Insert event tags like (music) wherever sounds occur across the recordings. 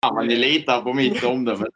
Ja, men ni litar på mitt omdöme.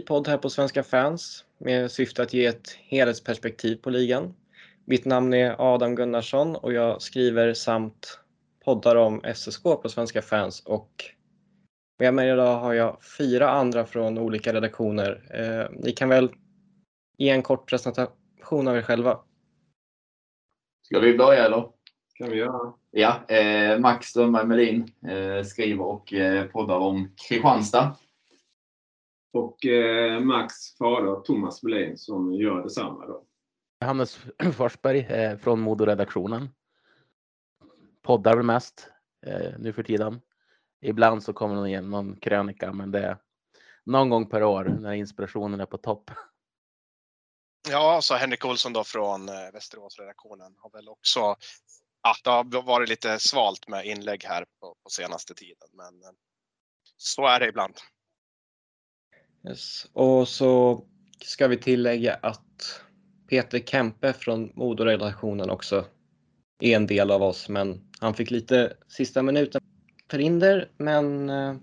Ny podd här på Svenska fans med syfte att ge ett helhetsperspektiv på ligan. Mitt namn är Adam Gunnarsson och jag skriver samt poddar om SSK på Svenska fans och med mig idag har jag fyra andra från olika redaktioner. Eh, ni kan väl ge en kort presentation av er själva? Ska vi börja eller? kan vi göra. Ja, eh, Max Strömberg Melin eh, skriver och eh, poddar om Kristianstad. Och eh, Max fader Thomas Melin som gör detsamma. Då. Hannes (clears throat) Forsberg eh, från Modo-redaktionen. Poddar väl mest eh, nu för tiden. Ibland så kommer det igen någon krönika, men det är någon gång per år när inspirationen är på topp. Ja, så Henrik Olsson då från eh, Västeråsredaktionen har väl också, ja, det har varit lite svalt med inlägg här på, på senaste tiden, men eh, så är det ibland. Yes. Och så ska vi tillägga att Peter Kempe från Modo-redaktionen också är en del av oss, men han fick lite sista minuten förhinder, men eh,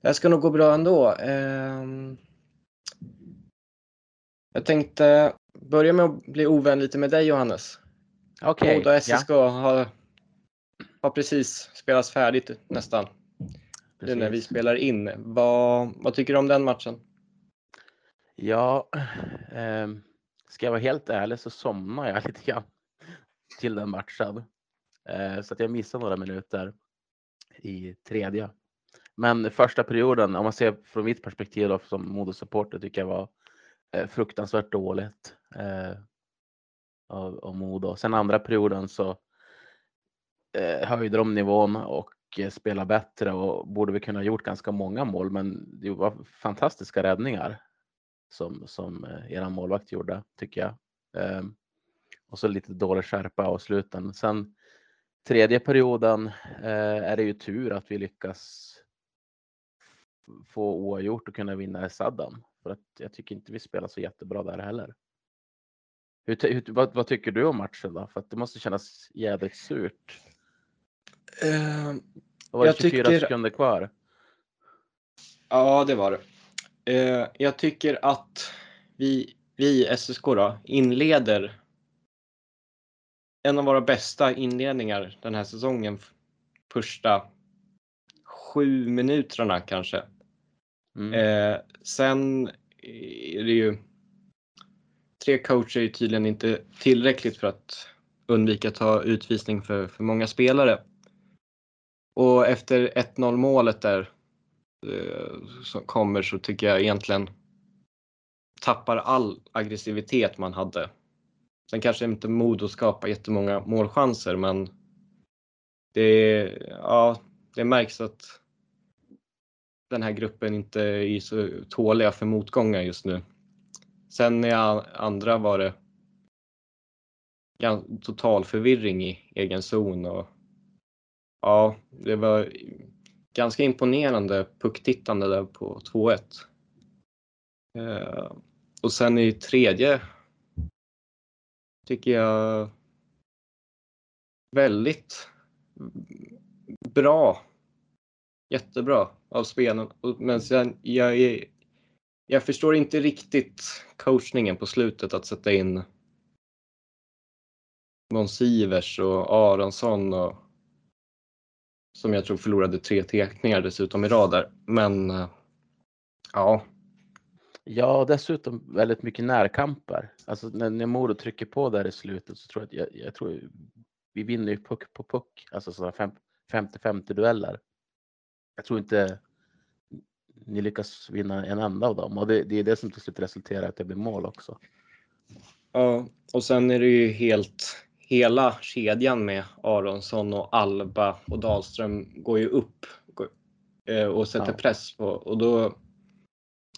det här ska nog gå bra ändå. Eh, jag tänkte börja med att bli ovän lite med dig Johannes. Okej, Modo SSK har, har precis spelats färdigt nästan. Nu när vi precis. spelar in. Vad, vad tycker du om den matchen? Ja, ehm, ska jag vara helt ärlig så somnade jag (laughs) lite grann till den matchen. Eh, så att jag missade några minuter i tredje. Men första perioden, om man ser från mitt perspektiv då, som Modo-supporter, tycker jag var eh, fruktansvärt dåligt eh, av, av Modo. Sen andra perioden så eh, höjde de nivån och eh, Eh, spelade bättre och borde vi kunna ha gjort ganska många mål. Men det var fantastiska räddningar som, som eh, er eran målvakt gjorde, tycker jag. Ehm, och så lite dålig skärpa av sluten. Sen tredje perioden eh, är det ju tur att vi lyckas få oavgjort och kunna vinna i sadden. För att jag tycker inte vi spelar så jättebra där heller. Hur, hur, vad, vad tycker du om matchen då? För att det måste kännas jädrigt surt. Eh, var det Jag 24 tycker- sekunder kvar? Ja, det var det. Eh, jag tycker att vi, vi SSK då, inleder en av våra bästa inledningar den här säsongen. Första sju minuterna kanske. Mm. Eh, sen är det ju tre coacher är tydligen inte tillräckligt för att undvika att ta utvisning för, för många spelare. Och efter 1-0 målet där eh, som kommer så tycker jag egentligen tappar all aggressivitet man hade. Sen kanske inte Modo skapar jättemånga målchanser men det, ja, det märks att den här gruppen inte är så tåliga för motgångar just nu. Sen i andra var det total förvirring i egen zon och ja, det var ganska imponerande pucktittande där på 2-1. Eh, och sen i tredje tycker jag väldigt bra. Jättebra av spelen. Men sen, jag, är, jag förstår inte riktigt coachningen på slutet att sätta in Monsivers och Aronsson och som jag tror förlorade tre tekningar dessutom i rad där. Men eh, ja, Ja, dessutom väldigt mycket närkamper. Alltså när, när Modo trycker på där i slutet så tror jag att jag, jag tror vi vinner ju puck på puck, alltså sådana fem- 50-50 dueller. Jag tror inte ni lyckas vinna en enda av dem och det, det är det som till slut resulterar i att det blir mål också. Ja, och sen är det ju helt hela kedjan med Aronsson och Alba och Dahlström går ju upp eh, och sätter Ja. press på och då.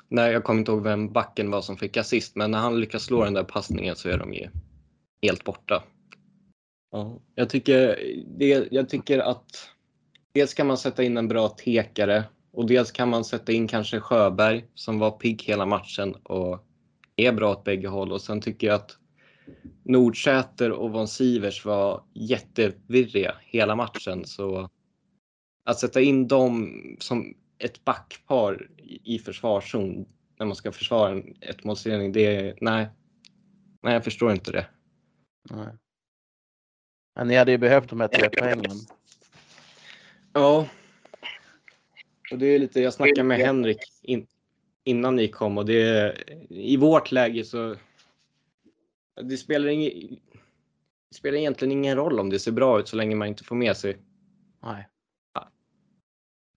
Nej, jag kommer inte ihåg vem backen var som fick assist, men när han lyckas slå den där passningen så är de ju helt borta. Ja, jag tycker det. Jag tycker att dels kan man sätta in en bra tekare och dels kan man sätta in kanske Sjöberg som var pigg hela matchen och är bra åt bägge håll och sen tycker jag att Nordsäter och von Sivers var jättevirriga hela matchen så att sätta in dem som ett backpar i i försvarszon när man ska försvara en ettmålsledning, det är nej. Nej, jag förstår inte det. Nej. Men ni hade ju behövt de här tre poängen. Ja. Och det är lite, jag snackade med Henrik in, innan ni kom och det i vårt läge så det spelar ingen det spelar egentligen ingen roll om det ser bra ut så länge man inte får med sig. Nej.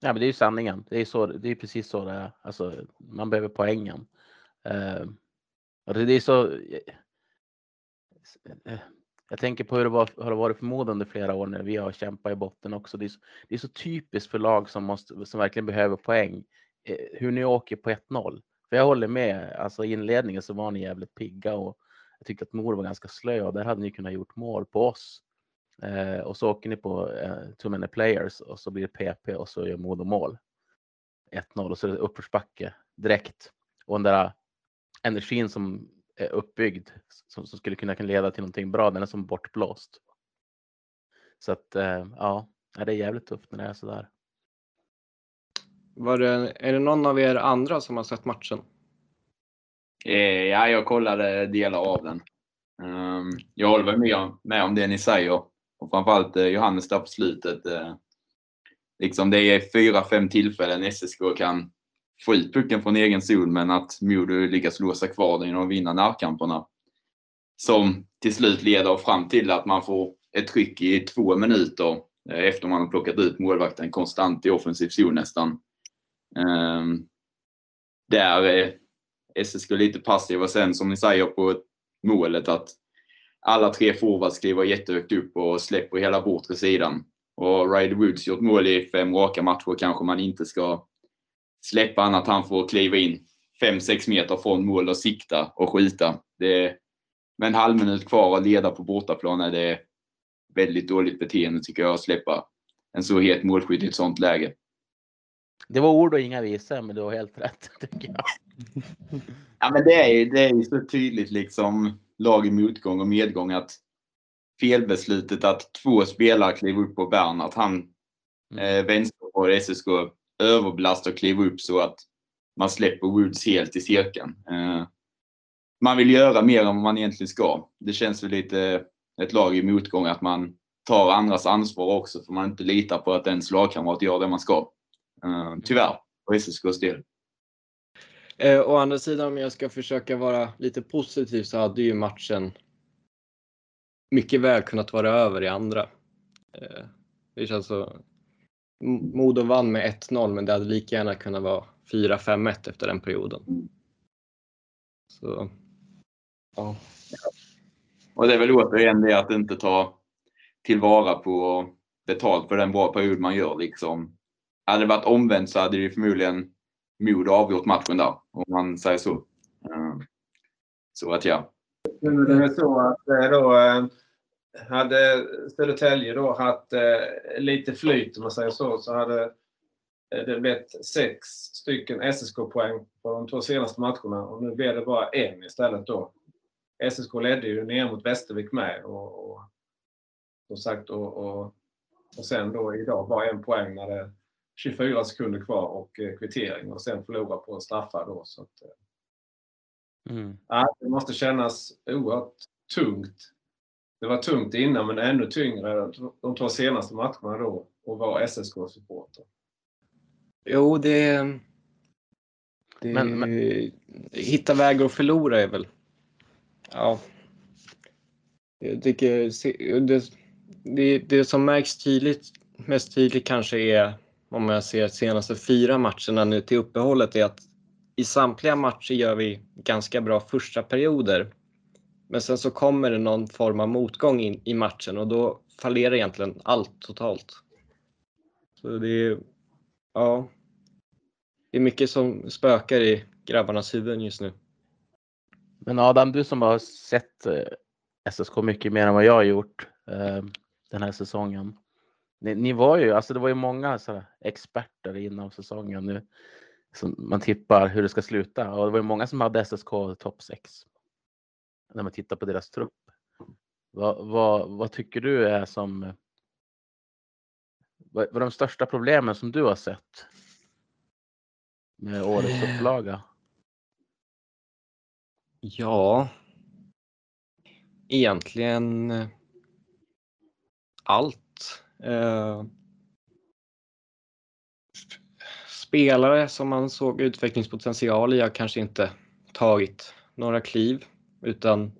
Nej, men det är ju sanningen. Det är, så, det är precis så det är. Alltså, man behöver poängen. Och det, är så... eh, jag tänker på hur det, var, har det varit för Modo under flera år när vi har kämpat i botten också. Det är så, det är så typiskt för lag som, måste, som verkligen behöver poäng. Eh, hur ni åker på 1-0. För jag håller med. Alltså i inledningen så var ni jävligt pigga och jag tyckte att mor var ganska slö och där hade ni kunnat gjort mål på oss. Eh, och så åker ni på eh, too many players och så blir det PP och så gör Modo mål. 1-0 och så är det uppförsbacke direkt. Och den där energin som är uppbyggd som, som skulle kunna kunna leda till någonting bra, den är som bortblåst. Så att eh, ja, ja, det är jävligt tufft när det är sådär. Var det, är det någon av er andra som har sett matchen? Eh, ja, jag kollade delar av den. Ehm, jag håller väl med, om- med om det ni säger. Och framförallt eh, Johannes där på slutet. eh, Liksom det är fyra, fem tillfällen SSK kan få ut pucken från egen zon men att Modo lyckas låsa kvar den och vinna närkamperna. Som till slut leder fram till att man får ett tryck i två minuter eh, efter man har plockat ut målvakten konstant i offensiv zon nästan. Ehm, där eh, SSK lite passiva sen som ni säger på målet att alla tre forwards kliver jättehögt upp och släpper hela bortre sidan. Och Ryder Woods gjort mål i fem raka matcher kanske man inte ska släppa annat han får kliva in 5-6 meter från mål och sikta och skjuta. Det är, med en halv minut kvar att leda på bortaplan är det väldigt dåligt beteende tycker jag att släppa en så het målskytt i ett sånt läge. Det var ord och inga visor, men du har helt rätt (laughs) tycker jag. Ja, men det är, det är ju så tydligt liksom lag i motgång och medgång att felbeslutet att två spelare kliver upp på Bern, att han eh, vänster och SSK överbelastar och kliver upp så att man släpper Woods helt i cirkeln. Eh, man vill göra mer än vad man egentligen ska. Det känns väl lite ett lag i motgång att man tar andras ansvar också för man inte litar på att ens lagkamrat gör det man ska. Eh, tyvärr, för SSKs del. Eh, å andra sidan om jag ska försöka vara lite positiv så hade ju matchen mycket väl kunnat vara över i andra. Eh, det känns så. Modo vann med 1-0 men det hade lika gärna kunnat vara 4-5-1 efter den perioden. Så. Ja. Och det är väl återigen det att inte ta tillvara på betalt för den bra period man gör. Liksom. Hade det varit omvänt så hade det förmodligen Modo avgjort matchen där, om man säger så. Eh, så att ja. Det är så att eh, då eh, hade Södertälje då haft lite flyt om man säger så, så hade det blivit sex stycken SSK-poäng på de två senaste matcherna och nu blev det bara en istället då. SSK ledde ju ner mot Västervik med och, och som sagt och, och, och sen då idag bara en poäng när det 24 sekunder kvar och eh, kvittering och sen förlora på straffar då. Så att, eh, Mm. Ja, det måste kännas oerhört tungt det var tungt innan men ännu tyngre de två senaste matcherna då och vara SSK-supporter. Jo, det... det Men- men- Hitta vägar att förlora är väl... Ja. Jag tycker det, det, det som märks tydligt, mest tydligt kanske är om jag ser senaste fyra matcherna nu till uppehållet är att i samtliga matcher gör vi ganska bra första perioder. Men sen så kommer det någon form av motgång in, i matchen och då fallerar egentligen allt totalt. Så det är, ja. Det är mycket som spökar i grabbarnas huvuden just nu. Men Adam, du som har sett eh, SSK mycket mer än vad jag har gjort eh, den här säsongen. Ni, ni var ju, alltså det var ju många så experter inom säsongen nu. Som man tippar hur det ska sluta och det var ju många som hade SSK topp 6. När man tittar på deras trupp. Vad, vad, vad tycker du är som eh, vad, är de största problemen som du har sett med årets upplaga? Ja. Egentligen eh, allt. Eh, spelare som man såg utvecklingspotential i har kanske inte tagit några kliv utan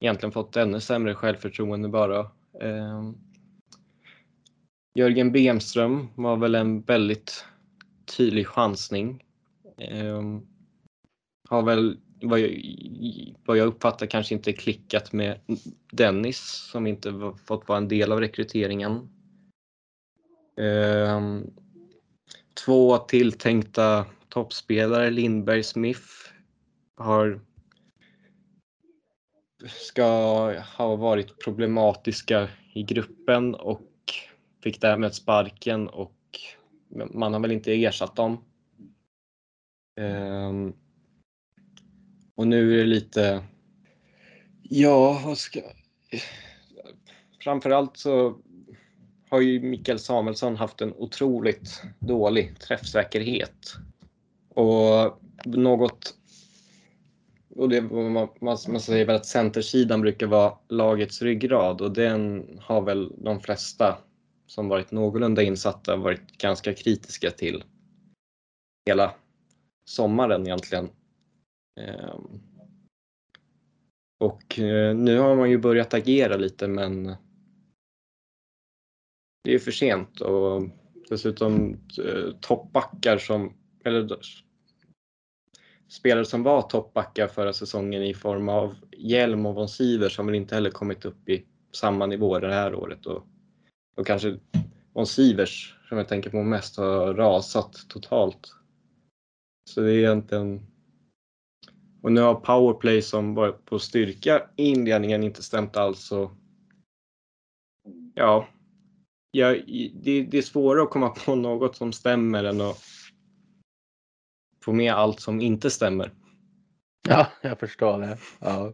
egentligen fått ännu sämre självförtroende bara. Eh, Jörgen Bemström var väl en väldigt tydlig chansning. Eh, har väl vad jag, vad jag uppfattar kanske inte klickat med Dennis som inte fått vara en del av rekryteringen. Ehm, två tilltänkta toppspelare, Lindberg Smith, har ska ha varit problematiska i gruppen och fick därmed sparken och man har väl inte ersatt dem. Ehm, och nu är det lite, ja, vad ska... Framförallt så har ju Mikael Samuelsson haft en otroligt dålig träffsäkerhet. Och något... Och det, man, man man säger väl att centersidan brukar vara lagets ryggrad och den har väl de flesta som varit någorlunda insatta varit ganska kritiska till hela sommaren egentligen. Ehm, och eh, nu har man ju börjat agera lite men det är för sent och dessutom eh, toppbackar som, eller spelare som var toppbackar förra säsongen i form av Hjelm och von Sivers har väl inte heller kommit upp i samma nivå det här året och, och kanske von Sivers som jag tänker på mest har rasat totalt. Så det är egentligen och nu har powerplay som var på styrka i inledningen inte stämt alls. Så ja, ja det, det är svårare att komma (laughs) på något som stämmer än att få med allt som inte stämmer. Ja, jag förstår det. Ja.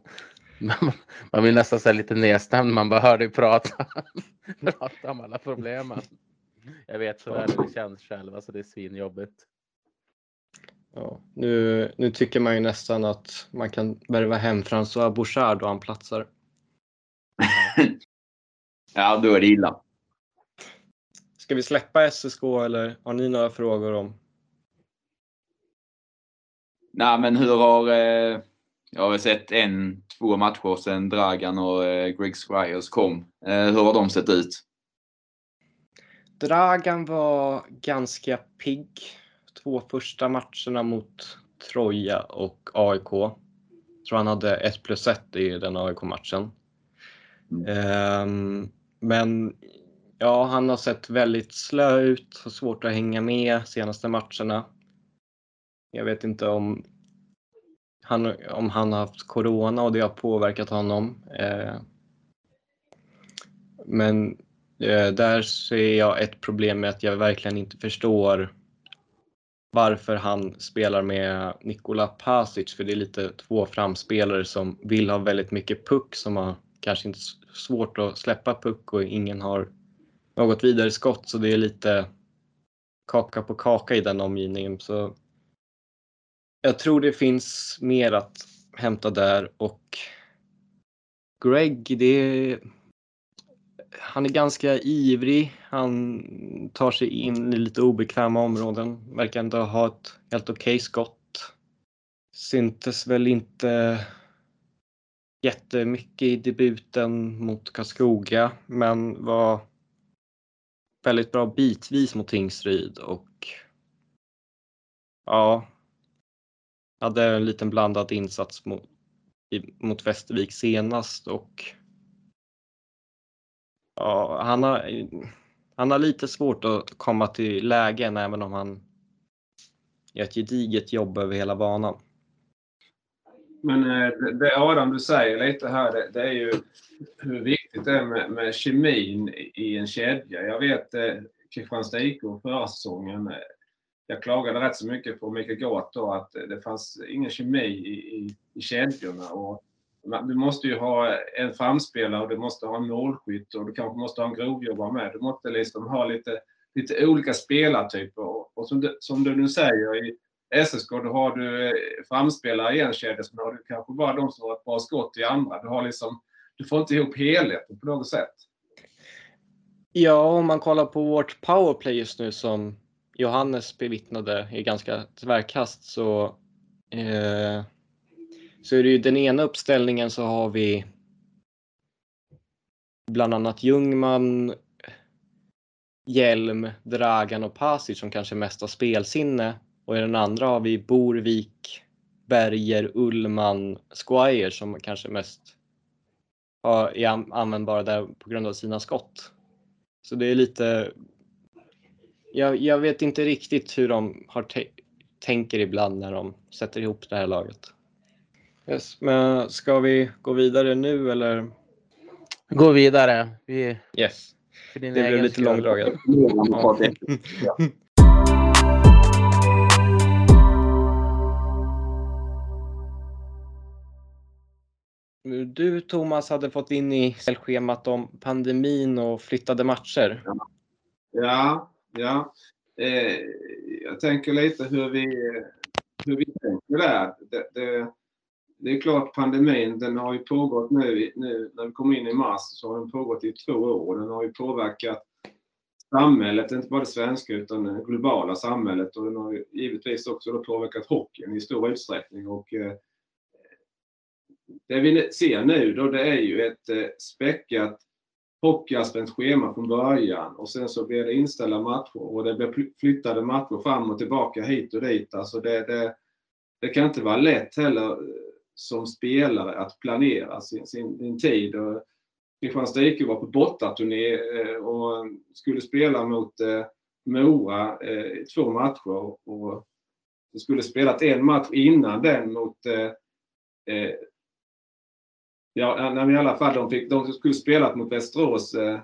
Man, man blir nästan så lite nedstämd. Man bara hör dig prata, (laughs) prata om alla problemen. (laughs) Jag vet så väl hur det känns själv. Alltså det är svinjobbigt. Ja, nu, nu tycker man ju nästan att man kan värva hem François Bouchard och han platsar. (laughs) Ja, då är det illa. Ska vi släppa SSK eller har ni några frågor om? Nej, men hur har... Eh, jag har sett en, två matcher sedan Dragan och eh, Greg Squires kom. Eh, hur har de sett ut? Dragan var ganska pigg. Två första matcherna mot Troja och AIK. Jag tror han hade 1 plus 1 i den AIK-matchen. Mm. Ehm, men ja, han har sett väldigt slö ut, har svårt att hänga med senaste matcherna. Jag vet inte om han, om han har haft corona och det har påverkat honom. Eh, men eh, där ser jag ett problem med att jag verkligen inte förstår varför han spelar med Nikola Pasic för det är lite två framspelare som vill ha väldigt mycket puck som har kanske inte svårt att släppa puck och ingen har något vidare skott så det är lite kaka på kaka i den omgivningen. Så jag tror det finns mer att hämta där och Greg, det är, han är ganska ivrig. Han tar sig in i lite obekväma områden. Verkar ändå ha ett helt okej okay skott. Syntes väl inte jättemycket i debuten mot Karlskoga men var väldigt bra bitvis mot Tingsryd och ja, hade en liten blandad insats mot, mot Västervik senast och ja, han har, han har lite svårt att komma till lägen även om han gör ett gediget jobb över hela banan. Men eh, det Adam du säger lite här, det, det är ju hur viktigt det är med, med kemin i en kedja. Jag vet eh, Kristianstad IK förra säsongen, eh, jag klagade rätt så mycket på Mikael Gård då att det fanns ingen kemi i, i, i kedjorna. Och du måste ju ha en framspelare och du måste ha en målskytt och du kanske måste ha en grovjobbare med. Du måste liksom ha lite, lite olika spelartyper. Och som du, som du nu säger, i SSK då har du eh, framspelare i en kedja, så har du kanske bara de som har ett bra skott i andra. Du, har liksom, du får inte ihop helheten på något sätt. Ja, om man kollar på vårt powerplay just nu som Johannes bevittnade i ganska tvärkast så, eh, så är det ju den ena uppställningen så har vi bland annat Ljungman, Hjelm, Dragan och Pasic som kanske mest har spelsinne och i den andra har vi Borvik, Berger, Ullman, Squire som kanske mest är användbara där på grund av sina skott. Så det är lite jag, jag vet inte riktigt hur de har tänker ibland när de sätter ihop det här laget. Yes, men ska vi gå vidare nu eller? Gå vidare. Vi... Yes. det blev lite långdraget. (laughs) Ja. Du Thomas hade fått in i schemat om pandemin och flyttade matcher. Ja, Ja, eh, jag tänker lite hur vi, hur vi tänker där. Det, det, det, är klart pandemin, den har ju pågått nu, nu när vi kom in i mars, så har den pågått i två år. Den har ju påverkat samhället, inte bara det svenska utan det globala samhället och den har givetvis också då påverkat hockeyn i stor utsträckning. Och, eh, det vi ser nu då det är ju ett eh, späckat Hockeyallsvenskt schema från början och sen så blir det inställda matcher och det blir flyttade matcher fram och tillbaka hit och dit. Alltså det, det, det kan inte vara lätt heller som spelare att planera sin, sin, sin tid. Kristianstad IK var på bortaturné eh, och skulle spela mot eh, Mora eh, två matcher och de skulle spelat en match innan den mot eh, Ja, nej, i alla fall, de, fick, de skulle spelat mot Västerås eh,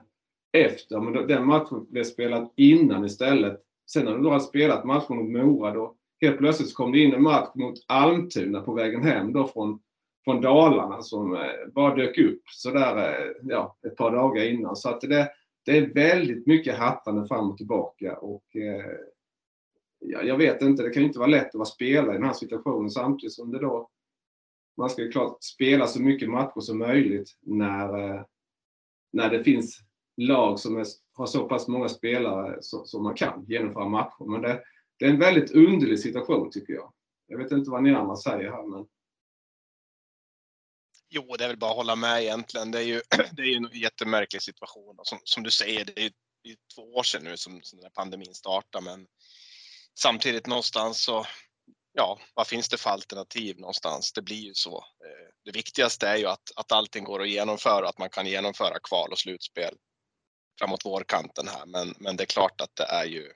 efter, men den matchen blev spelad innan istället. Sen när de då hade spelat matchen mot Mora, då helt plötsligt så kom det in en match mot Almtuna på vägen hem då från, från Dalarna som eh, bara dök upp sådär eh, ja, ett par dagar innan. Så att det, det är väldigt mycket hattande fram och tillbaka. Och, eh, ja, jag vet inte, det kan ju inte vara lätt att vara spelare i den här situationen samtidigt som det då man ska ju klart spela så mycket matcher som möjligt när, eh, när det finns lag som är, har så pass många spelare som, som man kan genomföra matcher. Men det, det, är en väldigt underlig situation tycker jag. Jag vet inte vad ni andra säger här men... Jo, det är väl bara att hålla med egentligen. Det är ju, (clears throat) det är ju en jättemärklig situation. Som, som du säger, det är, det är två år sedan nu som, som den här pandemin startade men samtidigt någonstans så ja, vad finns det för alternativ någonstans? Det blir ju så. Eh, det viktigaste är ju att, att allting går att genomföra, att man kan genomföra kval och slutspel framåt vårkanten här. Men, men det är klart att det är ju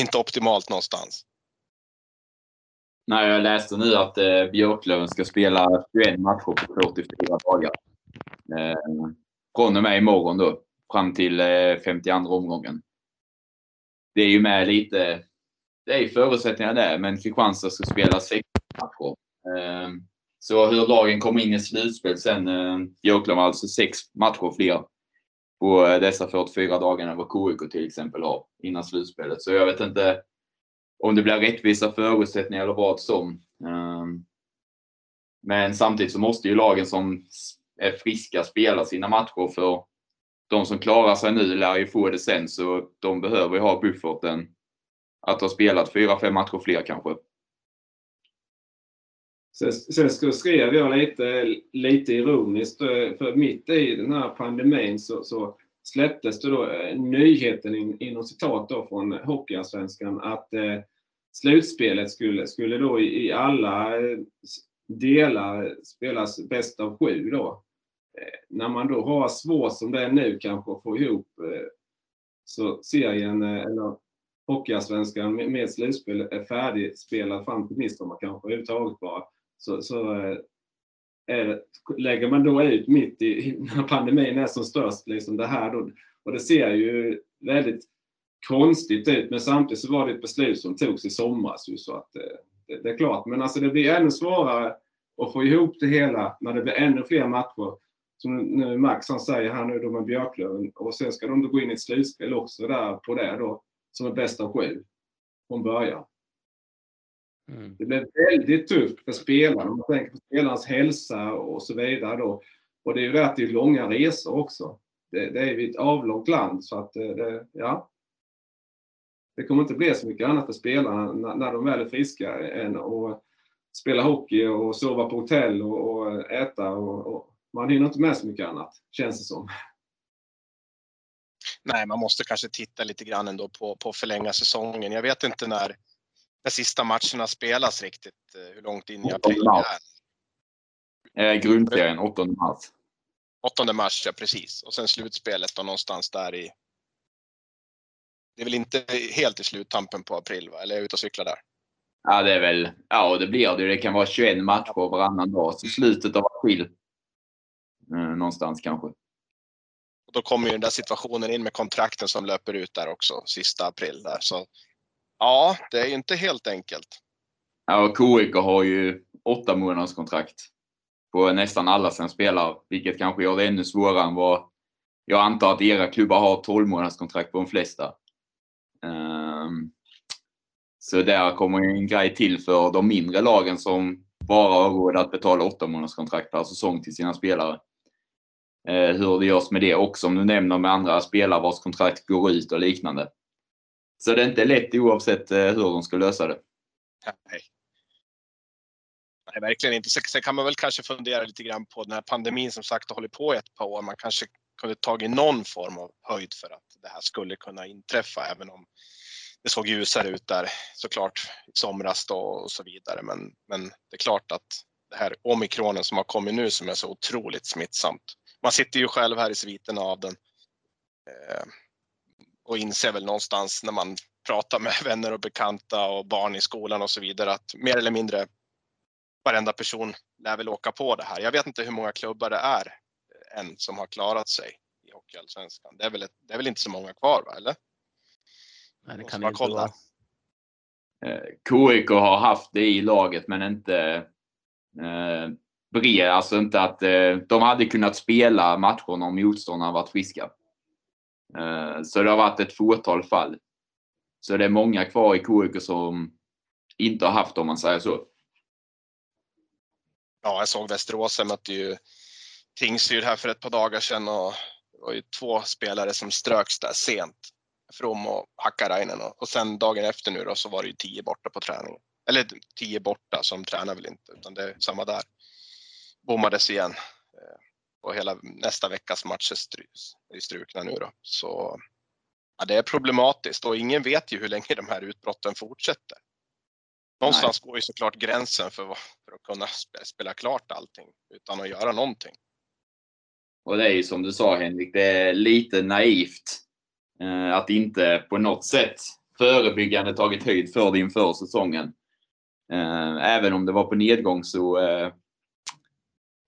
inte optimalt någonstans. Nej, jag läste nu att eh, Björklöven ska spela 21 matcher på 44 dagar. Eh, från och med imorgon då, fram till eh, 52 omgången. Det är ju med lite det är förutsättningar där, men Kristianstad ska spela 6 matcher. Eh, så hur lagen kommer in i slutspel sen. Eh, Björklöven har alltså sex matcher fler på eh, dessa 44 dagarna vad KIK till exempel har innan slutspelet. Så jag vet inte om det blir rättvisa förutsättningar eller vad som. Ehm, men samtidigt så måste ju lagen som är friska spela sina matcher för de som klarar sig nu lär ju få det sen så de behöver ju ha bufferten att ha spelat fyra, fem matcher fler kanske. Sen, sen skrev jag lite, lite ironiskt, eh, för mitt i den här pandemin så, så släpptes det då eh, nyheten in, inom citat då från Hockeyallsvenskan att eh, slutspelet skulle, skulle då i, i alla eh, delar spelas bäst av sju då. Eh, när man då har svårt som det är nu kanske att få ihop eh, så serien, eh, eller Hockeyallsvenskan med, med slutspel är färdigspelad fram till midsommar kanske överhuvudtaget bara. Så, så eh, är, lägger man då ut mitt i, när pandemin är som störst, liksom det här då, och det ser ju väldigt konstigt ut, men samtidigt så var det ett beslut som togs i somras. Ju, så att, eh, det, det, är klart, men alltså det blir ännu svårare att få ihop det hela när det blir ännu fler matcher. Som nu Max han säger här nu då med Björklöven och sen ska de då gå in i ett slutspel också där på det då som är bäst av sju från början. Mm. Det blir väldigt tufft för spelarna. Man tänker på spelarnas hälsa och så vidare. Då. Och det är ju det att det är långa resor också. Det, det är ju ett avlångt land så att eh, det, ja. Det kommer inte bli så mycket annat för spelarna när, när de väl är friska än att spela hockey och sova på hotell och, och äta. Och, och, man hinner inte med så mycket annat, känns det som. Nej, man måste kanske titta lite grann ändå på, på förlänga säsongen. Jag vet inte när när sista matcherna spelas riktigt, eh, hur långt in i april det är. Eh, grundserien 8 mars. 8 mars, ja precis. Och sen slutspelet då någonstans där i... Det är väl inte helt i sluttampen på april, va? eller är jag ute och cyklar där? Ja, det är väl, ja det blir det. Det kan vara 21 matcher varannan dag, så slutet av april. Eh, någonstans kanske. Och då kommer ju den där situationen in med kontrakten som löper ut där också, sista april där. Så Ja, det är ju inte helt enkelt. Ja, KIK har ju åtta månaders kontrakt på nästan alla sina spelare, vilket kanske gör det ännu svårare än vad jag antar att era klubbar har 12 månaders kontrakt på de flesta. Um, så där kommer en grej till för de mindre lagen som bara har råd att betala 8 månaders kontrakt per säsong till sina spelare. Uh, hur det görs med det också, om du nämner med andra spelare vars kontrakt går ut och liknande. Så det är inte lätt oavsett eh, hur de ska lösa det. Nej. Nej, verkligen inte. Sen kan man väl kanske fundera lite grann på den här pandemin som sagt har hållit på i ett par år. Man kanske kunde tagit någon form av höjd för att det här skulle kunna inträffa, även om det såg ljusare ut där såklart i somras då och så vidare. Men, men det är klart att det här omikronen som har kommit nu som är så otroligt smittsamt. Man sitter ju själv här i sviten av den. Eh, Eh, och inser väl någonstans när man pratar med (laughs) vänner och bekanta och barn i skolan och så vidare att mer eller mindre varenda person lär väl åka på det här. Jag vet inte hur många klubbar det är än som har klarat sig i Hockeyallsvenskan. Det är väl, ett, det är väl inte så många kvar, va? eller? Nej, det kan det inte kolla. vara. KIK har haft det i laget, men inte eh, bred. Alltså inte att eh, de hade kunnat spela matcherna om motståndarna varit friska. Eh, så det har varit ett fåtal fall. Så det är många kvar i KIK som inte har haft om man säger så. Ja, jag såg Västerås mötte ju Tingsryd här för ett par dagar sedan och det var ju två spelare som ströks där sent. From och Hakkarainen och sen dagen efter nu då så var det ju tio borta på träningen. Eller tio borta som tränar väl inte utan det är samma där. Bommades igen. Och hela nästa veckas matcher är strukna nu då. Så ja, det är problematiskt och ingen vet ju hur länge de här utbrotten fortsätter. Någonstans Nej. går ju såklart gränsen för, för att kunna spela klart allting utan att göra någonting. Och det är ju som du sa Henrik, det är lite naivt eh, att inte på något sätt förebyggande tagit höjd för det inför säsongen. Eh, även om det var på nedgång så, eh,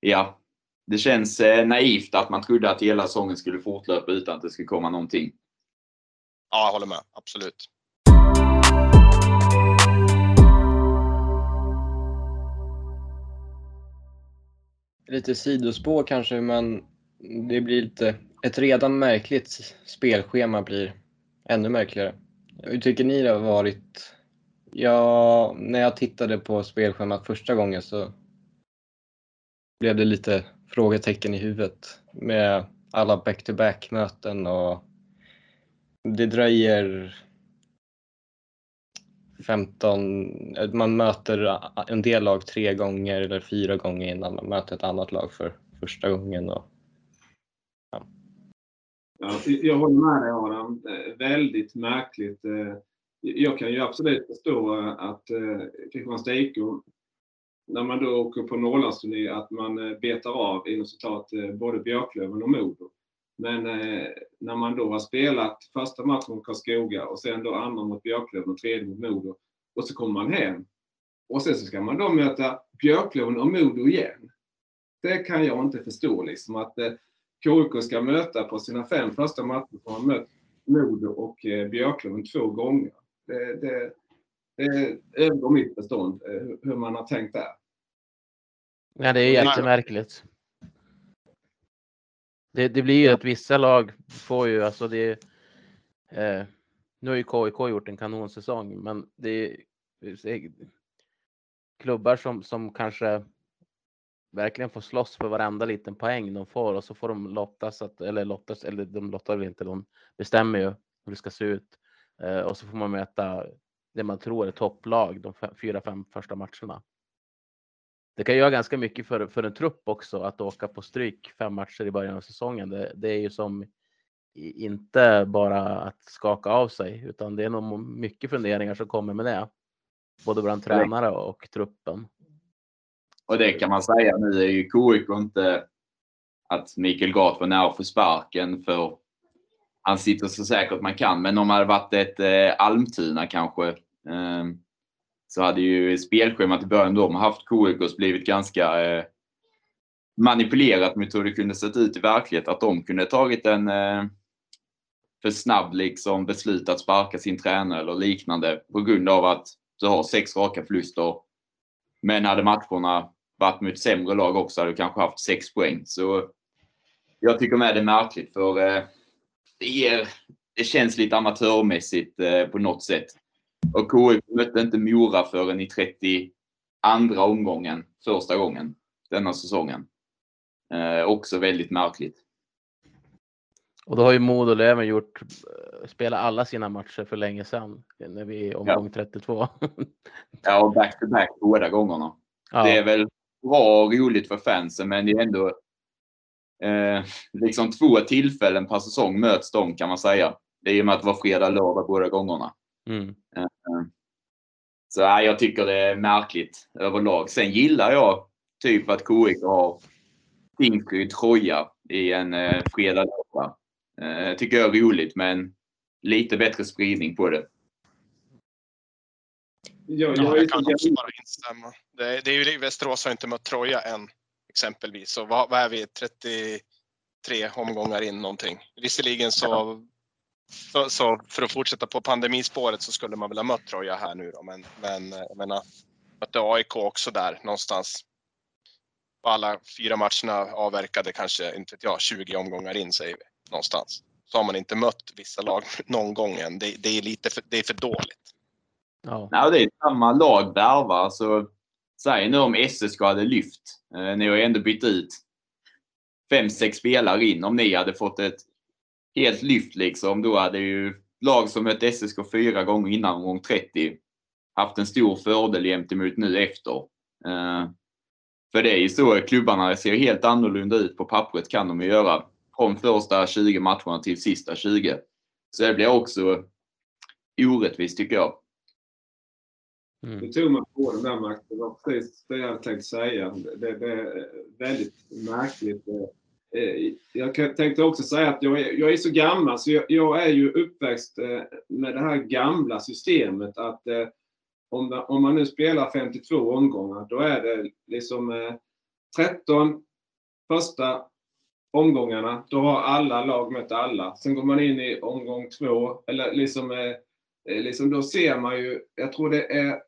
ja, det känns eh, naivt att man trodde att hela säsongen skulle fortlöpa utan att det skulle komma någonting. Ja, jag håller med. Absolut. Lite sidospår kanske, men det blir lite... Ett redan märkligt spelschema blir ännu märkligare. Hur tycker ni det har varit? Ja, när jag tittade på spelschemat första gången så blev det lite frågetecken i huvudet med alla back-to-back möten och det dröjer 15, man möter en del lag tre gånger eller fyra gånger innan man möter ett annat lag för första gången. Och, ja. Ja, jag håller med dig Adam. Väldigt märkligt. Eh, jag kan ju absolut förstå att eh, Kristianstad IK, när man då åker på Norrlandsturné, att man eh, betar av inom citat eh, både Björklöven och Modo. Men eh, när man då har spelat första matchen mot Karlskoga och sen då andra mot Björklöven och tredje mot Modo och så kommer man hem och sen så ska man då möta Björklöven och Modo igen. Det kan jag inte förstå liksom att eh, KIK ska möta på sina fem första matcher har man mött Modo och eh, Björklöven två gånger. Det, det, det övergår mitt förstånd eh, hur man har tänkt där. Ja, det är jättemärkligt. Det, det, blir ju att vissa lag får ju, alltså det eh, nu har ju KIK gjort en kanonsäsong, men det är klubbar som, som kanske verkligen får slåss för varenda liten poäng de får och så får de lottas, att, eller lottas, eller de lottar väl inte, de bestämmer ju hur det ska se ut. Eh, och så får man möta det man tror är topplag de fyra, fem första matcherna det kan göra ganska mycket för, för en trupp också att åka på stryk fem matcher i början av säsongen. Det, det är ju som inte bara att skaka av sig, utan det är nog mycket funderingar som kommer med det. Både bland tränare och truppen. Och det kan man säga nu är ju KIK inte att Mikael Gart var nära få sparken för han sitter så säkert man kan. Men om det hade varit ett eh, Almtuna kanske eh, så hade ju spelschemat i början då man haft KIKs blivit ganska eh, manipulerat mot hur det kunde sett ut i verkligheten. Att de kunde tagit en eh, för snabb liksom, beslut att sparka sin tränare eller liknande på grund av att du har sex raka förluster. Men hade matcherna varit mot sämre lag också hade du kanske haft sex poäng. Så jag tycker med det är märkligt för eh, det, ger, det känns lite amatörmässigt eh, på något sätt. Och KIK mötte inte Mora förrän i 32 omgången, första gången denna säsongen. Eh, också väldigt märkligt. Och då har ju Modo Löven gjort, eh, spelat alla sina matcher för länge sedan, när vi är omgång ja. 32. (laughs) ja, och back to back båda gångerna. Ja. Det är väl bra och roligt för fansen, men det är ändå eh, liksom två tillfällen per säsong möts de kan man säga. Det är ju med att det var fredag, lördag båda gångerna. Mm. Eh, så ja, jag tycker det är märkligt överlag. Sen gillar jag typ att KIK har Tingsryd tröja i en eh, fredag eh, tycker jag är roligt, men lite bättre spridning på det. Ja, jag, jag kan också bara instämma. Det, det är ju Västerås har inte mött Troja än exempelvis. Så vad, vad är vi? 33 omgångar in någonting. Visserligen så ja. Så, så, för att fortsätta på pandemispåret så skulle man väl ha mött Troja här nu då, men, men jag menar, mötte AIK också där någonstans. Alla fyra matcherna avverkade kanske, inte vet jag, 20 omgångar in säger vi någonstans. Så har man inte mött vissa lag (laughs) någon gång än. Det, det är lite för, det är för dåligt. Ja. Nej, det är samma lag värvar. Alltså, säg nu om SSK hade lyft. Eh, ni har ju ändå bytt ut fem, sex spelare in. Om ni hade fått ett helt lyft liksom. Då hade ju lag som mött SSK fyra gånger innan omgång 30 haft en stor fördel gentemot nu efter. Uh, för det är ju så klubbarna ser helt annorlunda ut på pappret kan de ju göra. Från första 20 matcherna till sista 20. Så det blir också orättvist tycker jag. Mm. Du tog mig på den där Max. Det var precis det jag tänkte säga. Det, det är väldigt märkligt. Eh, Eh, jag tänkte också säga att jag är, jag är så gammal så jag, jag, är ju uppväxt eh, med det här gamla systemet att eh, om, om man nu spelar 52 omgångar då är det liksom 13 första omgångarna. Då har alla lag mött alla. Sen går man in i omgång två. Eller liksom, liksom då ser man ju, jag tror det är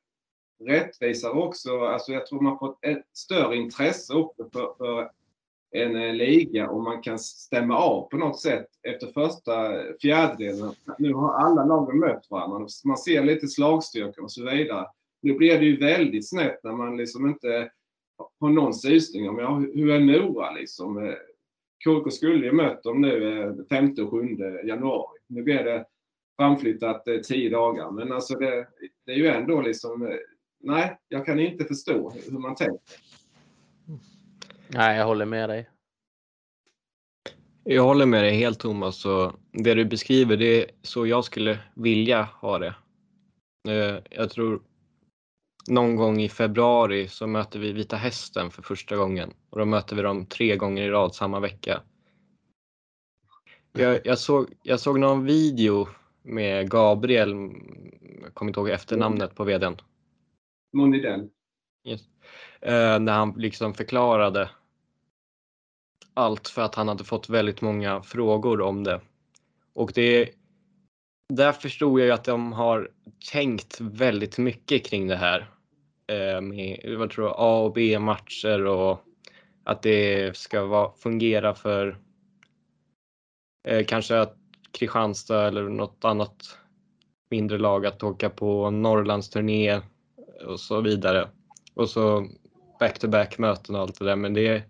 rättvisare också. Alltså jag tror man får ett större intresse också för, för en eh, liga och man kan stämma av på något sätt efter första fjärdedelen. Nu har alla lagen mött varandra. Man ser lite slagstyrkan och så vidare. Nu blir det ju väldigt snett när man liksom inte har någon susning om ja, hur är Mora liksom? Eh, KK skulle ju mött dem nu eh, 5 och 7 januari. Nu blir det framflyttat 10 dagar, men alltså det, det är ju ändå liksom nej, jag kan inte förstå hur man tänker. Nej, jag håller med dig. Jag håller med dig helt Thomas och det du beskriver det är så jag skulle vilja ha det. Eh, jag tror någon gång i februari så möter vi Vita Hästen för första gången och då möter vi dem tre gånger i rad samma vecka. Jag, jag, såg, jag såg någon video med Gabriel, jag kommer inte ihåg efternamnet på vdn. Monidell. Yes. Eh, när han liksom förklarade allt för att han hade fått väldigt många frågor om det. Och det där förstod jag ju att de har tänkt väldigt mycket kring det här. Eh, med vad tror jag, A och B-matcher och att det ska vara, fungera för eh, kanske att Kristianstad eller något annat mindre lag att åka på Norrlandsturné och så vidare. Och så back-to-back möten och allt det där. Men det,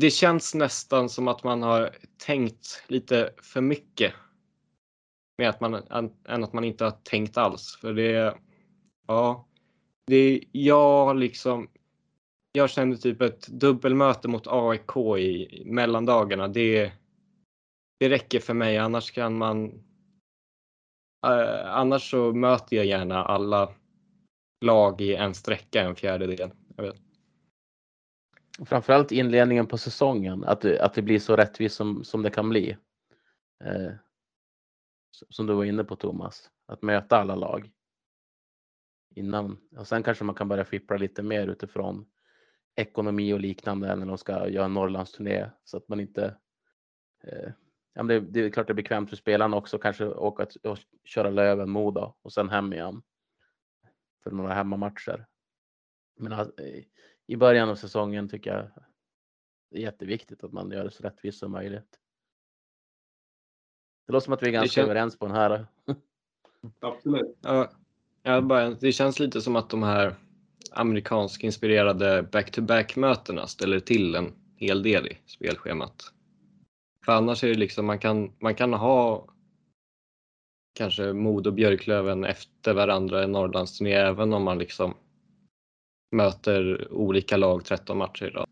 det känns nästan som att man har tänkt lite för mycket. Med att man, än att man inte har tänkt alls. För det, ja, det, jag liksom, jag kände typ ett dubbelmöte mot AIK i mellandagarna. Det, det räcker för mig. Annars kan man, äh, annars så möter jag gärna alla lag i en sträcka en fjärdedel. Jag vet. Framförallt inledningen på säsongen, att det, att det blir så rättvist som, som det kan bli. Eh, som du var inne på Thomas, att möta alla lag. Innan, och sen kanske man kan börja fippla lite mer utifrån ekonomi och liknande när de ska göra en Norrlandsturné så att man inte eh, ja, det, det, är klart det är bekvämt för spelarna också kanske åka och köra Löven, Moda och sen hem igen för några hemmamatcher. Men eh, i början av säsongen tycker jag det är jätteviktigt att man gör det så rättvist som möjligt. Det låter som att vi är ganska känns... överens på den här. Absolut. Ja, bara, det känns lite som att de här amerikansk inspirerade back-to-back mötena ställer till en hel del i spelschemat. För annars är det liksom man kan, man kan ha kanske Mod och Björklöven efter varandra i Norrlandsturné även om man liksom möter olika lag 13 matcher idag.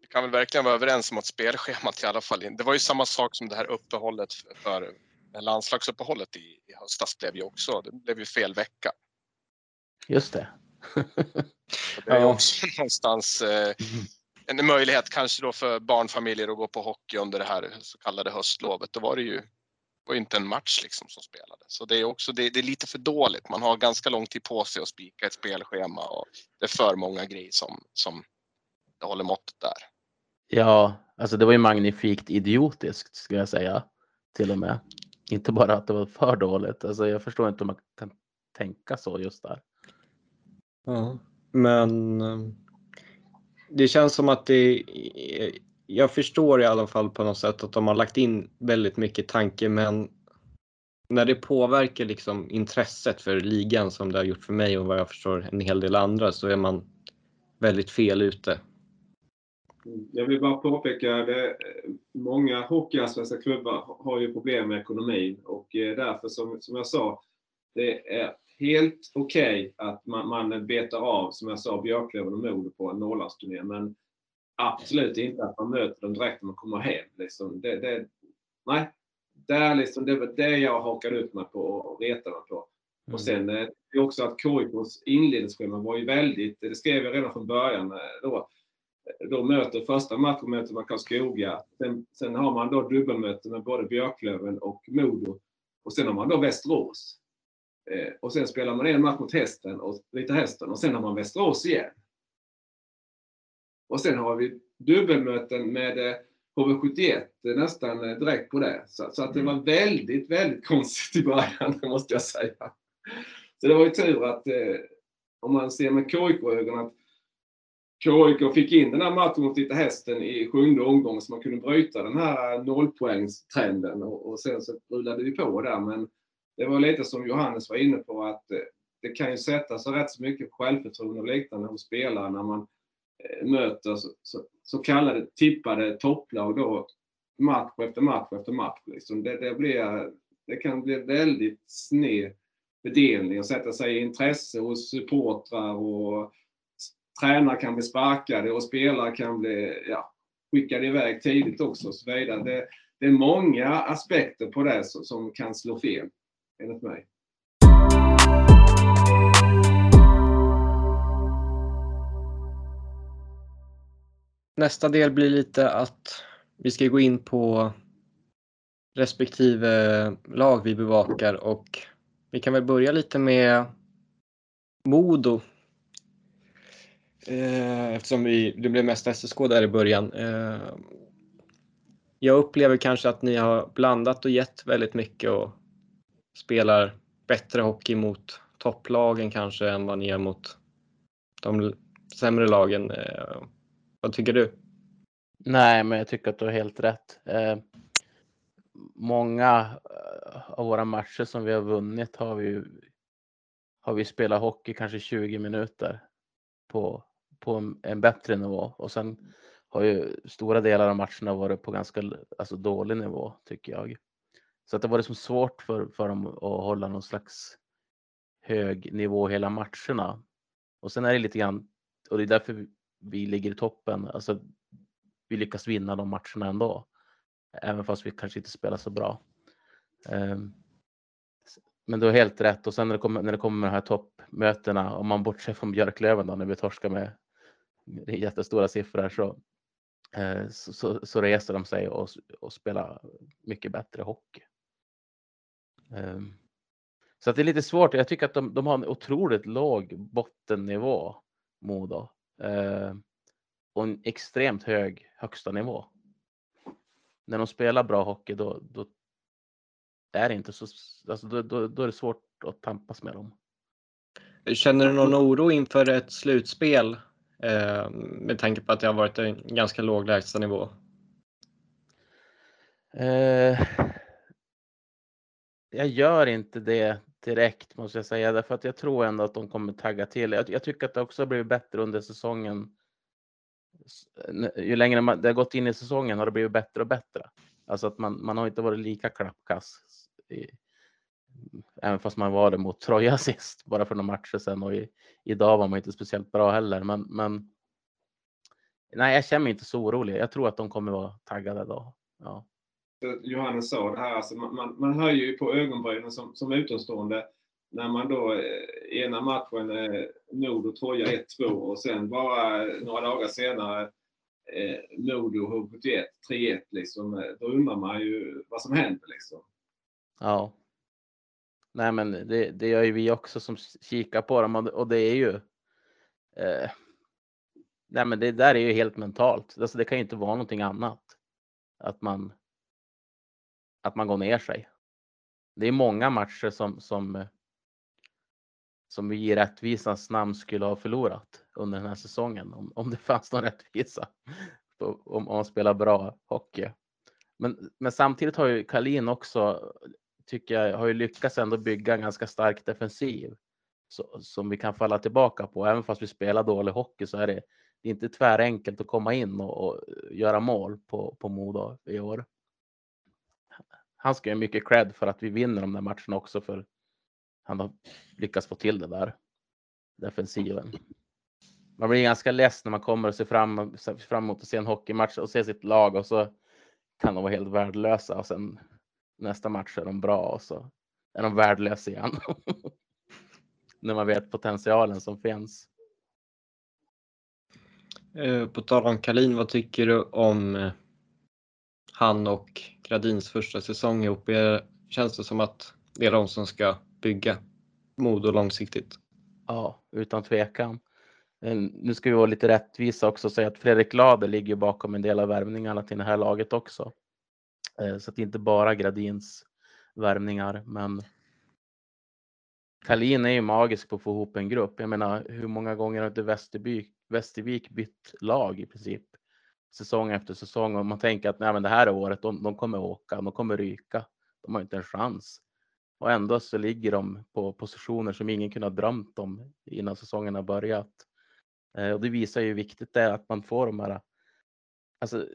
Vi kan väl verkligen vara överens om att spelschemat i alla fall, det var ju samma sak som det här uppehållet för landslagsuppehållet i, i höstas blev ju också, det blev ju fel vecka. Just det. (laughs) det är också (laughs) någonstans eh, en möjlighet kanske då för barnfamiljer att gå på hockey under det här så kallade höstlovet. Då var det ju var inte en match liksom som spelades. Så det är också det, det, är lite för dåligt. Man har ganska lång tid på sig att spika ett spelschema och det är för många grejer som, som håller måttet där. Ja, alltså det var ju magnifikt idiotiskt skulle jag säga till och med. Inte bara att det var för dåligt. Alltså jag förstår inte hur man kan tänka så just där. Ja, men eh, det känns som att det jag förstår i alla fall på något sätt att de har lagt in väldigt mycket tanke men när det påverkar liksom intresset för ligan som det har gjort för mig och vad jag förstår en hel del andra så är man väldigt fel ute. Jag vill bara påpeka att många hockeyallsvenska klubbar har ju problem med ekonomin och eh, därför som, som jag sa, det är helt okej okay att man, man betar av, som jag sa, Björklöven och Modo på en Norrlandsturné. Men absolut inte att man möter dem direkt när man kommer hem. Liksom. Det, det, nej, där liksom, det var det jag hakade upp mig på och retade mig på. Mm. Och sen eh, också att KIKs inledningsschema var ju väldigt, det skrev jag redan från början, eh, då, då möter första matchen möter man Karlskoga. Sen, sen har man då dubbelmöte med både Björklöven och Modo. Och sen har man då Västerås. Eh, och sen spelar man en match mot Hästen och Vita Hästen och sen har man Västerås igen. Och sen har vi dubbelmöten med HV71 eh, nästan eh, direkt på det. Så, så, att det var mm. väldigt, väldigt konstigt i början, (laughs) måste jag säga. Så det var ju tur att, eh, om man ser med KIK-ögon, att KIK fick in den här matchen mot Vita Hästen i sjunde omgången så man kunde bryta den här nollpoängstrenden och, och sen så rullade vi på där. Men det var lite som Johannes var inne på att eh, det kan ju sätta sig rätt så mycket självförtroende och liknande hos spelare när man eh, Eh, möter så, så, så kallade tippade topplag då match efter match efter match. Liksom. Det, det, blir, det kan bli väldigt sned fördelning och sätta sig i intresse hos supportrar och tränare kan bli sparkade och spelare kan bli ja, skickade iväg tidigt också. Och så vidare. Det, det är många aspekter på det som, som kan slå fel, enligt mig. Nästa del blir lite att vi ska gå in på respektive lag vi bevakar och vi kan väl börja lite med Modo. Eh, eftersom vi, det blev mest SSK där i början. Eh, jag upplever kanske att ni har blandat och gett väldigt mycket och spelar bättre hockey mot topplagen kanske än vad ni gör mot de sämre lagen. Eh, vad tycker du? Nej, men jag tycker att du har helt rätt. Eh, många eh, av våra matcher som vi har vunnit har vi, har vi spelat hockey kanske 20 minuter på, på en, en bättre nivå och sen har ju stora delar av matcherna varit på ganska alltså, dålig nivå tycker jag. Så att det var liksom svårt för, för dem att hålla någon slags hög nivå hela matcherna. Och sen är det lite grann, och det är därför vi ligger i toppen, alltså vi lyckas vinna de matcherna ändå. Även fast vi kanske inte spelar så bra. Ehm, men du har helt rätt och sen när det kommer, när det kommer de här toppmötena, om man bortser från Björklöven då, när vi torskar med jättestora siffror så, eh, så, så, så reser de sig och, och spelar mycket bättre hockey. Ehm, så att det är lite svårt. Jag tycker att de, de har en otroligt låg bottennivå, Modo. Ehm, och en extremt hög högsta nivå. När de spelar bra hockey då, då är det inte så, alltså då, då, då är det svårt att tampas med dem. Känner du någon oro inför ett slutspel eh, med tanke på att det har varit en ganska låg lägstanivå? Eh, jag gör inte det direkt måste jag säga, därför att jag tror ändå att de kommer tagga till. Jag, jag tycker att det också har blivit bättre under säsongen ju längre man, det har gått in i säsongen har det blivit bättre och bättre. Alltså att man, man har inte varit lika klappkass. I, även fast man var det mot Troja (laughs) sist, bara för några matcher sedan och i, idag var man inte speciellt bra heller. Men, men nej, jag känner mig inte så orolig. Jag tror att de kommer vara taggade då. Ja. Johannes sa det här, alltså man, man, man hör ju på ögonbrynen som, som utomstående när man då eh, ena matchen eh, Modo Troja 1-2 och sen bara eh, några dagar senare eh, Modo H71 3-1 liksom. Eh, då undrar man ju vad som händer liksom. Ja. Nej men det, det gör ju vi också som kikar på dem och det är ju eh, Nej men det där är ju helt mentalt. Alltså det kan ju inte vara någonting annat. Att man att man går ner sig. Det är många matcher som, som som vi i rättvisans namn skulle ha förlorat under den här säsongen om, om det fanns någon rättvisa. om, om man spelar bra hockey. Men, men samtidigt har ju Kalin också, tycker jag, har ju lyckats ändå bygga en ganska stark defensiv så, som vi kan falla tillbaka på. Även fast vi spelar dålig hockey så är det, det är inte tvärenkelt att komma in och, och göra mål på, på Modo i år. Han ska ju mycket cred för att vi vinner de där matcherna också för han har lyckats få till det där. Defensiven. Man blir ganska less när man kommer och ser fram, fram emot att se en hockeymatch och se sitt lag och så kan de vara helt värdelösa och sen nästa match är de bra och så är de värdelösa igen. (laughs) när man vet potentialen som finns. Eh, på tal om Kalin, vad tycker du om eh, han och Gradins första säsong ihop? Känns det som att det är de som ska bygga Modo långsiktigt. Ja, utan tvekan. Eh, nu ska vi vara lite rättvisa också och säga att Fredrik Lader ligger bakom en del av värvningarna till det här laget också. Eh, så att det inte bara Gradins värvningar, men Kalin är ju magisk på att få ihop en grupp. Jag menar, hur många gånger har inte Västervik bytt lag i princip säsong efter säsong och man tänker att nej, men det här är året, de, de kommer åka, de kommer ryka. De har inte en chans. Och ändå så ligger de på positioner som ingen kunde ha drömt om innan säsongen har börjat. Eh, och det visar ju hur viktigt det är att man får de här, alltså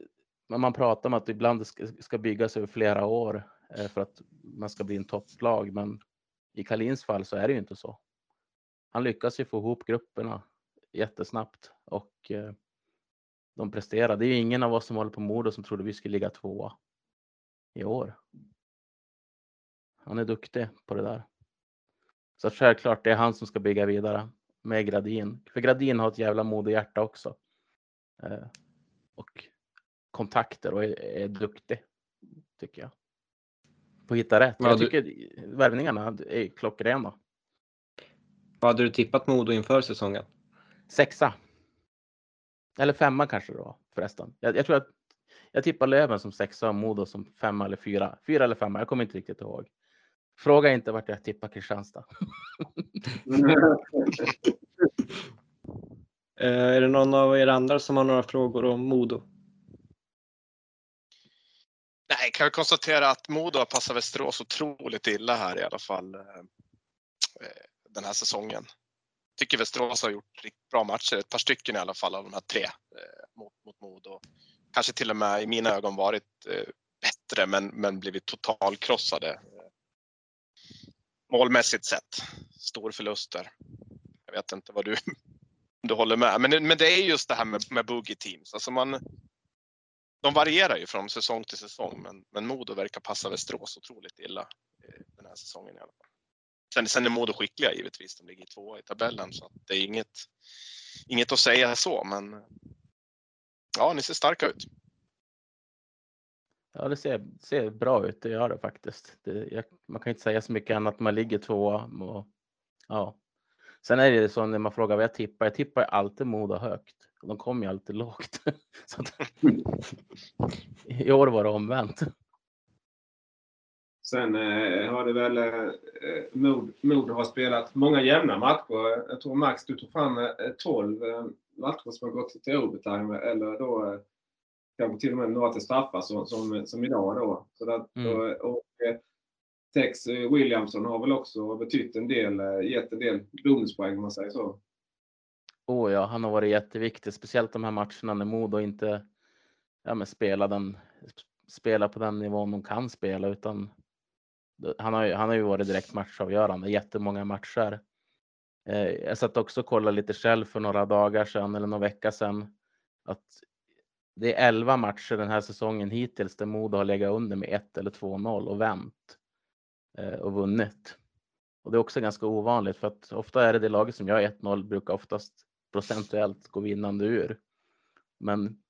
man pratar om att ibland ska byggas över flera år eh, för att man ska bli en topplag, men i Kalins fall så är det ju inte så. Han lyckas ju få ihop grupperna jättesnabbt och eh, de presterar. Det är ju ingen av oss som håller på Modo som trodde vi skulle ligga tvåa i år. Han är duktig på det där. Så självklart, det är han som ska bygga vidare med Gradin. För Gradin har ett jävla modehjärta också. Eh, och kontakter och är, är duktig, tycker jag. På att hitta rätt. Ja, jag tycker du... värvningarna är klockrena. Vad hade du tippat Modo inför säsongen? Sexa. Eller femma kanske då förresten. Jag, jag tror att jag tippar Löven som sexa och Modo som femma eller fyra. Fyra eller femma, jag kommer inte riktigt ihåg. Fråga inte vart jag tippar Kristianstad. (laughs) Eh, är det någon av er andra som har några frågor om Modo? Nej, kan vi konstatera att Modo har passat Västerås otroligt illa här i alla fall eh, den här säsongen. Tycker Västerås har gjort riktigt bra matcher, ett par stycken i alla fall av de här tre eh, mot, mot Modo. Kanske till och med i mina ögon varit eh, bättre men, men blivit totalkrossade eh, målmässigt sett. Storförluster. Jag vet inte vad du, du håller med. Men, men det är just det här med, med boogie teams. Alltså man, de varierar ju från säsong till säsong men, men Modo verkar passa Västerås otroligt illa eh, den här säsongen i alla fall. Sen, sen är Modo skickliga givetvis. De ligger tvåa i tabellen så det är inget, inget att säga så men ja, ni ser starka ut. Ja, det ser, ser bra ut, det gör det faktiskt. Det, jag, man kan inte säga så mycket annat, man ligger tvåa. Och, ja. Sen är det så när man frågar vad jag tippar, jag tippar alltid Modo högt. De kommer ju alltid lågt. (laughs) så att, (laughs) I år var det omvänt. Sen eh, har det väl eh, Mod, Mod har spelat många jämna matcher. Jag tror Max, du tog fram eh, 12 eh, matcher som har gått till overtime eller då eh, kanske till och med några till straffar som, som, som idag då. Så där, mm. och, och, eh, Tex Williamson har väl också betytt en del, eh, gett en del bonuspoäng om man säger så. Oh ja, han har varit jätteviktig, speciellt de här matcherna när Modo inte ja, men spelar, den, spelar på den nivån de kan spela utan han har, ju, han har ju varit direkt matchavgörande, jättemånga matcher. Eh, jag satt också och kollade lite själv för några dagar sedan eller någon vecka sedan att det är 11 matcher den här säsongen hittills där Modo har legat under med 1 eller 2-0 och vänt eh, och vunnit. Och det är också ganska ovanligt för att ofta är det det laget som gör 1-0 brukar oftast procentuellt gå vinnande ur. Men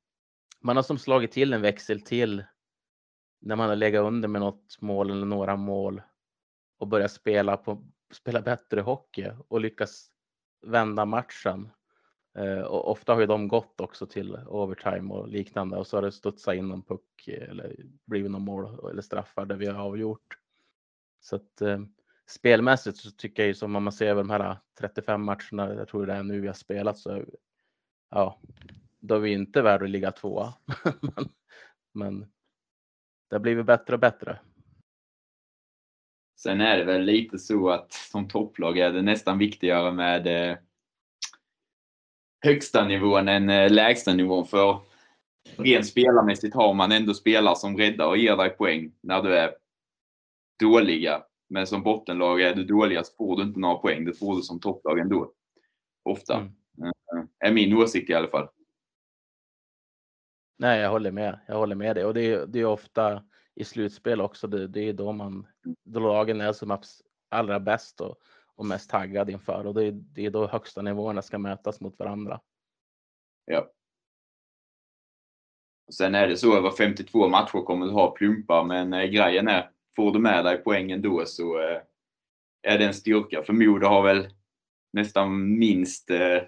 man har som slagit till en växel till när man har legat under med något mål eller några mål och börjat spela, på, spela bättre hockey och lyckas vända matchen Eh, och ofta har ju de gått också till overtime och liknande och så har det studsat in någon puck eller blivit någon mål eller straffar där vi har avgjort. Så att eh, spelmässigt så tycker jag ju som om man ser över de här 35 matcherna, jag tror det är nu vi har spelat så ja, då är vi inte värda att ligga tvåa. (laughs) men, men det har blivit bättre och bättre. Sen är det väl lite så att som topplag är det nästan viktigare med eh, högsta nivån än eh, lägsta nivån. För rent spelarmässigt har man ändå spelare som räddar och ger dig poäng när du är dåliga. Men som bottenlag är du dåliga så får du inte några poäng. Det får du som topplag ändå. Ofta. Mm. Eh, är min åsikt i alla fall. Nej, jag håller med. Jag håller med dig. Och det är, det är ofta i slutspel också. Det, det är då man, då lagen är som allra bäst och och mest taggad inför och det är, det är då högsta nivåerna ska mötas mot varandra. Ja. Sen är det så över 52 matcher kommer du ha plumpar men eh, grejen är, får du med dig poängen då så eh, är det en styrka. För Modo har väl nästan minst eh,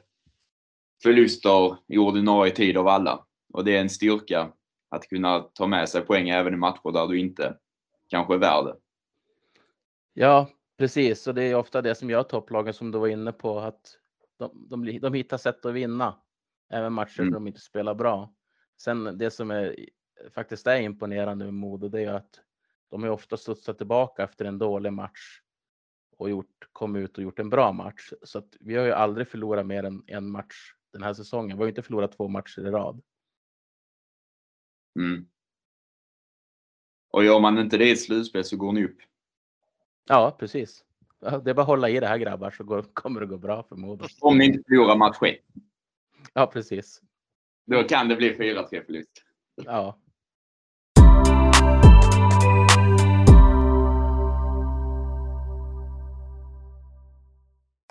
förluster i ordinarie tid av alla. Och det är en styrka att kunna ta med sig poäng även i matcher där du inte kanske är värd det. Ja, Precis, och det är ofta det som gör topplagen som du var inne på, att de, de, de hittar sätt att vinna. Även matcher mm. där de inte spelar bra. Sen det som är, faktiskt är imponerande med Modo, det är att de har ofta studsat tillbaka efter en dålig match och gjort, kommit ut och gjort en bra match. Så att vi har ju aldrig förlorat mer än en match den här säsongen. Vi har inte förlorat två matcher i rad. Mm. Och gör man inte det i ett slutspel så går ni upp. Ja, precis. Det är bara att hålla i det här grabbar så går, kommer det gå bra för Modo. Om ni inte förlorar match 1. Ja, precis. Då kan det bli 4-3 förlust. Ja,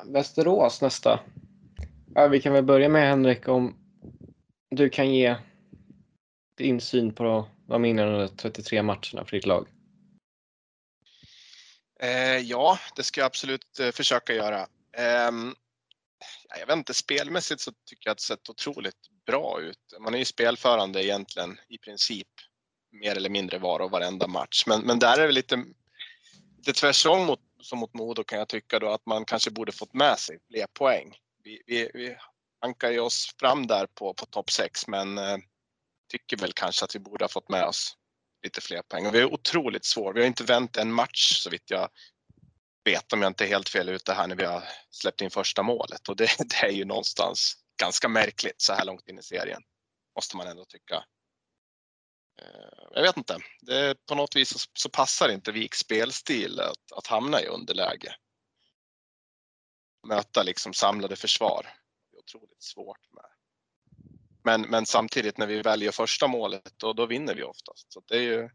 Västerås nästa. Ja, vi kan väl börja med Henrik om du kan ge din syn på de inledande 33 matcherna för ditt lag. Eh, ja, det ska jag absolut eh, försöka göra. Eh, jag vet inte, spelmässigt så tycker jag att det sett otroligt bra ut. Man är ju spelförande egentligen i princip mer eller mindre var och varenda match. Men, men där är det lite, lite tvärtom mot, som mot Modo kan jag tycka då att man kanske borde fått med sig fler poäng. Vi, vi, vi ankar ju oss fram där på, på topp 6 men eh, tycker väl kanske att vi borde ha fått med oss lite fler poäng. Och vi är otroligt svåra. Vi har inte vänt en match så vitt jag vet om jag inte är helt fel ute här när vi har släppt in första målet och det, (laughs) det är ju någonstans ganska märkligt så här långt in i serien. Måste man ändå tycka. Eh, jag vet inte. Det, på något vis så, så passar inte Viks spelstil att, att hamna i underläge. Möta liksom samlade försvar. Det är otroligt svårt med. Men, men samtidigt när vi väljer första målet då, då vinner vi oftast. Så det är ju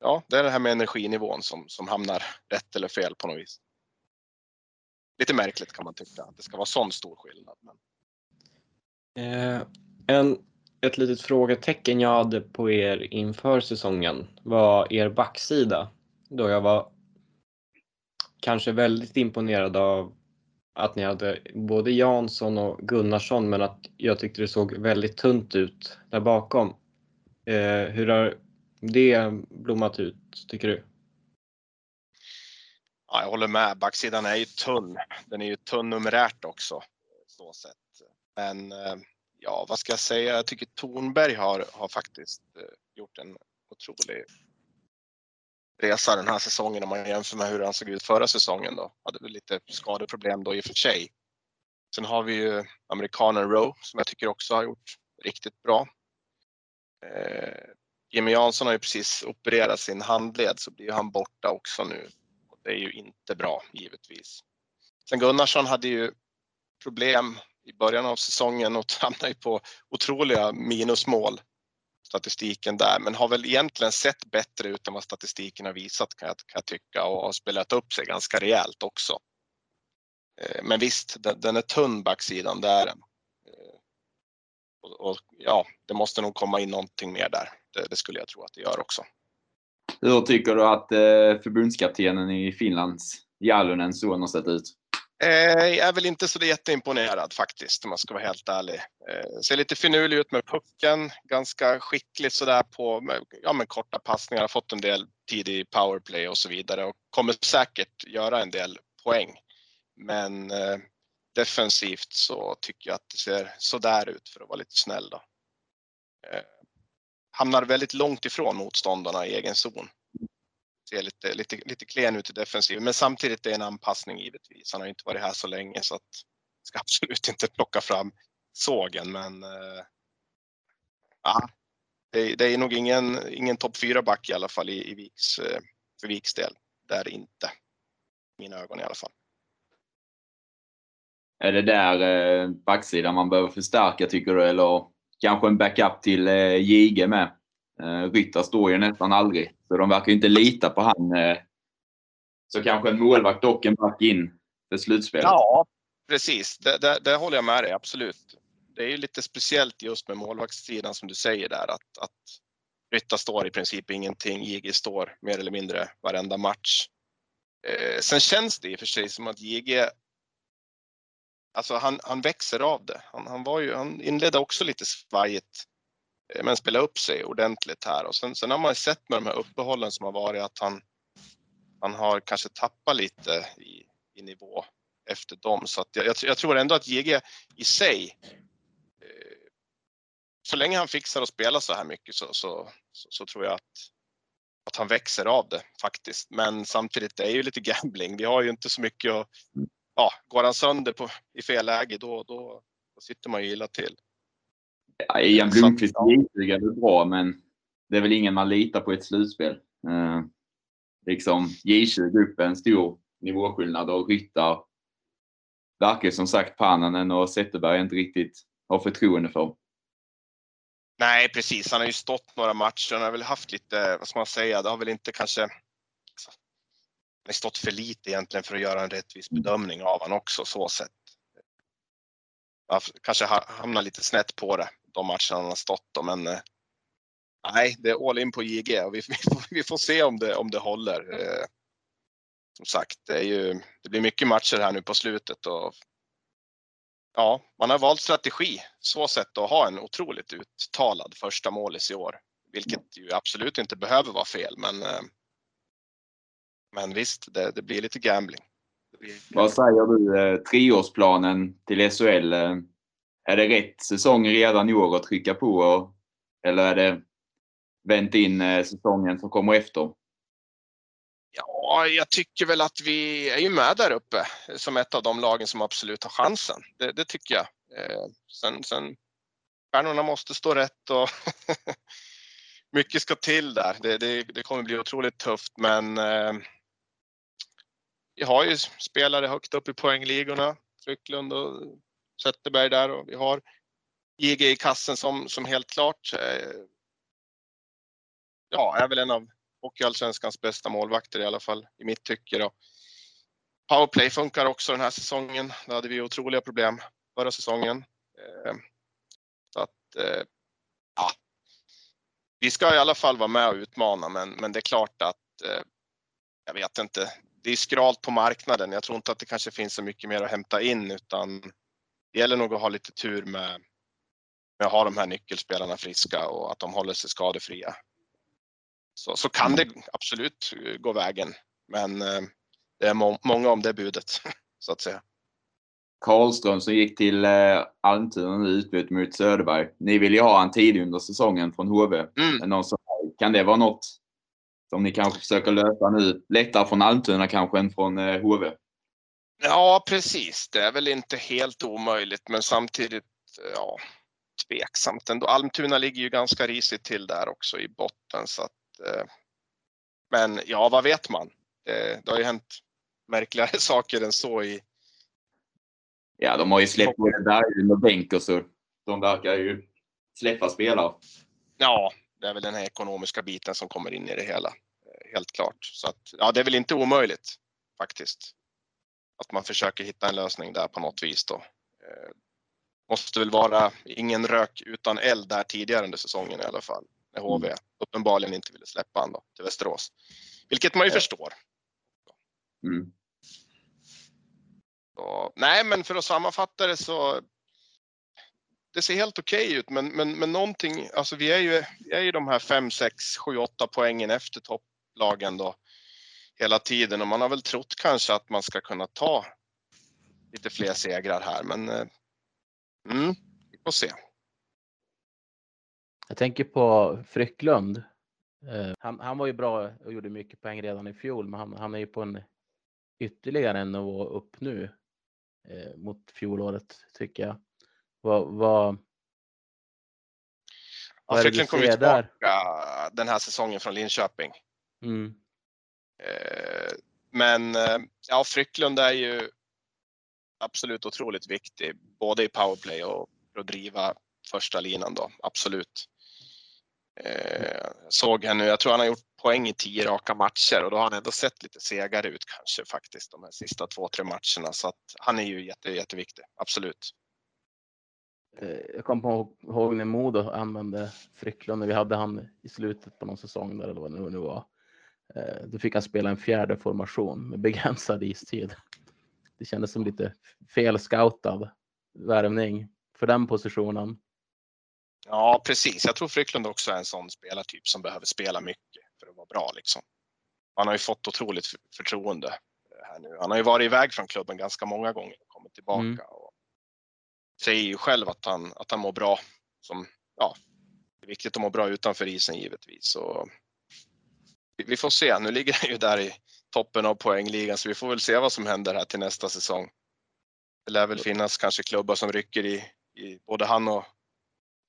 ja, det är det här med energinivån som, som hamnar rätt eller fel på något vis. Lite märkligt kan man tycka att det ska vara sån stor skillnad. Men... Eh, en, ett litet frågetecken jag hade på er inför säsongen var er backsida. Då jag var kanske väldigt imponerad av att ni hade både Jansson och Gunnarsson men att jag tyckte det såg väldigt tunt ut där bakom. Eh, hur har det blommat ut tycker du? Ja, jag håller med. Backsidan är ju tunn. Den är ju tunn numerärt också. Så sett. Men eh, ja, vad ska jag säga? Jag tycker Tornberg har, har faktiskt eh, gjort en otrolig resa den här säsongen om man jämför med hur han såg ut förra säsongen då. Hade väl lite skadeproblem då i och för sig. Sen har vi ju amerikanen Rowe som jag tycker också har gjort riktigt bra. Eh, Jimmy Jansson har ju precis opererat sin handled så blir han borta också nu. Och det är ju inte bra givetvis. Sen Gunnarsson hade ju problem i början av säsongen och (laughs) hamnade ju på otroliga minusmål statistiken där, men har väl egentligen sett bättre ut än vad statistiken har visat kan jag, kan jag tycka och har spelat upp sig ganska rejält också. Eh, men visst, den, den är tunn backsidan, det är den. Eh, och, och ja, det måste nog komma in någonting mer där. Det, det skulle jag tro att det gör också. Hur tycker du att eh, förbundskaptenen i Finlands Jallonen son har sett ut? Eh, jag är väl inte så jätteimponerad faktiskt om man ska vara helt ärlig. Eh, ser lite finurlig ut med pucken, ganska skicklig sådär på med, ja, med korta passningar, har fått en del tid i powerplay och så vidare och kommer säkert göra en del poäng. Men eh, defensivt så tycker jag att det ser sådär ut för att vara lite snäll då. Eh, hamnar väldigt långt ifrån motståndarna i egen zon ser lite, lite, lite klen ut i defensiven. Men samtidigt är det en anpassning givetvis. Han har inte varit här så länge så att ska (laughs) absolut inte plocka fram sågen. Men äh, ja, det, det, är nog ingen, ingen topp 4 back i alla fall i, i Viks, eh, för Viks del. Det är det inte. I mina ögon i alla fall. Är det där eh, backsidan man behöver förstärka tycker du? Eller kanske en backup till Jige med? Eh, Ryttar står ju nästan aldrig, så de verkar ju inte lita på han. Eh, så kanske en målvakt och en back in för slutspelet. Ja, precis. Det, håller jag med dig, absolut. Det är ju lite speciellt just med målvaktssidan som du säger där att, att Rytta står i princip ingenting, JG står mer eller mindre varenda match. Eh, sen känns det i och för sig som att JG Alltså han, han växer av det. Han, han, var ju, han inledde också lite svajigt Eh, men spela upp sig ordentligt här och sen, sen har man sett med de här uppehållen som har varit att han, han har kanske tappat lite i, i nivå efter dem. Så att jag, jag tror ändå att JG i sig, eh, så länge han fixar att spela så här mycket så, så, så, så tror jag att, att han växer av det faktiskt. Men samtidigt, det är ju lite gambling. Vi har ju inte så mycket att, ja, går han sönder på, i fel läge då, då, då sitter man ju illa till. Ian Blomqvist ja. J20 är väl bra, men det är väl ingen man litar på i ett slutspel. Eh, liksom J20 upp en stor nivåskillnad och Ryttar verkar som sagt Pannanen och Zetterberg inte riktigt har förtroende för. Nej, precis. Han har ju stått några matcher. Han har väl haft lite, vad ska man säga, det har väl inte kanske alltså, han har stått för lite egentligen för att göra en rättvis bedömning av han också så sett. Ja, kanske ha- hamnar lite snett på det, de matcherna han har stått då, men eh, nej, det är all in på JG och vi, (laughs) vi, får, vi får se om det, om det håller. Eh, som sagt, det, är ju, det blir mycket matcher här nu på slutet och ja, man har valt strategi så sätt att ha en otroligt uttalad första målis i år, vilket ju absolut inte behöver vara fel, men eh, men visst, det, det blir lite gambling. Vad säger du? Eh, treårsplanen till SHL. Eh? Är det rätt säsong redan i år att trycka på? Och, eller är det vänt in eh, säsongen som kommer efter? Ja, jag tycker väl att vi är ju med där uppe som ett av de lagen som absolut har chansen. Det, det tycker jag. Eh, sen, sen stjärnorna måste stå rätt och (laughs) mycket ska till där. Det, det, det kommer bli otroligt tufft, men eh, vi har ju spelare högt upp i poängligorna. Frycklund och Zetterberg där och vi har JG i kassen som, som helt klart eh, ja, är väl en av Hockeyallsvenskans bästa målvakter i alla fall i mitt tycke. Då. Powerplay funkar också den här säsongen. Då hade vi otroliga problem förra säsongen. Eh, Så att, eh, ja. Vi ska i alla fall vara med och utmana, men, men det är klart att eh, jag vet inte. Det är skralt på marknaden. Jag tror inte att det kanske finns så mycket mer att hämta in, utan det gäller nog att ha lite tur med, med att ha de här nyckelspelarna friska och att de håller sig skadefria. Så, så kan det absolut gå vägen. Men eh, det är må många om det budet, (laughs) så att säga. Karlström som gick till eh, Almtuna nu utbytt mot Söderberg. Ni vill ju ha en tidig under säsongen från HV. Mm. Någon som, kan det vara något som ni kanske försöker lösa nu? Lättare från Almtuna kanske än från eh, HV? Ja, precis. Det är väl inte helt omöjligt, men samtidigt ja, tveksamt ändå. Almtuna ligger ju ganska risigt till där också i botten. Så att, eh, men ja, vad vet man? Det, det har ju hänt märkligare (laughs) saker än så i Ja, de har ju släppt både Berglund och så de verkar ju släppa spelare. Ja, det är väl den här ekonomiska biten som kommer in i det hela. eh, Helt klart. Så att, ja, det är väl inte omöjligt faktiskt. Att man försöker hitta en lösning där på något vis då. Eh, måste väl vara ingen rök utan eld där tidigare under säsongen i alla fall. När HV uppenbarligen inte ville släppa han då till Västerås. Vilket man ju Ja. förstår. Mm. Så, nej, men för att sammanfatta det så. Det ser helt okej ut, men, men, men någonting, alltså vi är ju, vi är ju de här 5, 6, 7, 8 poängen efter topplagen då hela tiden och man har väl trott kanske att man ska kunna ta lite fler segrar här, men eh, mm, vi får se. Jag tänker på Frycklund. Eh, Han, han var ju bra och gjorde mycket poäng redan i fjol, men han, han är ju på en ytterligare en nivå upp nu eh, mot fjolåret tycker jag. Vad, vad, Ja, Vad du Frycklund kom ju ser där? tillbaka den här säsongen från Linköping. mm, Eh, men eh, ja, Frycklund är ju absolut otroligt viktig, både i powerplay och för att driva första linan då, absolut. Eh, såg han nu, jag tror han har gjort poäng i tio raka matcher och då har han ändå sett lite segare ut kanske faktiskt de här sista två, tre matcherna. Så att han är ju jätte, jätteviktig, absolut. Eh, jag kommer ihåg när Modo använde Frycklund när vi hade han i slutet på någon säsong där eller vad det nu var. Eh, Då fick han spela en fjärde formation med begränsad istid. Det kändes som lite fel scoutad värvning för den positionen. Ja, precis. Jag tror Frycklund också är en sån spelartyp som behöver spela mycket för att vara bra liksom. Han har ju fått otroligt för- förtroende eh, här nu. Han har ju varit iväg från klubben ganska många gånger och kommit tillbaka Mm. och säger ju själv att han, att han mår bra. Som, ja, det är viktigt att må bra utanför isen givetvis. Och vi- får se. Nu ligger han ju där i toppen av poängligan så vi får väl se vad som händer här till nästa säsong. Det lär väl finnas kanske klubbar som rycker i, i både han och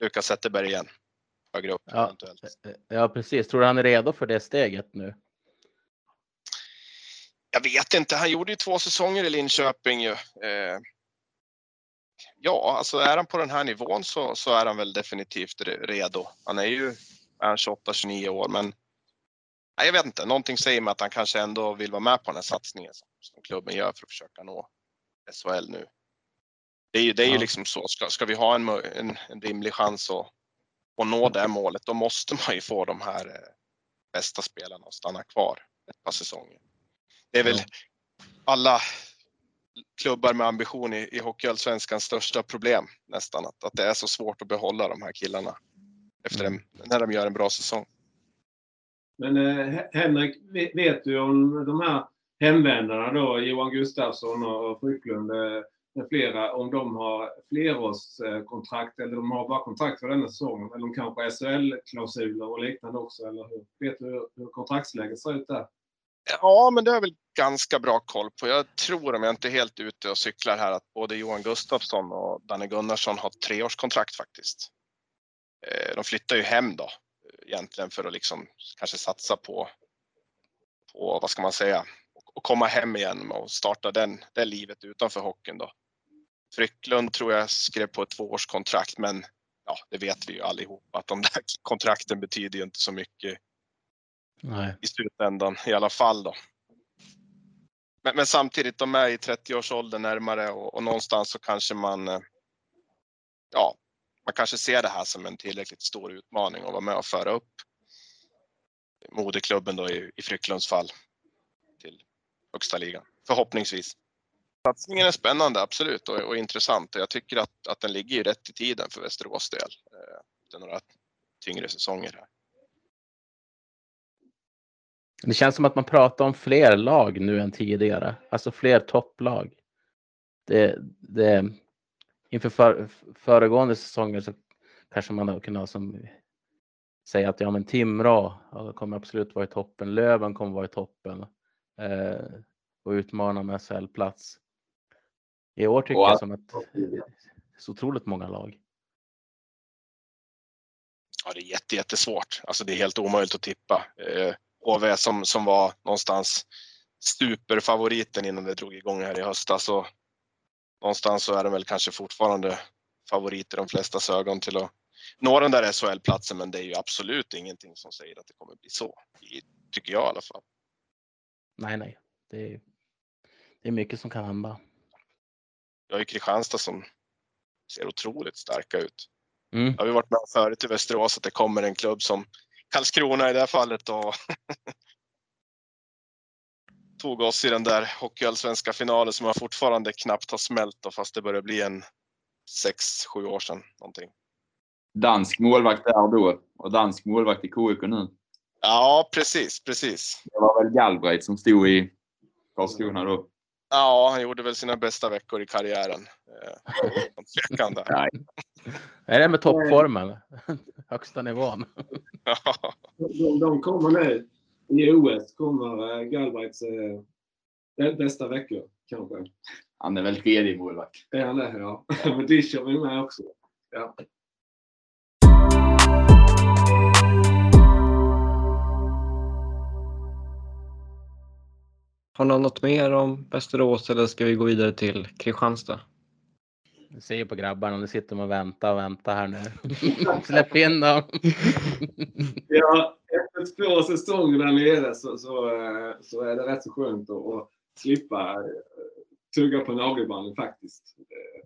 Lukas Zetterberg igen. Högre upp Ja. eventuellt. Ja, precis. Tror du han är redo för det steget nu? Jag vet inte, han gjorde ju två säsonger i Linköping ju. Eh, ja, alltså är han på den här nivån så, så är han väl definitivt re- redo. Han är ju är han 28-29 år, men jag vet inte, någonting säger mig att han kanske ändå vill vara med på den här satsningen som, som klubben gör för att försöka nå SHL nu. Det är ju, det är ju Ja. liksom så, ska, ska vi ha en, en, en rimlig chans att, att nå det målet, då måste man ju få de här eh, bästa spelarna att stanna kvar ett par säsonger. Det är väl alla klubbar med ambition i, i Hockeyallsvenskans största problem nästan. Att, att det är så svårt att behålla de här killarna efter en, när de gör en bra säsong. Men eh, Henrik, vet du om de här hemvändarna då, Johan Gustafsson och Frycklund eh, med flera, om de har flerårskontrakt eh, eller de har bara kontrakt för denna säsongen? Eller de kanske har SHL-klausuler och liknande också? Eller hur? Vet du hur, kontraktsläget ser ut där? Ja, men det har jag väl ganska bra koll på. Jag tror, om jag inte är helt ute och cyklar här, att både Johan Gustafsson och Danne Gunnarsson har treårskontrakt faktiskt. Eh, de flyttar ju hem då egentligen för att liksom kanske satsa på, på vad ska man säga, och komma hem igen och starta den, det livet utanför hockeyn då. Frycklund tror jag skrev på ett tvåårskontrakt, men ja, det vet vi ju allihop att de där (laughs) kontrakten betyder ju inte så mycket Nej. i slutändan i alla fall då. Men, men samtidigt, de är i 30-årsåldern närmare och, och någonstans så kanske man, eh, ja, man kanske ser det här som en tillräckligt stor utmaning att vara med och föra upp moderklubben då i, i Frycklunds fall till högsta ligan. Förhoppningsvis. Satsningen är spännande, absolut, och, och intressant. Och jag tycker att, att den ligger ju rätt i tiden för Västerås del. Eh, det är några tyngre säsonger här. Det känns som att man pratar om fler lag nu än tidigare. Alltså fler topplag. Det, det, inför för, föregående säsonger så kanske man har kunnat som, säga att ja, men Timrå kommer absolut vara i toppen. Löven kommer vara i toppen eh, och utmana med SHL-plats. I år tycker Och jag som att det är så otroligt många lag. Ja, det är jätte, jättesvårt. Alltså det är helt omöjligt att tippa. Eh, HV som, som var någonstans superfavoriten innan det drog igång här i höstas. Så någonstans så är de väl kanske fortfarande favoriter i de flestas ögon till att nå den där SHL-platsen. Men det är ju absolut ingenting som säger att det kommer bli så. Tycker jag i alla fall. Nej, nej. Det är, det är mycket som kan hända. Jag har ju Kristianstad som ser otroligt starka ut. Mm. Jag har vi varit med förut i Västerås att det kommer en klubb som Karlskrona i det här fallet och (laughs) tog oss i den där hockeyallsvenska finalen som jag fortfarande knappt har smält då, fast det börjar bli en sex, sju år sedan någonting. Dansk målvakt där då och dansk målvakt i KIK nu. Ja, precis, precis. Det var väl Galbraith som stod i Karlskrona då. Ja, han gjorde väl sina bästa veckor i karriären. Eh, utan tvekan där. Nej. (laughs) Är det med toppformen? (laughs) Högsta nivån. (laughs) De, de kommer nu i OS, kommer eh, Galbraiths eh, bä- bästa veckor kanske. Han är väl tredje målvakt. Är han det? Ja. Men Discher är med också. Ja. Har någon något mer om Västerås eller ska vi gå vidare till Kristianstad? Jag ser på grabbarna, nu sitter de och väntar och väntar här nu. (laughs) Släpp in dem. (laughs) Ja, efter två säsonger där nere så, så, eh, så är det rätt så skönt att, att slippa eh, tugga på nagelbanden faktiskt.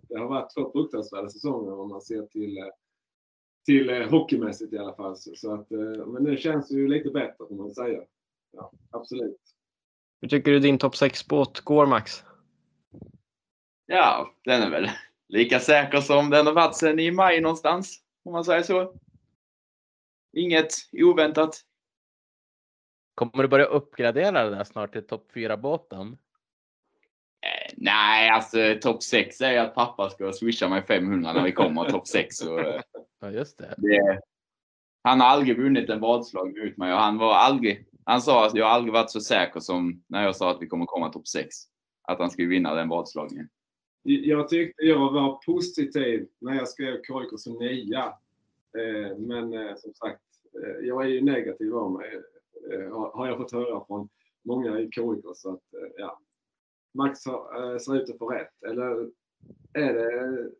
Det har varit två fruktansvärda säsonger om man ser till, eh, till hockeymässigt i alla fall. Så, så att, men nu känns det ju lite bättre får man säga. Ja, absolut. Hur tycker du din topp 6-båt går Max? Ja, den är väl lika säker som den har varit sedan i maj någonstans. Om man säger så. Inget oväntat. Kommer du börja uppgradera det där snart till topp 4-båten? Eh, nej, alltså topp 6 är att pappa ska swisha mig 500 när vi kommer topp 6. Så, eh, Ja, just det. det, han har aldrig vunnit en vadslag ut mig och han var aldrig, han sa att jag aldrig varit så säker som när jag sa att vi kommer komma topp 6. Att han skulle vinna den vadslagningen. Jag tyckte jag var positiv när jag skrev KIK som nia. Eh, men eh, som sagt, eh, jag är ju negativ av mig. Har jag fått höra från många i KIK. Så att, ja. Max ser ut att få rätt. Eller är det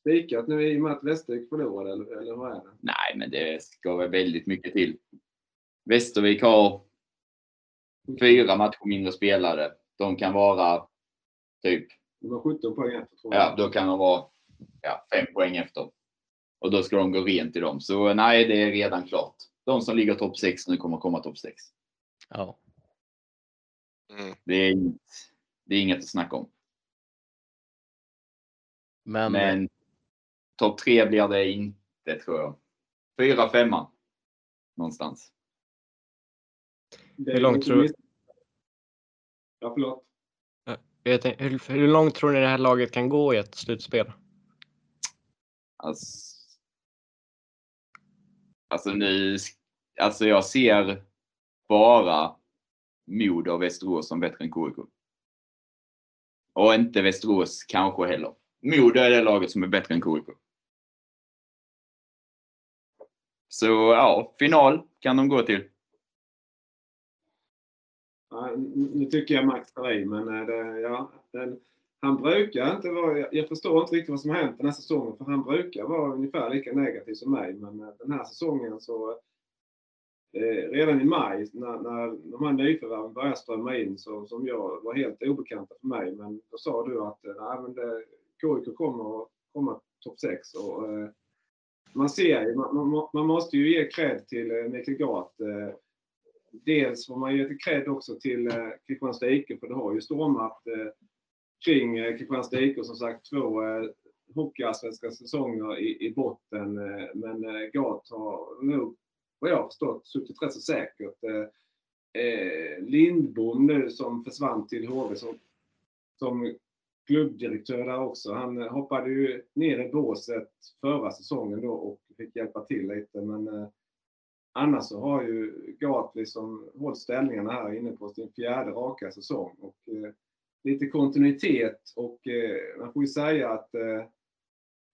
spikat nu i och med att Västervik förlorade? Eller, eller vad är det? Nej, men det ska väl väldigt mycket till. Västervik har fyra matcher mindre spelare. De kan vara typ... De var 17 poäng efter tror jag. Ja, då kan de vara ja, fem poäng efter. Och då ska de gå rent i dem. Så nej, det är redan klart. De som ligger topp 6 nu kommer komma topp 6. Ja. Mm. Det, är inget, det är inget att snacka om. Men, Men topp 3 blir det inte tror jag. Fyra, femma. Någonstans. Hur långt tror du? Ja, förlåt. Tänkte, hur, hur långt tror ni det här laget kan gå i ett slutspel? Alltså, alltså nu, alltså jag ser bara Modo och Västerås som bättre än KIK. Och inte Västerås kanske heller. Modo är det laget som är bättre än KIK. Så ja, final kan de gå till. Ja, nu tycker jag Max tar i, men eh, det, ja, den, han brukar inte vara... Jag förstår inte riktigt vad som har hänt den här säsongen, för han brukar vara ungefär lika negativ som mig. Men eh, den här säsongen så... Eh, redan i maj när, när de här nyförvärven började strömma in, så, som jag var helt obekanta för mig, men då sa du att eh, nej, men det, KIK kommer att komma topp 6. Och, eh, man ser ju, man, man, man, måste ju ge cred till eh, Mikael Gart. Eh, dels får man ge cred också till eh, Kristianstad IK, för det har ju stormat eh, kring eh, Kristianstad IK som sagt två eh, hockeyallsvenska säsonger i, i botten. Eh, men eh, Gat har nog, vad jag har förstått, suttit rätt så säkert. Eh, eh Lindbom nu som försvann till HV som, som klubbdirektör där också. Han eh, hoppade ju ner i båset förra säsongen då och fick hjälpa till lite. Men eh, annars så har ju Gat liksom hållit ställningarna här inne på sin fjärde raka säsong. Och, eh, lite kontinuitet och eh, man får ju säga att eh,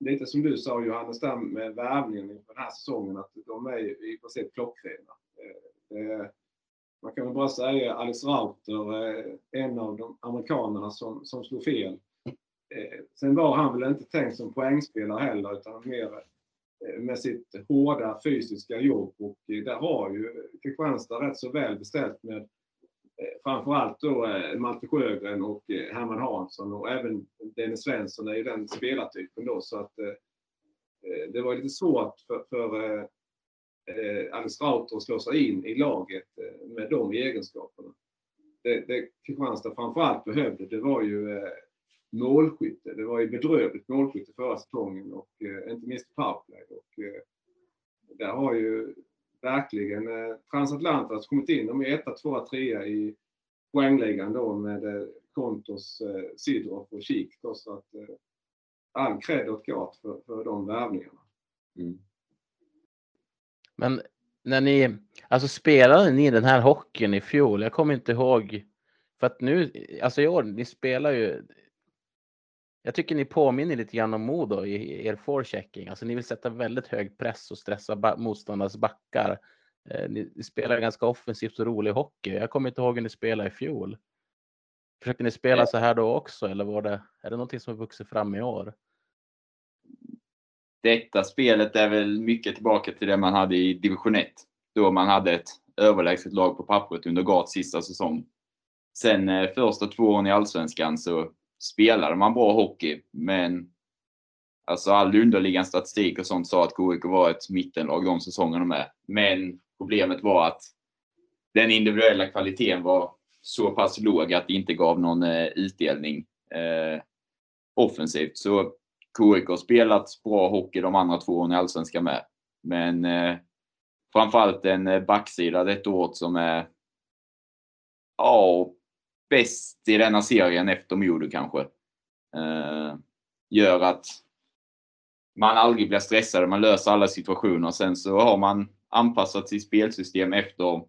lite som du sa Johannes där med värvningen inför den här säsongen att de är ju i princip klockrena. Eh, man kan väl bara säga Alice Rauter, eh, en av de amerikanerna som, som slog fel. Eh, sen var han väl inte tänkt som poängspelare heller utan mer Eh, med sitt hårda fysiska jobb. Och eh, där har ju Kristianstad rätt så väl beställt med eh, framförallt då Malte Sjögren och Herman Hansson. Och även Dennis Svensson är ju den spelartypen då. Så att det var lite svårt för, för eh, Alice Rauter att slå sig in i laget med de egenskaperna. Det, det Kristianstad framförallt behövde det var ju eh, målskytte. Det var ju bedrövligt målskytte förra säsongen och eh, inte minst powerplay. Och, eh, där har ju verkligen eh, Transatlantas kommit in. De är etta, tvåa, trea i poängligan då med eh, Kontos, eh, Sidorov och Kik. Så att eh, all cred åt Gat för, för de värvningarna. Mm. Men när ni, alltså spelade ni den här hockeyn i fjol? Jag kommer inte ihåg. För att nu, alltså i år, ni spelar ju. Jag tycker ni påminner lite grann om Modo i er forechecking. Alltså ni vill sätta väldigt hög press och stressa motståndarnas backar. Eh, ni, spelar ganska offensivt och rolig hockey. Jag kommer inte ihåg hur ni spelade i fjol. Försöker ni spela så här då också eller var det, är det någonting som har vuxit fram i år? detta spelet är väl mycket tillbaka till det man hade i division 1. Då man hade ett överlägset lag på pappret under Gats sista säsong. Sen eh, första två åren i Allsvenskan så spelade man bra hockey, men alltså all underliggande statistik och sånt sa att KIK var ett mittenlag de säsongerna med. Men problemet var att den individuella kvaliteten var så pass låg att det inte gav någon eh, utdelning eh, offensivt. Så KIK har spelat bra hockey de andra två åren i Allsvenskan med. Men eh, framförallt en eh, backsida detta året som är ja, bäst i denna serien efter Modo kanske. Eh, gör att man aldrig blir stressad, man löser alla situationer. Sen så har man anpassat sitt spelsystem efter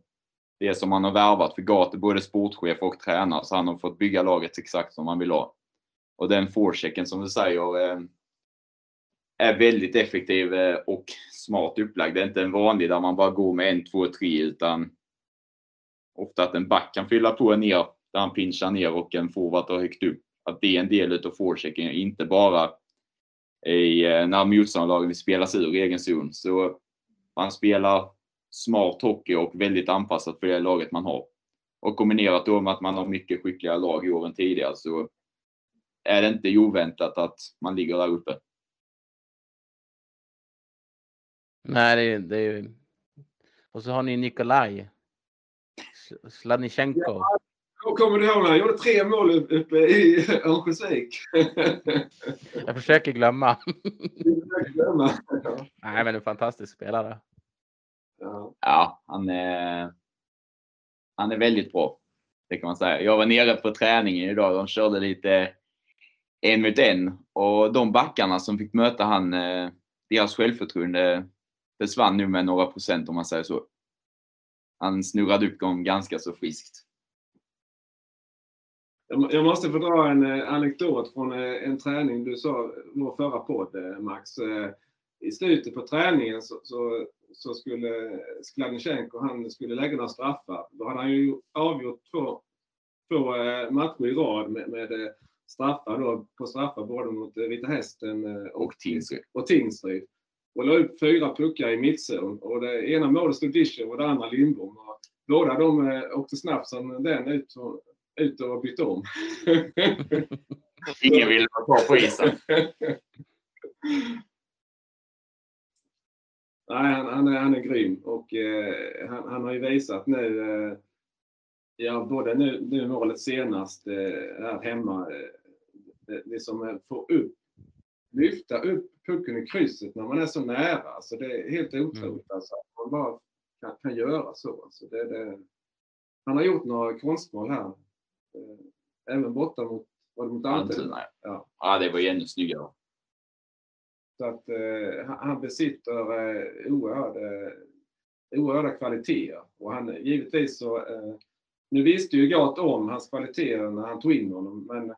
det som man har värvat. För Gate både sportchef och tränare, så han har fått bygga laget exakt som man vill ha. Och den forechecken som du säger eh, är väldigt effektiv eh, och smart upplagd. Det är inte en vanlig där man bara går med en, två, tre utan ofta att en back kan fylla på ner där han pinchar ner och en forward tar högt upp. Att det är en del utav forechecken, inte bara i, eh, när motståndarlaget vill spelas ur egen zon. Så man spelar smart hockey och väldigt anpassat för det laget man har. Och kombinerat då med att man har mycket skickliga lag i åren tidigare så är det inte oväntat att man ligger där uppe. Nej, det är, det är ju... Och så har ni Nikolaj. Sladnichenko. Ja, kommer du ihåg när han gjorde tre mål uppe i Örnsköldsvik? Jag försöker glömma. Nej, men en fantastisk spelare. Ja, ja han, är, han är väldigt bra. Det kan man säga. Jag var nere på träningen idag. De körde lite en mot en. Och de backarna som fick möta han, eh, deras självförtroende försvann nu med några procent om man säger så. Han snurrade upp dem ganska så friskt. Jag måste få dra en eh, anekdot från eh, en träning du sa, vår förra podd Max. I slutet på träningen så, så, så skulle Skladnichenko, han skulle lägga några straffar. Då hade han ju avgjort två, två matcher i rad med, med straffar då, på straffar både mot Vita Hästen och, och Tingsryd. Och Tingsryd och la upp fyra puckar i mittzon. Och det ena målet stod Discher och det andra Lindbom. Och båda de eh, åkte snabbt som den ut ut och bytte om. (laughs) Ingen ville vara kvar på isen. (laughs) Nej, han, han, är, han är grym och eh, han, han, har ju visat nu, eh, ja både nu, nu målet senast eh, här hemma, eh, det, det som får upp lyfta upp pucken i krysset när man är så nära. Alltså det är helt otroligt mm. alltså, att man bara kan, kan göra så. Alltså det, det, han har gjort några konstmål här. Eh, även borta mot, var det mot Almtuna. Ja. ja, det var ju ännu snyggare. Så att eh, han besitter eh, oerhörda, oerhörda kvaliteter. Och han givetvis så, eh, nu visste ju Gat om hans kvaliteter när han tog in honom, men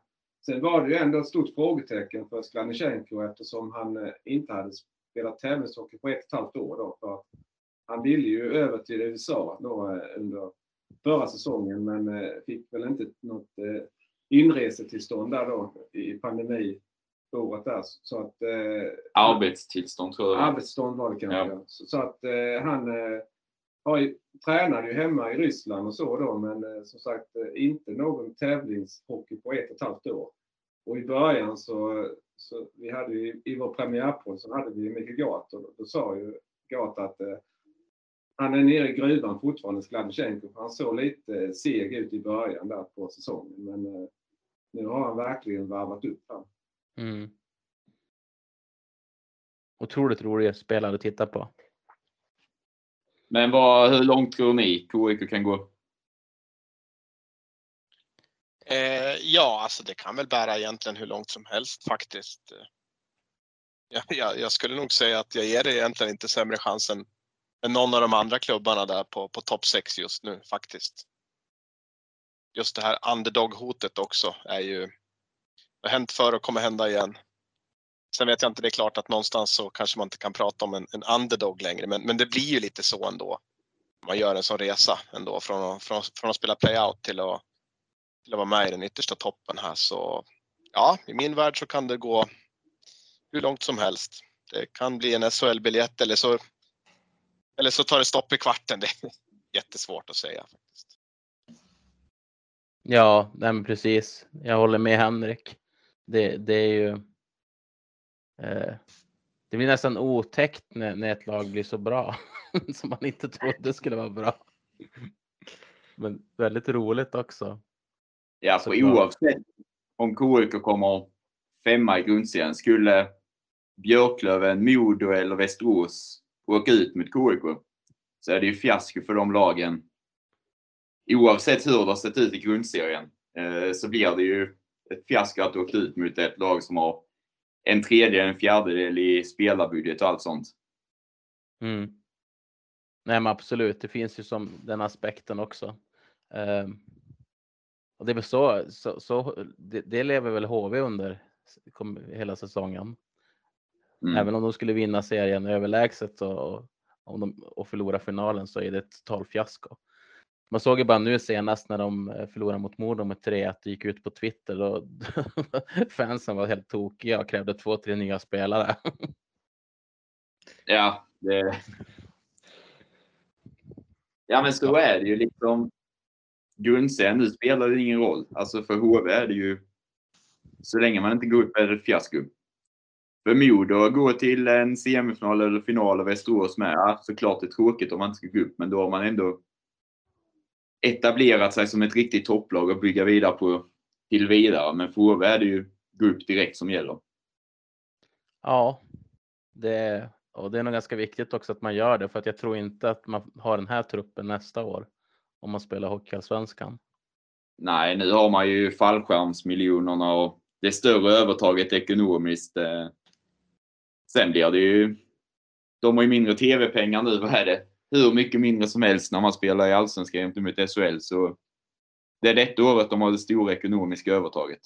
Sen var det ju ändå ett stort frågetecken för Skladnichenko eftersom han eh, inte hade spelat tävlingshockey på ett och ett halvt år. Då, för han ville ju över till USA då eh, under förra säsongen men eh, fick väl inte något inresetillstånd där då i pandemi året där. Så att, Arbetstillstånd tror jag. Arbetstillstånd var det kanske. Ja. Så, så, att han har ju, tränade ju hemma i Ryssland och så då, men eh, som sagt eh, inte någon tävlingshockey på ett och ett halvt år. Och i början så, så vi hade ju, i vår premiärpodd så hade vi Mikael Gat och då, då sa ju Gat att eh, han är nere i gruvan fortfarande, Skladnichenko. Han såg lite seg ut i början där på säsongen, men eh, nu har han verkligen varvat upp här. Mm. Otroligt rolig spelare att titta på. Men vad, hur långt tror ni KIK kan gå? Eh, ja, alltså det kan väl bära egentligen hur långt som helst faktiskt. Jag, jag, jag skulle nog säga att jag ger det egentligen inte sämre chans än, än någon av de andra klubbarna där på, på topp 6 just nu faktiskt. Just det här underdog-hotet också är ju, det har hänt förr och kommer hända igen. Sen vet jag inte, det är klart att någonstans så kanske man inte kan prata om en, en underdog längre, men, men det blir ju lite så ändå. Man gör en sån resa ändå från, från, från att spela playout till att, till att vara med i den yttersta toppen här. Så ja, i min värld så kan det gå hur långt som helst. Det kan bli en SHL-biljett eller så, eller så tar det stopp i kvarten. (laughs) Det är jättesvårt att säga. faktiskt. Ja, nej precis. Jag håller med Henrik. Det, det är ju Eh, det blir nästan otäckt när, när ett lag blir så bra (laughs) som man inte trodde skulle vara bra. Men väldigt roligt också. Ja, för oavsett om KIK kommer femma i grundserien, skulle Björklöven, Modo eller Västerås åka ut mot KIK så är det ju fiasko för de lagen. Oavsett hur det har sett ut i grundserien eh, så blir det ju ett fiasko att åka ut mot ett lag som har en tredjedel, en fjärdedel i spelarbudget och allt sånt. Mm. Nej men absolut, det finns ju som den aspekten också. Ehm, och det är väl så, så, så det, det lever väl HV under kom, hela säsongen. Mm. Även om de skulle vinna serien överlägset och, om de, och förlora finalen så är det ett totalfiasko. Man såg ju bara nu senast när de eh, förlorade mot Modo med 3 att det gick ut på Twitter och (laughs) fansen var helt tokiga och krävde två, tre nya spelare. Ja, det... Ja, men så är det ju liksom. Grundserien, nu spelar det ingen roll. Alltså för HV är det ju, så länge man inte går upp är det fiasko. För Modo att gå till en semifinal eller final av Västerås med, ja, såklart det är tråkigt om man inte ska gå upp, men då har man ändå etablerat sig som ett riktigt topplag och bygga vidare på till vidare. Men för HV är det ju gå upp direkt som gäller. Ja, det, och det är nog ganska viktigt också att man gör det för att jag tror inte att man har den här truppen nästa år om man spelar Hockeyallsvenskan. Nej, nu har man ju fallskärmsmiljonerna och det större övertaget ekonomiskt. eh. Sen blir det ju, de har ju mindre tv-pengar nu, vad är det? Hur mycket mindre som helst när man spelar i Allsvenskan gentemot SHL. Så det är detta året de har det stora ekonomiska övertaget.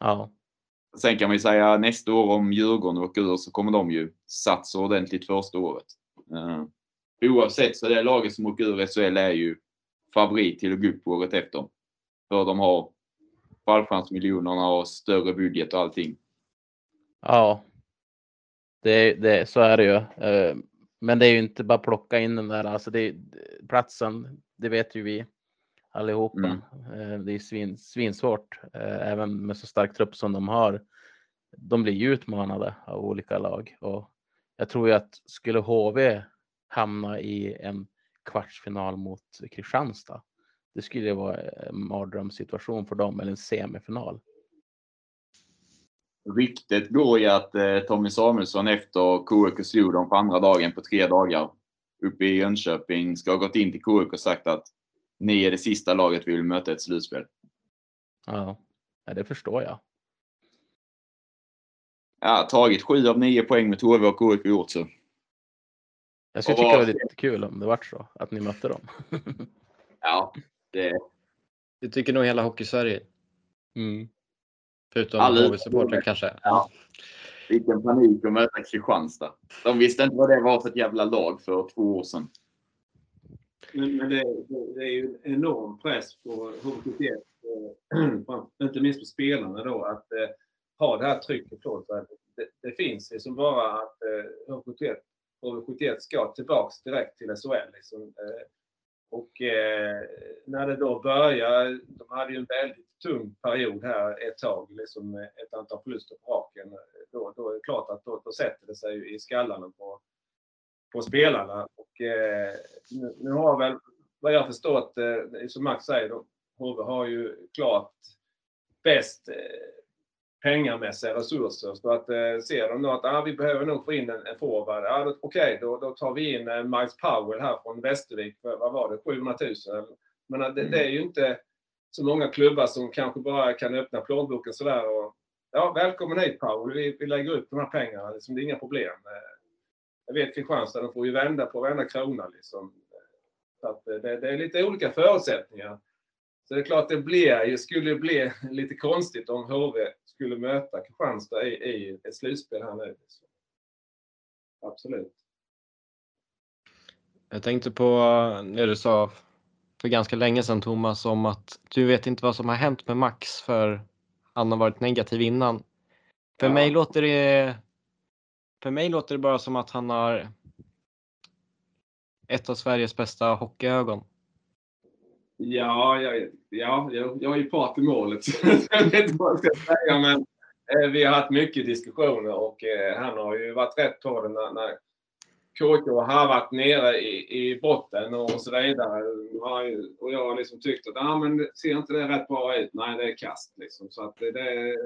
Ja, Sen kan man ju säga nästa år om Djurgården åker ur så kommer de ju satsa ordentligt första året. Uh, oavsett så det laget som åker ur SHL är ju favorit till att gå upp året efter. För de har fallskärmsmiljonerna och större budget och allting. ja. Det, det, så är det ju. Eh, Men det är ju inte bara plocka in den där, alltså det, platsen, det vet ju vi allihopa. Mm. Eh, Det är svin, svinsvårt, eh, även med så stark trupp som de har. De blir ju utmanade av olika lag och jag tror ju att skulle HV hamna i en kvartsfinal mot Kristianstad, det skulle ju vara en mardrömssituation för dem, eller en semifinal. Ryktet går ju att eh, Tommy Samuelsson efter KIK slog dem på andra dagen på tre dagar uppe i Jönköping ska ha gått in till KIK och sagt att ni är det sista laget vi vill möta i ett slutspel. Ja, det förstår jag. Ja, tagit sju av nio poäng med HV och KIK gjort så. Jag skulle Och tycka det vad- var lite kul om det vart så, att ni mötte dem. Ja, det, Det tycker nog hela Hockeysverige. Mm. Förutom Alla HV-supportrar kanske. Ja. Vilken panik att möta Kristianstad. De visste inte vad det var för ett jävla lag för två år sedan. Men, men det, det, det är ju en enorm press på HV71, eh, (clears throat) inte minst på spelarna då, att eh, ha det här trycket på sig. Det, det finns liksom bara att eh, HV71, HV71 ska tillbaks direkt till SHL. Liksom, eh, och eh, när det då börjar, de hade ju en väldigt tung period här ett tag, liksom ett antal förluster på raken. Då, då är det klart att då, då sätter det sig ju i skallarna på, på spelarna. Och, eh, nu, nu har väl, vad jag förstått, eh, som Max säger, då, HV har ju klart bäst eh, pengamässiga resurser. Så att eh, ser de då att ah, vi behöver nog få in en, en forward, ah, okej okej, då, då tar vi in eh, Miles Powell här från Västervik för, vad var det, 700 000? Men eh, det, det är ju inte så många klubbar som kanske bara kan öppna plånboken sådär och ja, välkommen hit Powell, vi, vi lägger upp de här pengarna, liksom, det är inga problem. Eh, jag vet Kristianstad, de får ju vända på varenda krona liksom. Så att eh, det, det är lite olika förutsättningar. Så det är klart, det blir, skulle bli (laughs) lite konstigt om HV skulle möta Kristianstad i, i ett slutspel här nu. Absolut. Jag tänkte på det du sa för ganska länge sedan Thomas om att du vet inte vad som har hänt med Max för han har varit negativ innan. För Ja. mig låter det för mig låter det bara som att han har ett av Sveriges bästa hockeyögon. Ja, jag, ja jag, jag är ju part i målet. (laughs) så jag vet inte vad jag ska säga. Men eh, vi har haft mycket diskussioner och eh, han har ju varit rätt på det när, när KK har varit nere i, i botten och så vidare. Och jag har liksom tyckt att ah, men ser inte det rätt bra ut? Nej, det är kast. Liksom. Så att det, det,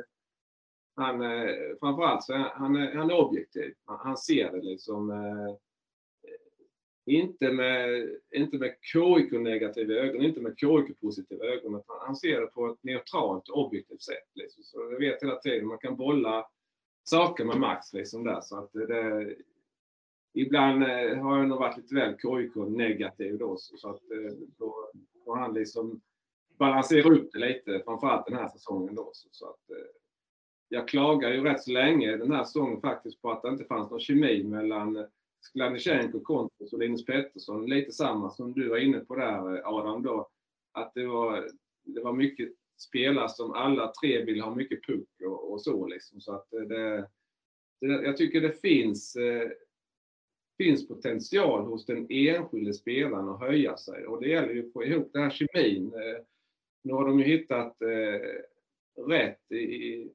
han, eh, framförallt så är han, är, han är objektiv. Han, han ser det liksom. Eh, inte med, inte med KIK-negativa ögon, inte med KIK-positiva ögon. utan Han ser det på ett neutralt objektivt sätt. Liksom. Så jag vet hela tiden, man kan bolla saker med Max liksom där. Så att det, det, ibland eh, har jag nog varit lite väl KIK-negativ då. Så, att eh, då får han liksom balansera upp det lite, framförallt den här säsongen då. Så, så att, eh, jag klagade ju rätt så länge den här säsongen faktiskt på att det inte fanns någon kemi mellan Skladnysjenko, Kontos och Linus Pettersson. Lite samma som du var inne på där eh, Adam då. Att det var, det var mycket spelare som alla tre vill ha mycket puck och, och så liksom. Så att eh, det, det, jag tycker det finns, eh, finns potential hos den enskilde spelaren att höja sig och det gäller ju att få ihop den här kemin. Eh, nu har de ju hittat eh, rätt i,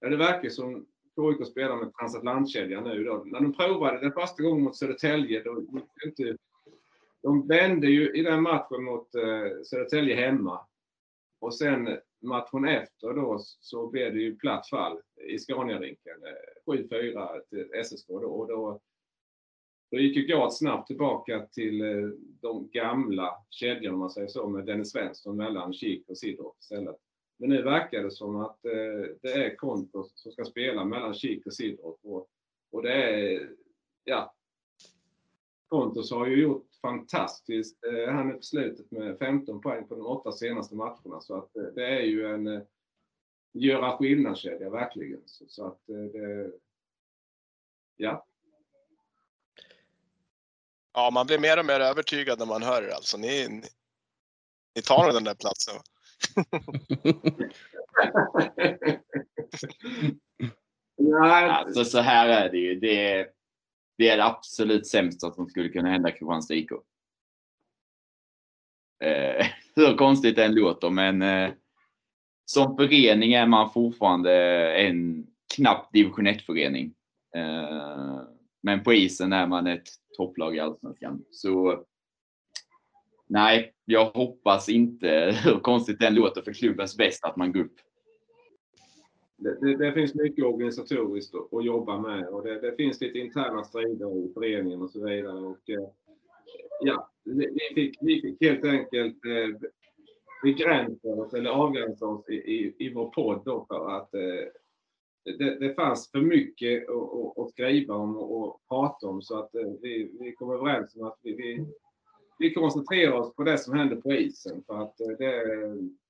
ja, det verkar som KIK spelar med transatlantkedjan nu då. När de provade det första gången mot Södertälje, då inte, de vände ju i den matchen mot eh, Södertälje hemma. Och sen matchen efter då så blev det ju platt fall i Scaniarinken. 7-4 eh, till SSK då. Och då, då gick ju Gart snabbt tillbaka till eh, de gamla kedjorna om man säger så med Dennis Svensson mellan Kik och Sidorf istället. Men nu verkar det som att eh, det är Kontos som ska spela mellan Kik och Sidorf. Och, och det är, ja, Kontos har ju gjort fantastiskt. Eh, här nu på slutet med 15 poäng på de åtta senaste matcherna. Så att eh, det är ju en eh, göra skillnad-kedja, verkligen. Så, så att eh, det, ja. Ja, man blir mer och mer övertygad när man hör er alltså. Ni, ni, ni tar den där platsen. Alltså så här är det ju. Det, det är det absolut sämsta som skulle kunna hända Kristianstad IK. Eh, (laughs) hur konstigt det än låter, men eh, som förening är man fortfarande en knapp division 1-förening. Eh, men på isen är man ett topplag i Allsvenskan. Så nej, jag hoppas inte, (laughs) hur konstigt det än låter, för klubbens bästa att man går upp det, det, det, finns mycket organisatoriskt att, jobba med och det, det, finns lite interna strider i föreningen och så vidare. Och, eh, ja, vi fick, vi fick helt enkelt eh, begränsa oss eller avgränsa oss i, i, i vår podd då för att eh, det, det fanns för mycket att, att, skriva om och prata om så att vi, vi kom överens om att vi, vi vi koncentrerar oss på det som händer på isen. För att eh, det,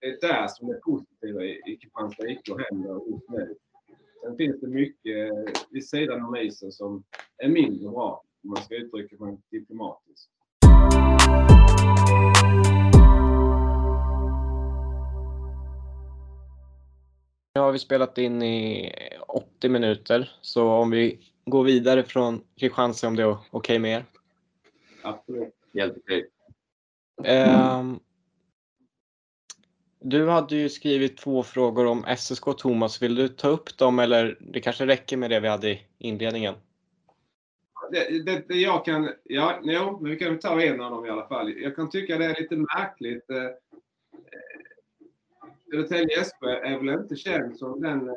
är där som det positiva i Kristianstad IK händer just nu. Sen finns det mycket vid sidan om isen som är mindre bra, om man ska uttrycka det diplomatiskt. Nu har vi spelat in i 80 minuter, så om vi går vidare från Kristianstad om det är okej okay med er? Absolut. Helt okej. Um, du hade ju skrivit två frågor om SSK Thomas. Vill du ta upp dem eller det kanske räcker med det vi hade i inledningen? Det, det, det jag kan, ja, jo, men vi kan ta en av dem i alla fall. Jag kan tycka det är lite märkligt. Eh, Södertälje SP är väl inte känd som den eh,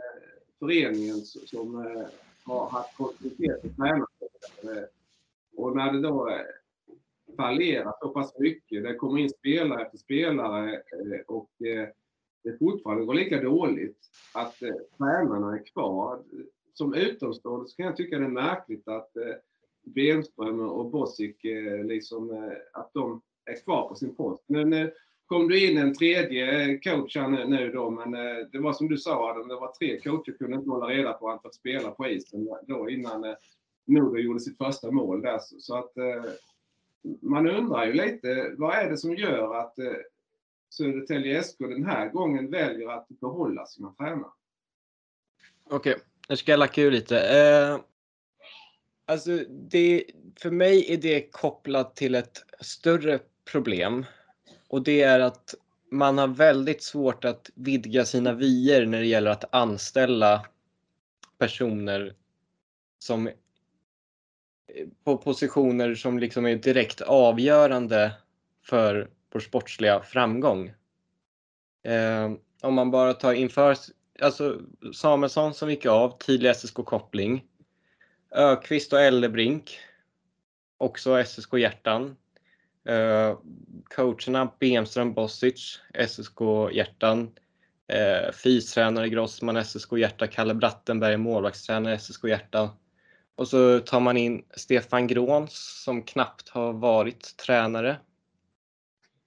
föreningen som eh, har haft kontinuitet i tränarskapet. Och när det då fallerat så pass mycket. Det kommer in spelare efter spelare eh, och eh, det fortfarande går lika dåligt. Att eh, tränarna är kvar. Som utomstående så kan jag tycka det är märkligt att eh, Benström och Bosic liksom, att de är kvar på sin post. Nu kom det in en tredje coach nu då, men det var som du sa Adam, det var tre coacher kunde inte hålla reda på antalet spelare på isen då innan Modo gjorde sitt första mål där. Så att man undrar ju lite, vad är det som gör att eh, Södertälje SK den här gången väljer att behålla sina tränare? Okej, okay. nu ska jag lacka ur lite. Eh, alltså det, för mig är det kopplat till ett större problem och det är att man har väldigt svårt att vidga sina vyer när det gäller att anställa personer som på positioner som liksom är direkt avgörande för vår sportsliga framgång. Eh, om man bara tar inför, alltså Samuelsson som gick av, tidig SSK-koppling. Ökvist och Ellebrink, också SSK-hjärtan. Eh, coacherna Bemström, Bosic, SSK-hjärtan. Eh, fystränare Grossman, SSK-hjärta. Kalle Brattenberg, målvaktstränare, SSK-hjärta. Och så tar man in Stefan Gråns som knappt har varit tränare.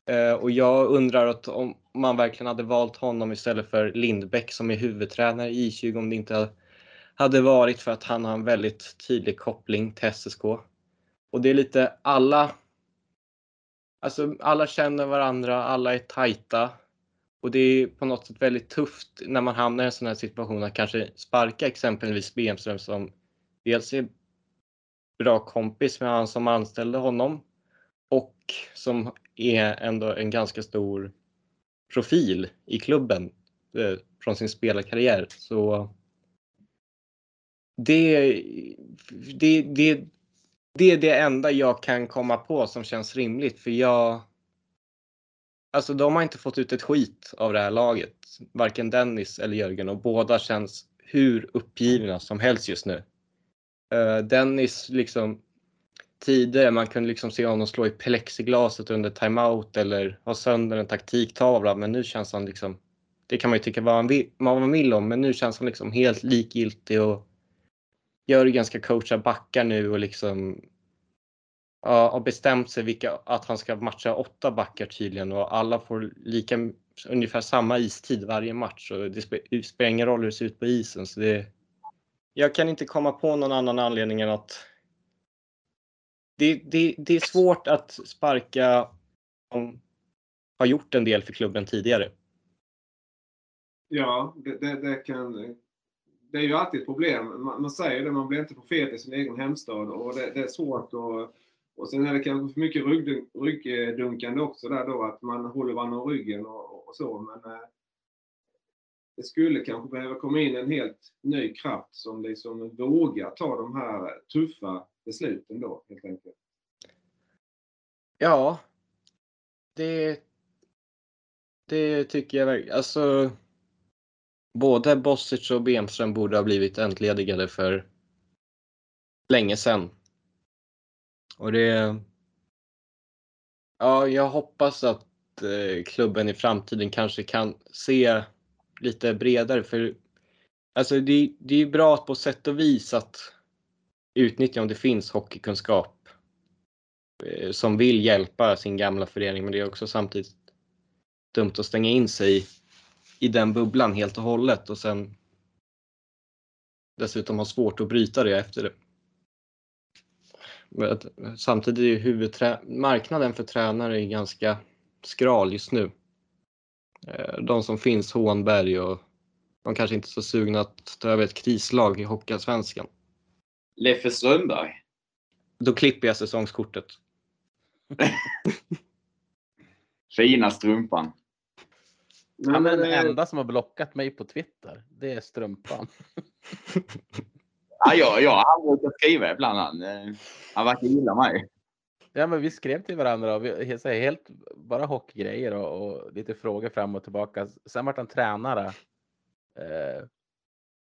Eh, och jag undrar att om, man verkligen hade valt honom istället för Lindbäck som är huvudtränare i I20 om det inte hade varit för att han har en väldigt tydlig koppling till SSK. Och det är lite alla Alltså alla känner varandra, alla är tajta. Och det är på något sätt väldigt tufft när man hamnar i en sån här situation att kanske sparka exempelvis Bemström som dels är bra kompis med han som anställde honom och som är ändå en ganska stor profil i klubben eh, från sin spelarkarriär. Så det, det, det, det är det enda jag kan komma på som känns rimligt för jag Alltså de har inte fått ut ett skit av det här laget. Varken Dennis eller Jörgen och båda känns hur uppgivna som helst just nu. Eh, Dennis liksom tidigare man kunde liksom se honom slå i plexiglaset under timeout eller ha sönder en taktiktavla men nu känns han liksom det kan man ju tycka vad man vill, vad man vill om men nu känns han liksom helt likgiltig och Jörgen ska coacha backar nu och liksom ja, har bestämt sig vilka, att han ska matcha åtta backar tydligen och alla får lika, ungefär samma istid varje match. Och det spelar ingen roll hur det ser ut på isen. Så det, jag kan inte komma på någon annan anledning än att det, det, det är svårt att sparka som har gjort en del för klubben tidigare. Ja, det, det, det kan det är ju alltid ett problem. Man, man säger det, man blir inte profet i sin egen hemstad och det, det är svårt Och, och sen är det kanske för mycket ryggdunkande också där då, att man håller varandra om ryggen och, och så. Men eh, det skulle kanske behöva komma in en helt ny kraft som liksom vågar ta de här tuffa besluten då, helt enkelt. Ja, det, det tycker jag verkligen. Alltså, både Bosic och Bemström borde ha blivit entledigade för länge sedan. Och det... Ja, jag hoppas att eh, klubben i framtiden kanske kan se lite bredare för alltså det, det är bra på sätt och vis att utnyttja om det finns hockeykunskap eh, som vill hjälpa sin gamla förening men det är också samtidigt dumt att stänga in sig i den bubblan helt och hållet och sen dessutom ha svårt att bryta det efter det. Samtidigt är ju marknaden för tränare ganska skral just nu. Eh, de som finns, Hånberg och de kanske inte är så sugna att ta över ett krislag i Hockeyallsvenskan. Leffe Strömberg? Då klipper jag säsongskortet. (laughs) Fina strumpan. Han är den enda som har blockat mig på Twitter. Det är strumpan. (laughs) Ja, ja, ja, han brukar skriva ibland. Han, eh, han verkar gilla mig. Ja, men vi skrev till varandra och vi, helt bara hockeygrejer och, och lite frågor fram och tillbaka. Sen vart han tränare. Eh,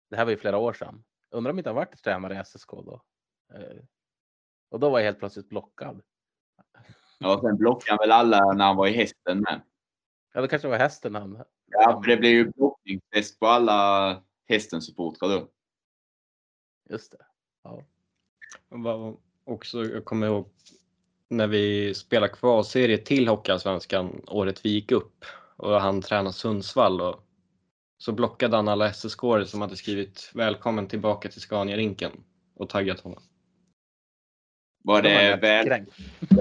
det här var ju flera år sedan. Undrar om inte han varit tränare i SSK då. Eh, och då var jag helt plötsligt blockad. Ja, sen blockade han väl alla när han var i hästen med. Ja, det kanske var hästen han. Ja, för det blev ju blockningstest på alla hästen-supportrar då. Just det. Ja. Också, jag kommer ihåg när vi spelade kvalserie till Hockeyallsvenskan året vi gick upp och han tränade Sundsvall och så blockade han alla ssk som hade skrivit välkommen tillbaka till Scania-rinken och taggat honom. Var det, väl,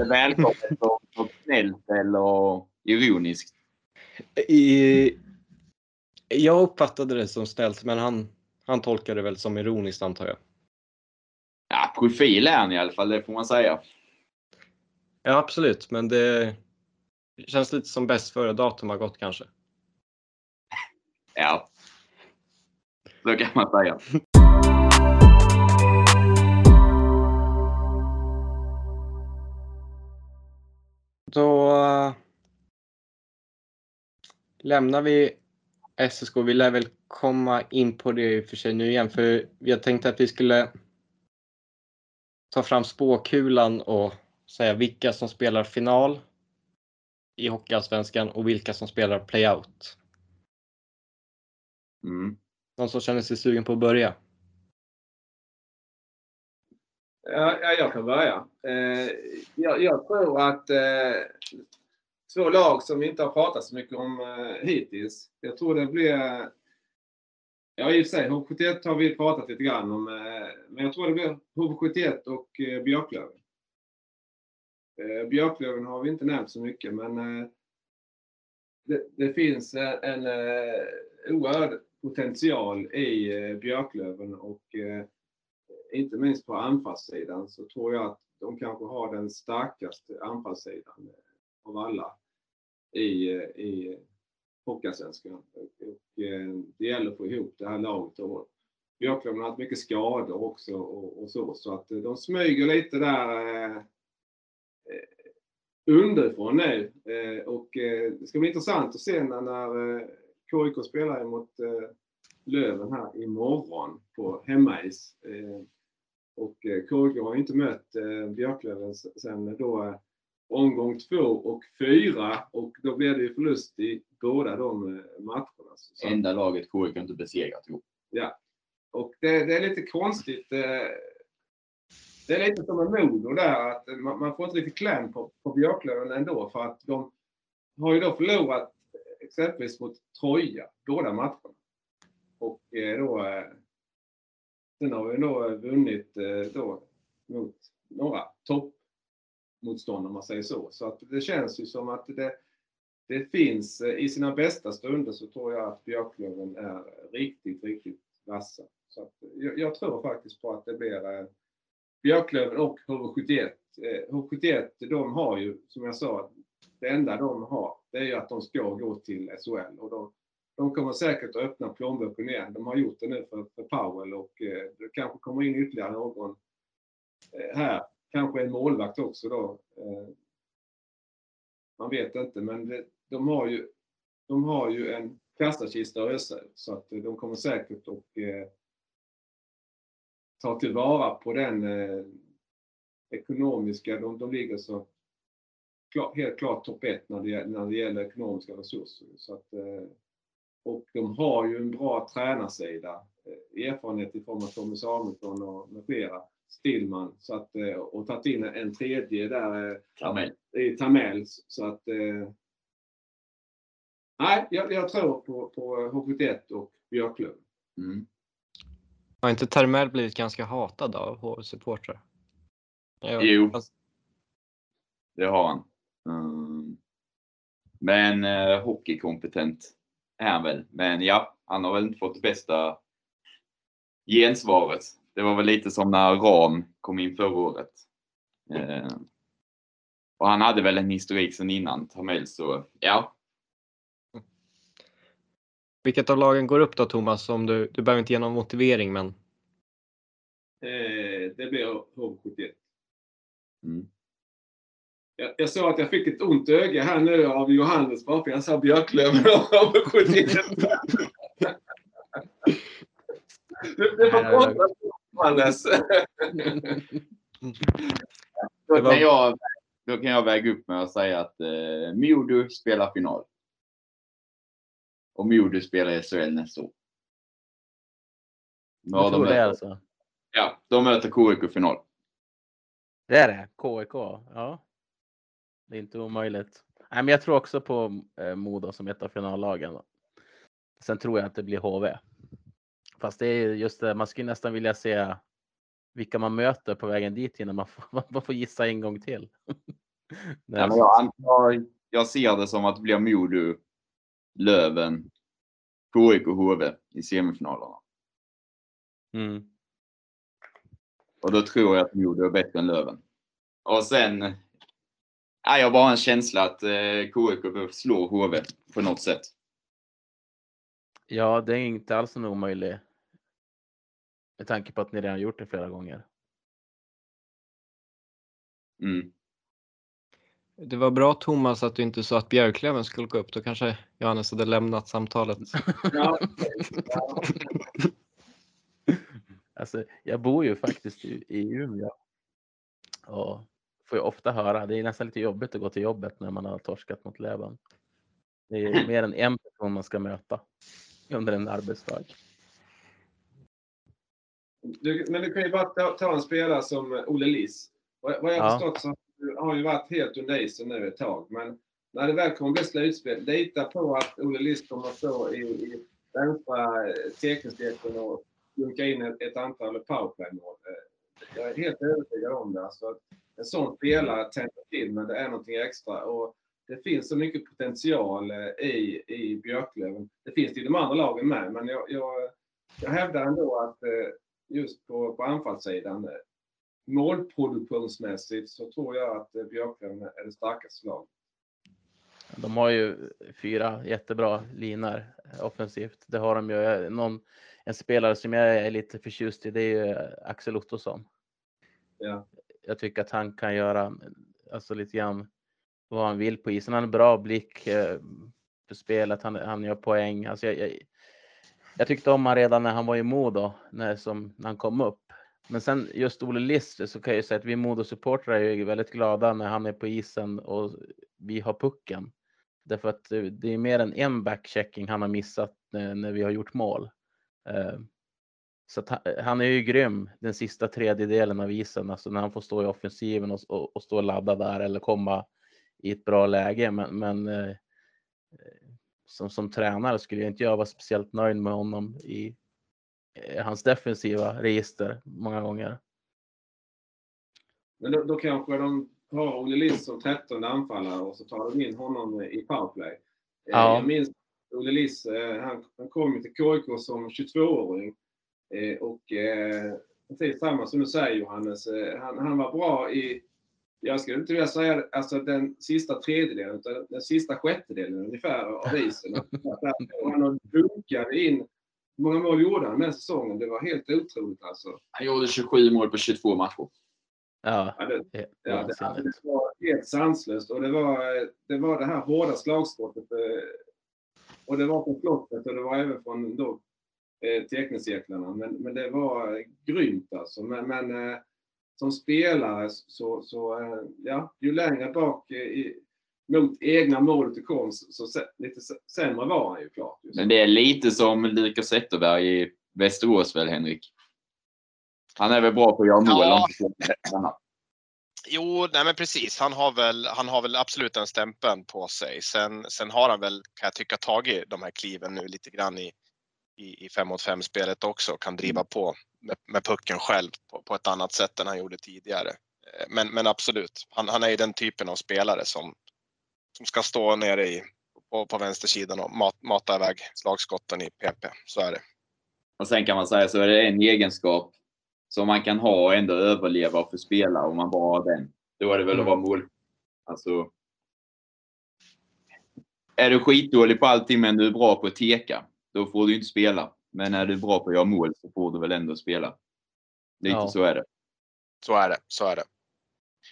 välkommet och, och snällt eller ironiskt? I, jag uppfattade det som snällt men han, han tolkade det väl som ironiskt antar jag. Ja, profil är han i alla fall, det får man säga. Ja, absolut, men det känns lite som bäst före datum har gått kanske. (laughs) Ja, så kan man säga. Då uh, lämnar vi SSK. Vi lär väl komma in på det i och för sig nu igen, för jag tänkte att vi skulle ta fram spåkulan och säga vilka som spelar final i Hockeyallsvenskan och vilka som spelar playout. Mm. Någon som känner sig sugen på att börja? Ja, jag kan börja. Eh, jag, jag, tror att eh, två lag som vi inte har pratat så mycket om eh, hittills. Jag tror det blir... Ja, i och för sig, HV71 har vi pratat lite grann om. Men jag tror det blir HV71 och Björklöven. Eh, Björklöven har vi inte nämnt så mycket, men eh, det, det finns en, en eh, oerhörd potential i eh, Björklöven och eh, inte minst på anfallssidan så tror jag att de kanske har den starkaste anfallssidan eh, av alla i, eh, i Hockeyallsvenskan. Och, och, eh, det gäller att få ihop det här laget. Och Björklöven har haft mycket skador också och, och så, så att eh, de smyger lite där eh, underifrån nu. Eh, och eh, det ska bli intressant att se när, när eh, KIK spelar mot eh, Löven här imorgon på hemmais. Eh, och eh, KIK har ju inte mött eh, Björklöven sen då eh, omgång två och fyra och då blev det ju förlust i båda de eh, matcherna. Så, Enda laget KIK inte besegrat. Jo. och det, det är lite konstigt. Det är lite som med Modo där att man, man får inte riktigt kläm på, på Björklöven ändå för att de har ju då förlorat exempelvis mot Troja, båda matcherna. Och eh, då eh, sen har vi då vunnit eh, då mot några toppmotståndare om man säger så. Så att det känns ju som att det, det finns i sina bästa stunder så tror jag att Björklöven är riktigt, riktigt vassa. Så att jag, jag tror faktiskt på att det blir Björklöven och HV71. HV71, eh, de har ju, som jag sa, det enda de har, det är ju att de ska gå till SHL. Och de, de kommer säkert att öppna plånboken igen. De har gjort det nu för, för Powell och eh, det kanske kommer in ytterligare någon eh, här. Kanske en målvakt också då. Eh, man vet inte, men det, de har ju, de har ju en kassakista att ösa så att eh, de kommer säkert att eh, ta tillvara på den eh, ekonomiska, de, de ligger så klar, helt klart topp ett när det, när det gäller ekonomiska resurser. Så att, eh, och de har ju en bra tränarsida, eh, erfarenhet i form av Tommy Samuelsson och med flera, Stillman, så att, eh, och tagit in en tredje där eh, Kamel. i Tamel. Så att, nej, jag, jag tror på, på HV71 och Björklöven. Mm. Har inte Termell blivit ganska hatad av HV-supportrar? Jo. fast- Det har han. Mm. Men eh, hockeykompetent är han väl. Men ja, han har väl inte fått det bästa gensvaret. Det var väl lite som när Ram kom in förra året. Eh, och han hade väl en historik sedan innan Tamel, så ja. Vilket av lagen går upp då Thomas? Om du, du behöver inte ge någon motivering men Eh, det blir HV71. Mm. Jag, jag såg att jag fick ett ont öga här nu av Johannes bara för jag sa Björklöven och HV71. Du, du får prata Johannes. Då kan, jag, då kan jag väga upp med att säga att eh, Modo spelar final. Och Modo spelar i SHL nästa år. Du Ja, de tror det möter, alltså? ja, de möter KIK i final. Det är det? KIK? Ja. Det är inte omöjligt. Nej, men jag tror också på eh, Modo som ett av finallagen. Sen tror jag att det blir HV. Fast det är just det, man skulle nästan vilja se vilka man möter på vägen dit innan man får, (laughs) man får gissa en gång till. Nej, jag, antar, jag ser det som att det blir Modo, Löven, KIK och HV i semifinalerna. mm. Och då tror jag att Modo är bättre än Löven. Och sen ja, jag har bara en känsla att eh, KIK behöver slå HV på något sätt. Ja, det är inte alls en omöjlig. Med tanke på att ni redan gjort det flera gånger. Mm. Det var bra Thomas att du inte sa att Björklöven skulle gå upp. Då kanske Johannes hade lämnat samtalet. Ja. Alltså, jag bor ju faktiskt i, i Umeå. Och får ju ofta höra, det är nästan lite jobbigt att gå till jobbet när man har torskat mot Löven. Det är mer än en person man ska möta under en arbetsdag. Du, men du kan ju bara ta, ta en spelare som Olle Liss. Vad vad jag har Ja. förstått så har ju varit helt under isen nu ett tag. Men när det väl kommer bli slutspel, lita på att Olle List kommer att stå i, i vänstra eh, cirkelsteken och dunka in ett, ett antal powerplay-mål. Eh, jag är helt övertygad om det. Alltså, att en sån spelare tänder till, men det är någonting extra. Och det finns så mycket potential eh, i, i Björklöven. Det finns det i de andra lagen med, men jag, jag, jag hävdar ändå att just på, på anfallssidan, målproduktionsmässigt, så tror jag att eh, Björklöven är det starkaste laget. De har ju fyra jättebra linor offensivt. Det har de ju. Någon, en spelare som jag är lite förtjust i, det är ju Axel Ottosson. Ja. Jag tycker att han kan göra alltså lite grann vad han vill på isen. Han har en bra blick eh, för spelet. Han, han gör poäng. Alltså jag, jag, jag tyckte om han redan när han var i Modo, när, som, när han kom upp. Men sen just Olle Lister så kan jag ju säga att vi Modo-supportrar är väldigt glada när han är på isen och vi har pucken. Därför att eh, det är mer än en backchecking han har missat eh, när, vi har gjort mål. Eh, så att han, är ju grym den sista tredjedelen av isen, alltså när han får stå i offensiven och, och, och stå och ladda där eller komma i ett bra läge. Men, men som, som tränare skulle jag inte jag vara speciellt nöjd med honom i hans defensiva register många gånger. Men då, då kanske de har Olle Liss som 13 anfallare och så tar de in honom i powerplay. Eh, Ja. Jag minns Olle Liss, eh, han, han kom till KIK som 22-åring. Eh, och eh, precis samma som du säger Johannes, eh, han, han var bra i, jag skulle inte vilja säga alltså den sista tredjedelen, utan den sista sjättedelen ungefär av isen. (laughs) Och han dunkat in, hur många mål gjorde han den säsongen? Det var helt otroligt alltså. Han gjorde 27 mål på 22 matcher. Ja, Ja, det, det Ja, det, det var helt sanslöst och det var det, var det här hårda slagskottet. eh, Och det var från slottet och det var även från då, eh, teckningscirklarna. Men, men det var grymt alltså. Men, men eh, som spelare så, så eh, ja, ju längre bak eh, i, mot egna målet det kom så, lite sä- sämre var han ju klart. Just. Men det är lite som Lukas Zetterberg i Västerås väl, Henrik? Han är väl bra på att göra mål. Ja. Jo, nej men precis. Han har väl, han har väl absolut den stämpeln på sig. Sen, sen har han väl, kan jag tycka, tagit de här kliven nu lite grann i, i, i 5 mot 5 spelet också. Kan driva på med, med pucken själv på, på ett annat sätt än han gjorde tidigare. Eh, Men, men absolut, han, han är ju den typen av spelare som, som ska stå nere i, på, på vänstersidan och mat, mata iväg slagskotten i PP. Så är det. Och sen kan man säga så är det en egenskap som man kan ha och ändå överleva och få spela om man bara har den. Då är det väl Mm. att vara mål. Alltså. Är du skitdålig på allting men du är bra på att teka, då får du inte spela. Men är du bra på att göra mål så får du väl ändå spela. Lite Ja. så är det. Så är det, så är det.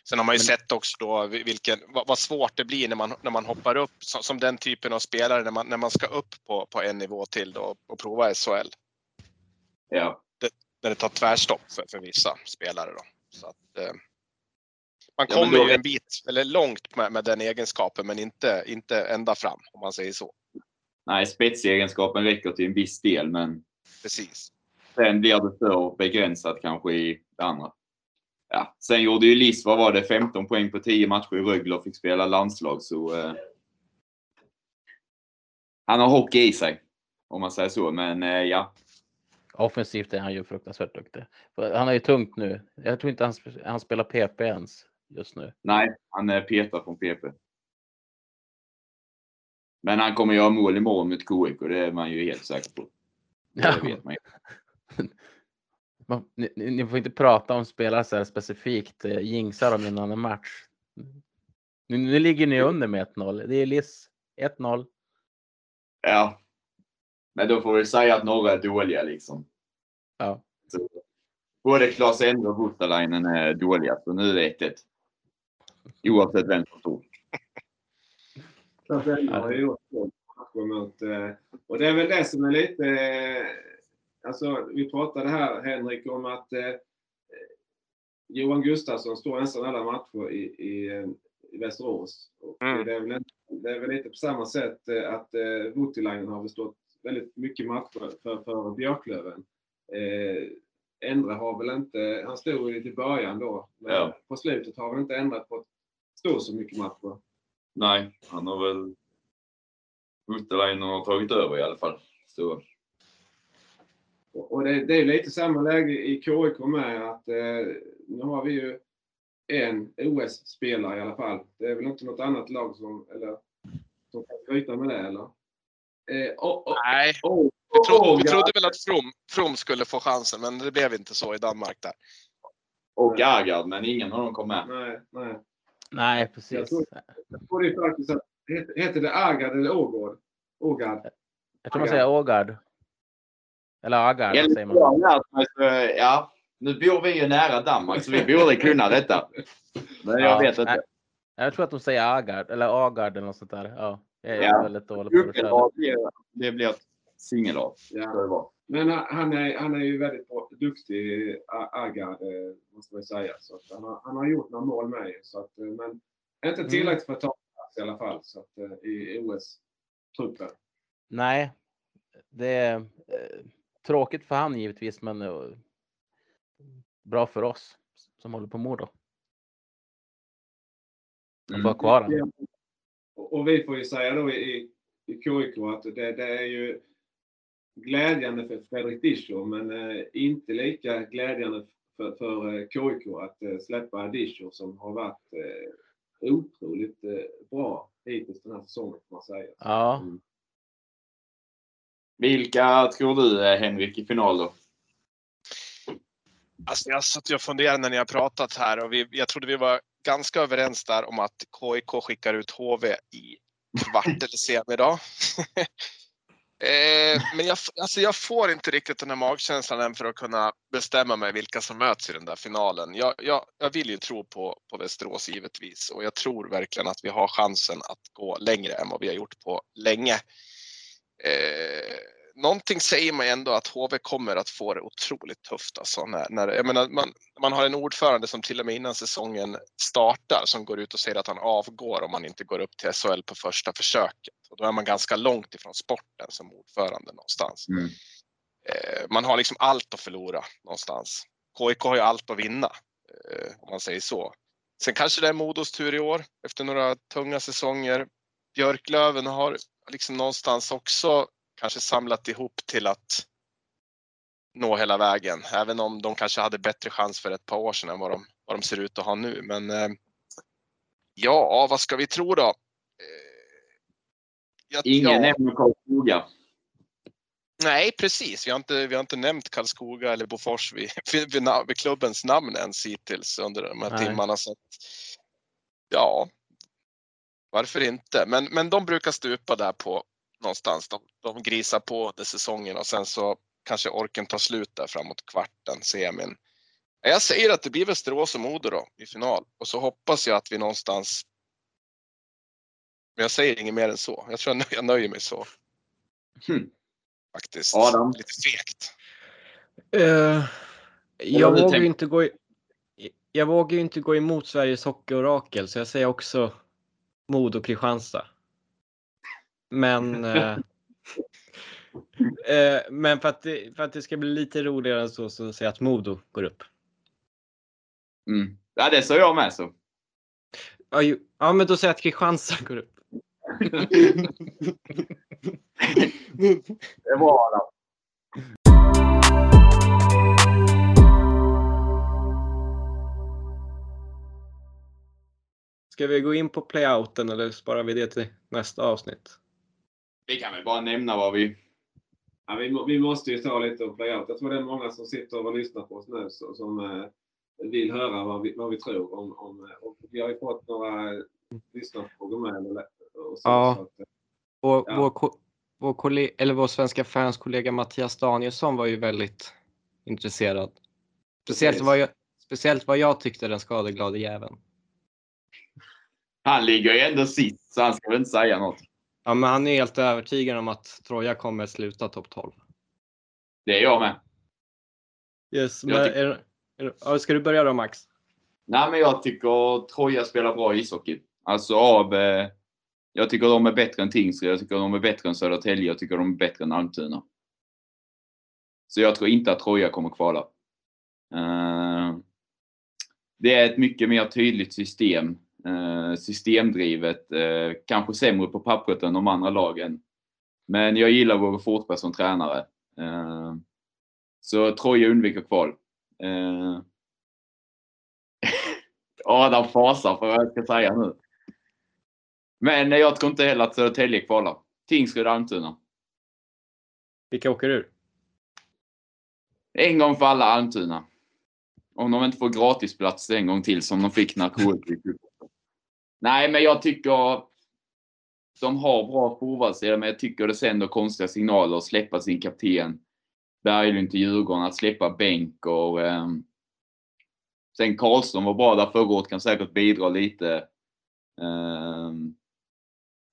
Sen har man ju Men- sett också då vilken, vad, vad svårt det blir när man, när man hoppar upp som, som den typen av spelare när man, när man ska upp på, på en nivå till då och prova SHL. Ja. När det tar tvärstopp för, för vissa spelare då. Så att, eh, man Ja, kommer då- ju en bit, eller långt med, med den egenskapen men inte, inte ända fram om man säger så. Nej, spetsegenskapen räcker till en viss del men Precis. sen blir det för begränsat kanske i det andra. Ja. Sen gjorde ju Liss, vad var det, 15 poäng på 10 matcher i Rögle och fick spela landslag så eh, han har hockey i sig. Om man säger så. Men eh, ja, Offensivt är han ju fruktansvärt duktig. Han är ju tungt nu. Jag tror inte han, han spelar PP ens just nu. nej, han är petad från PP. Men han kommer göra mål imorgon mot KIK och det är man ju helt säker på. Det Ja. vet man ju. (laughs) Man- Ni, ni får inte prata om spelare så här specifikt, eh, jinxa dem innan en match. Nu, nu ligger ni under med 1-0. Det är Liss 1-0. Ja. Men då får vi säga att några är dåliga liksom. Ja. Så, både Klas Endre och Voutalainen är dåliga, så nu är det 1-1. Oavsett vem som står. Så att den har ju gjort två matcher mot, eh, och det är väl det som är lite... eh, Alltså, vi pratade här, Henrik, om att eh, Johan Gustafsson står nästan alla matcher i, i, eh, i Västerås. Och Mm. det, är väl, inte- det är väl lite på samma sätt eh, att eh, Voutilainen har väl stått väldigt mycket matcher för, för Björklöven. Eh, Endre har väl inte, han stod ju lite i början då, men Ja. på slutet har han inte ändrat på att stå så mycket matcher. Nej, han har väl Muttelainen har tagit över i alla fall. Så, Och det, det är lite samma läge i KIK med att eh, nu har vi ju en OS-spelare i alla fall. Det är väl inte något annat lag som, eller, som kan skryta med det eller? Eh, och, och, Nej, och, vi, trodde, vi trodde väl att From, From skulle få chansen, men det blev inte så i Danmark där. och Agard, men ingen av dem kom med. Nej, nej. Nej, Jag precis. tror- Jag tror det är faktiskt att, heter det Agard eller Ågård? Ågard. Jag tror man säger Ågard. Eller Agard Enligt säger man. har lärt mig så, ja, nu bor vi ju nära Danmark så vi borde kunna detta. Men jag Ja, vet inte. Jag tror att de säger Agard eller Agard eller något sånt där. Ja, jag är Ja. väldigt dålig på det. det- blir ett singellag. Ja. Men han- han är, han är ju väldigt bra, duktig, Agard, eh, måste man säga. Så att han, har, han har gjort några mål med så att, eh, Men inte tillräckligt för att ta plats i alla fall så att, eh, i OS-truppen. Nej, det är eh, tråkigt för han givetvis, men eh, bra för oss som håller på. Att kvar honom. Och, vi får ju säga då i, i, KIK att det, det är ju glädjande för Fredrik Discher men eh, inte lika glädjande för, för KIK att eh, släppa Discher som har varit otroligt bra hittills den här säsongen får man säga. Ja, vilka tror du är Henrik i final då? Alltså jag satt och funderade när ni har pratat här och vi, jag trodde vi var ganska överens där om att KIK skickar ut HV i kvart eller semi idag. (laughs) eh, men jag, alltså jag får inte riktigt den här magkänslan än för att kunna bestämma mig vilka som möts i den där finalen. Jag, jag, jag vill ju tro på, på Västerås givetvis och jag tror verkligen att vi har chansen att gå längre än vad vi har gjort på länge. Eh, någonting säger mig ändå att HV kommer att få det otroligt tufft. Alltså när, när, jag menar, man, man har en ordförande som till och med innan säsongen startar som går ut och säger att han avgår om man inte går upp till SHL på första försöket. Och då är man ganska långt ifrån sporten som ordförande någonstans. Mm. Eh, man har liksom allt att förlora någonstans. KIK har ju allt att vinna, eh, om man säger så. Sen kanske det är Modos tur i år efter några tunga säsonger. Björklöven har liksom någonstans också kanske samlat ihop till att nå hela vägen. Även om de kanske hade bättre chans för ett par år sedan än vad de, vad de ser ut att ha nu. Men eh, ja, vad ska vi tro då? Eh, jag- Ingen ja. nämner Karlskoga. Nej, precis. Vi har inte, vi har inte nämnt Karlskoga eller Bofors vid, (laughs) vid, vid, vid klubbens namn ens hittills under de här Nej. timmarna. Så att, ja, varför inte? Men, men de brukar stupa där på någonstans. De, de grisar på det säsongen och sen så kanske orken tar slut där framåt kvarten, semin. Jag säger att det blir Västerås och Modo då i final och så hoppas jag att vi någonstans. Men jag säger inget mer än så. Jag tror jag, nö- jag nöjer mig så. Hmm. Faktiskt. Adam? Lite fegt. Eh, jag, har du vågar tänkt? ju inte gå i, jag vågar ju inte gå emot Sveriges Hockeyorakel så jag säger också Modo Kristianstad. Men, (laughs) eh, eh, men för, att det, för att det ska bli lite roligare än så, så säger jag att Modo går upp. Mm. Ja, det sa jag med så. Ja, ju, ja men då säger jag att Kristianstad går upp. (laughs) Det var. Ska vi gå in på playouten eller sparar vi det till nästa avsnitt? Vi kan väl bara nämna vad vi... Ja, vi, vi måste ju ta lite om playout. Jag tror det är många som sitter och lyssnar på oss nu så, som eh, vill höra vad vi, vad vi tror om, om eh, och Vi har ju fått några lyssnarfrågor med. Eller, och så, Ja. så att, eh, Vår, Ja. vår, vår, kolle- eller vår svenska fanskollega Mattias Danielsson var ju väldigt intresserad. Speciellt Precis. vad jag, speciellt vad jag tyckte den skadeglade jäveln. Han ligger ju ändå sist så han ska väl inte säga något. Ja, men han är helt övertygad om att Troja kommer sluta topp 12. Det är jag med. Yes, Jag men är, är, ska du börja då Max? Nej, men jag tycker Troja spelar bra ishockey. Alltså av... Eh, jag tycker de är bättre än Tingsryd, jag tycker de är bättre än Södertälje, jag tycker de är bättre än Almtuna. Så jag tror inte att Troja kommer kvala. Eh, det är ett mycket mer tydligt system systemdrivet, eh, kanske sämre på pappret än de andra lagen. Men jag gillar Roger Forsberg som tränare. Eh, så Troja undviker kval. Eh, (laughs) Adam fasar för vad jag ska säga nu. Men jag tror inte heller att Södertälje kvalar. Tingsryd Almtuna. Vilka åker ur? En gång för alla Almtuna. Om de inte får gratisplats en gång till som de fick när KF. Nej, men jag tycker de har bra forwardsida, men jag tycker det sänder konstiga signaler att släppa sin kapten Berglund till Djurgården, att släppa bänk och eh, Sen Karlström var bra där förra året, kan säkert bidra lite. Eh,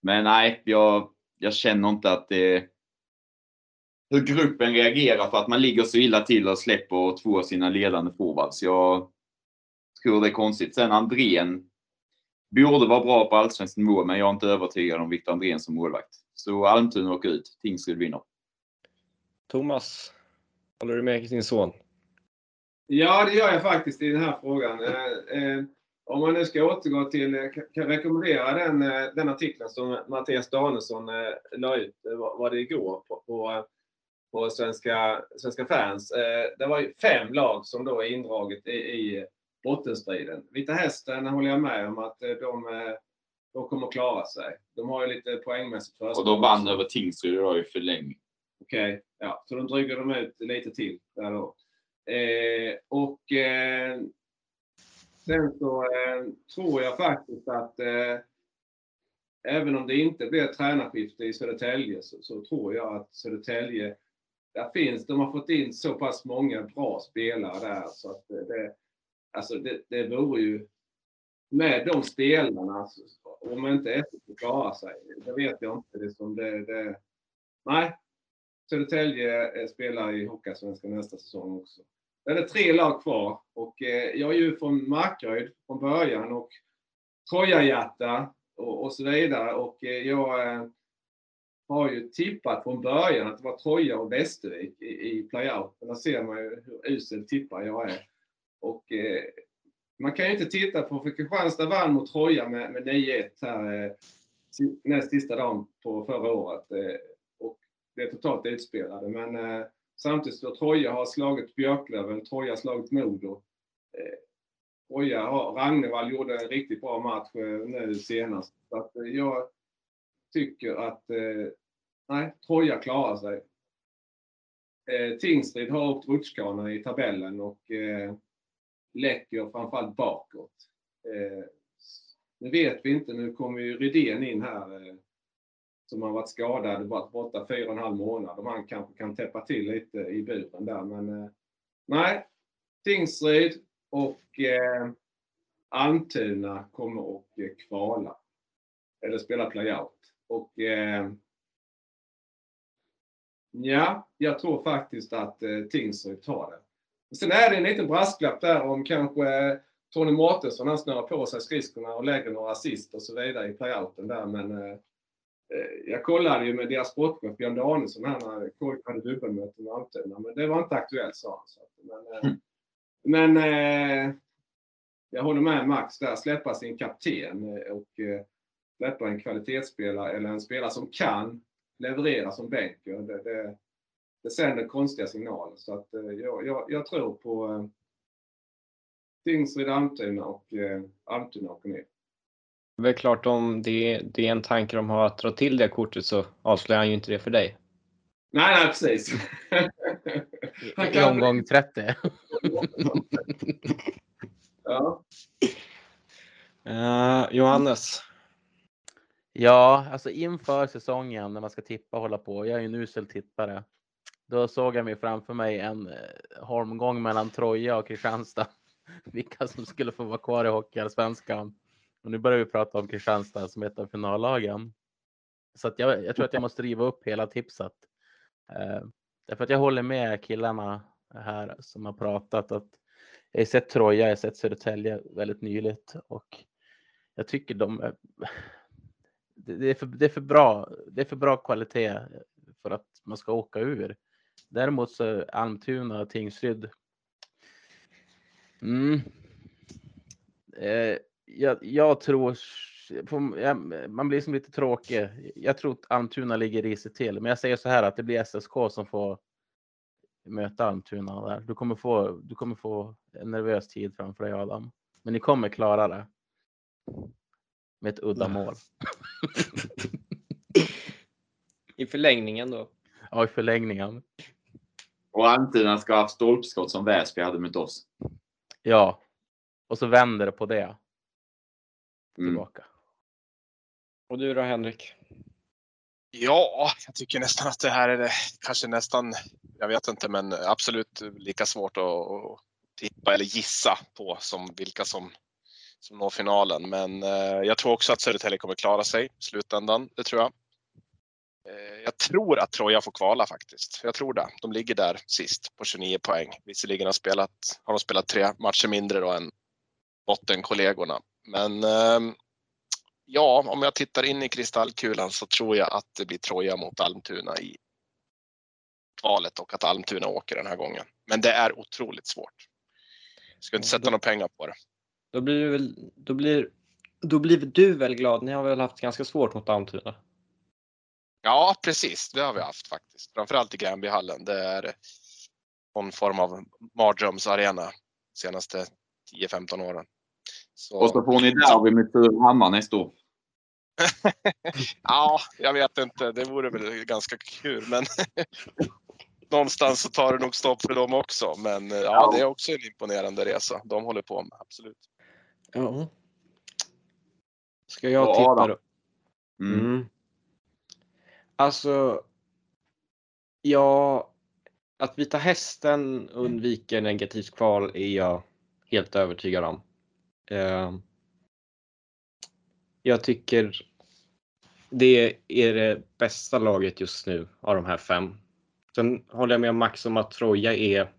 men nej, jag, jag känner inte att det hur gruppen reagerar för att man ligger så illa till och släpper två av sina ledande forwards. Jag tror det är konstigt. Sen Andrén borde vara bra på allsvensk nivå, men jag är inte övertygad om Viktor Andrén som målvakt. Så Almtuna åker ut. Tingsryd vinner. Thomas, håller du med din son? Ja, det gör jag faktiskt i den här frågan. Eh, eh, om man nu ska återgå till, eh, kan rekommendera den, den artikeln som Mattias Danielsson la ut, var det igår, på, på, på Svenska, Svenska fans. Det var ju fem lag som då är indraget i, i bottenstriden. Vita Hästen håller jag med om att de, de kommer att klara sig. De har ju lite poängmässigt försprång. Och de vann över Tingsryd idag i förlängning. Okej, okay, ja. Så de dryger dem ut lite till där då. Eh, och eh, sen så eh, tror jag faktiskt att eh, även om det inte blir tränarskifte i Södertälje så, så, tror jag att Södertälje, där finns, de har fått in så pass många bra spelare där så att det, alltså det, det vore ju med de spelarna, alltså, om inte FF klarar sig, det vet jag inte. Det som det, det, nej, Södertälje eh, spelar i Hockeyallsvenskan nästa säsong också. Det är tre lag kvar och eh, jag är ju från Markaryd från början och Trojahjärta och, och så vidare och eh, jag har ju tippat från början att det var Troja och Västervik i, i playouten. Där ser man ju hur usel tippare jag är. Och eh, man kan ju inte titta på, för Kristianstad vann mot Troja med, med 9-1 här eh, näst sista dagen på förra året. Eh, och det är totalt utspelade. Men eh, Samtidigt har Troja har slagit Björklöven, Troja har slagit Modo. Eh, Troja har, Ragnevall gjorde en riktigt bra match eh, nu senast. Så att eh, jag tycker att eh, nej, Troja klarar sig. Eh, Tingsryd har åkt rutschkana i tabellen och eh, läcker framförallt bakåt. Eh, nu vet vi inte, nu kommer ju Rydén in här eh, som har varit skadad, varit borta fyra och en halv månad. Och han kanske kan täppa till lite i buren där. Men eh, nej, Tingsryd och eh, Almtuna kommer att eh, kvala. Eller spela playout. Och eh, ja, jag tror faktiskt att eh, Tingsryd tar det. Sen är det en liten brasklapp där om kanske eh, Tony Mårtensson, han snurrar på sig skridskorna och lägger några assist och så vidare i playouten där. Men eh, Eh, jag kollade ju med deras sportchef Björn Danielsson här när KIK hade dubbelmöte med Almtuna, men det var inte aktuellt sa han. Så men mm. men jag håller med Max där, släppa sin kapten och släppa en kvalitetsspelare eller en spelare som kan leverera som bänker. Det, det, det sänder konstiga signaler. Så att, jag, jag, jag tror på Tingsryd, Almtuna och Almtuna åker ner. Det är klart om det, det är en tanke de har att dra till det kortet så avslöjar han ju inte det för dig. Nej, nej precis. I, I omgång 30. ja. Uh, Johannes? Ja, alltså inför säsongen när man ska tippa och hålla på. Jag är ju en usel tippare. Då såg jag mig framför mig en eh, holmgång mellan Troja och Kristianstad. (laughs) Vilka som skulle få vara kvar i Hockeyallsvenskan. Och nu börjar vi prata om Kristianstad som ett av finallagen. Så att jag, jag tror att jag måste riva upp hela tipset. Eh, därför att jag håller med killarna här som har pratat att jag har sett Troja, jag har sett Södertälje väldigt nyligt och jag tycker de det är, för, det är för bra. Det är för bra kvalitet för att man ska åka ur. Däremot så Almtuna och Tingsryd. Mm. Eh, jag, jag tror, man blir som lite tråkig. Jag tror att Almtuna ligger risigt till, men jag säger så här att det blir SSK som får möta Almtuna där. Du kommer få, du kommer få en nervös tid framför dig Adam, men ni kommer klara det. Med ett udda mål. (laughs) I förlängningen då. Ja, i förlängningen. Och Almtuna ska ha haft stolpskott som Väsby hade mot oss. Ja, och så vänder det på det Mm. tillbaka. Och du då Henrik? Ja, jag tycker nästan att det här är det, kanske nästan, jag vet inte, men absolut lika svårt att, att tippa eller gissa på som vilka som, som når finalen. Men eh, jag tror också att Södertälje kommer klara sig i slutändan. Det tror jag. Eh, jag tror att Troja får kvala faktiskt. Jag tror det. De ligger där sist på 29 poäng. Visserligen har, spelat, har de spelat tre matcher mindre då än bottenkollegorna. Men ehm, ja, om jag tittar in i kristallkulan så tror jag att det blir Troja mot Almtuna i kvalet och att Almtuna åker den här gången. Men det är otroligt svårt. Jag ska inte sätta några pengar på det. Då blir, du väl, då, blir, då blir du väl glad? Ni har väl haft ganska svårt mot Almtuna? Ja, precis. Det har vi haft faktiskt. Framförallt i Gränbyhallen. Det är någon form av mardrömsarena de senaste 10-15 åren. Så, Och så får ni derby med Surahammar nästa år. (laughs) Ja, jag vet inte. Det vore väl ganska kul, men (laughs) någonstans så tar det nog stopp för dem också. Men eh, ja, Ja. det är också en imponerande resa de håller på med. Absolut. Ja. Ska jag Ja, tippa då. då? Mm. Alltså, ja, att Vita Hästen undviker negativt kval är jag helt övertygad om. Ehm, jag tycker det är det bästa laget just nu av de här fem. Sen håller jag med Max om att Troja är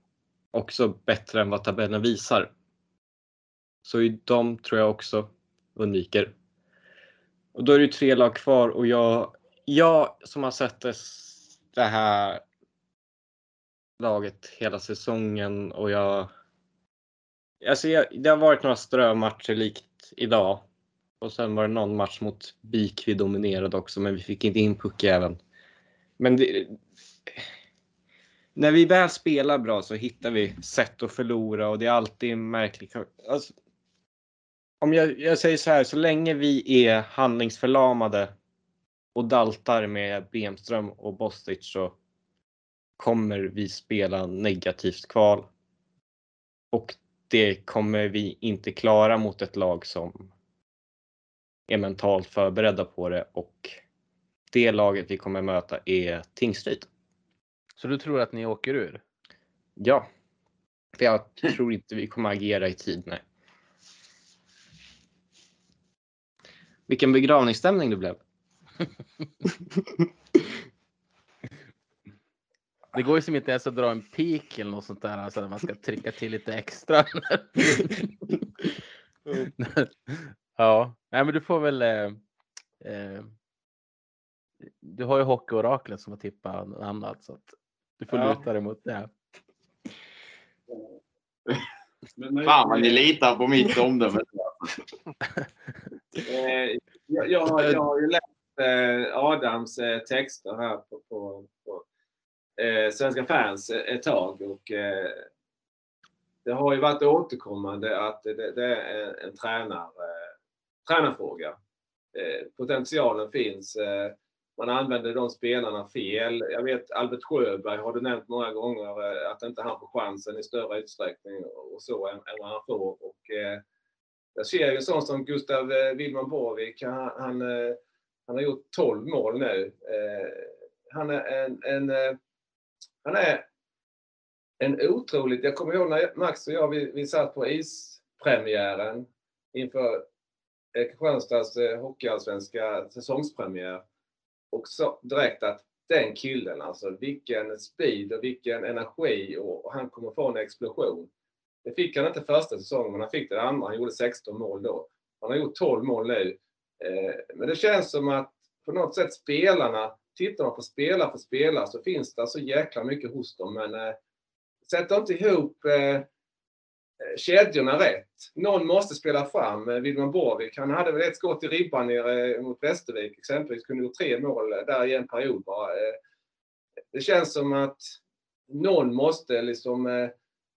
också bättre än vad tabellen visar. Så i de tror jag också undviker. Och då är det ju tre lag kvar och jag, jag som har sett det, det här laget hela säsongen och jag Alltså jag, det har varit några strömatcher likt idag. Och sen var det någon match mot BIK vi dominerade också men vi fick inte in puckjäveln. Men det, när vi väl spelar bra så hittar vi sätt att förlora och det är alltid märkligt. Alltså, om jag, jag säger så här, så länge vi är handlingsförlamade och daltar med Bemström och Bostic så kommer vi spela negativt kval. Och det kommer vi inte klara mot ett lag som är mentalt förberedda på det och det laget vi kommer möta är Tingsryd. Så du tror att ni åker ur? Ja. För jag tror inte vi kommer agera i tid, nej. Vilken begravningsstämning det blev. Det går ju som inte ens att dra en pik eller något sånt där, alltså att man ska trycka till lite extra. (laughs) ja, nej men du får väl. Eh, eh, du har ju hockeyoraklet som har tippat något annat så att du får Ja. luta dig mot det. Men- men- Fan vad ni litar på mitt omdöme. (laughs) Eh, jag, jag, har- jag har ju läst eh, Eh, Adams eh, texter här på, på, på eh, Svenska fans eh, ett tag och eh, det har ju varit återkommande att det, det är en, en tränar, eh, tränarfråga. Eh, potentialen finns. Eh, man använder de spelarna fel. Jag vet Albert Sjöberg har du nämnt många gånger eh, att inte han får chansen i större utsträckning och så än, än vad han får. Och, eh, jag ser ju en sån som Gustav eh, Wilman Willman Borvik. Han, han, eh, han har gjort 12 mål nu. Eh, Han är en, en, eh, han är en otroligt... Jag kommer ihåg när Max och jag vi, vi satt på ispremiären inför Kristianstads eh, hockeyallsvenska säsongspremiär och sa direkt att den killen, alltså vilken speed och vilken energi och, och han kommer få en explosion. Det fick han inte första säsongen, men han fick det andra. Han gjorde 16 mål då. Han har gjort 12 mål nu. Eh, men det känns som att på något sätt spelarna, tittar man på spelare för spelare så finns det så jäkla mycket hos dem. Men eh, sätt inte ihop eh, eh, kedjorna rätt. Någon måste spela fram. Eh, Vilman Widman Borvik, han hade väl ett skott i ribban nere mot Västervik exempelvis. Kunde gjort tre mål där i en period bara. Det känns som att någon måste liksom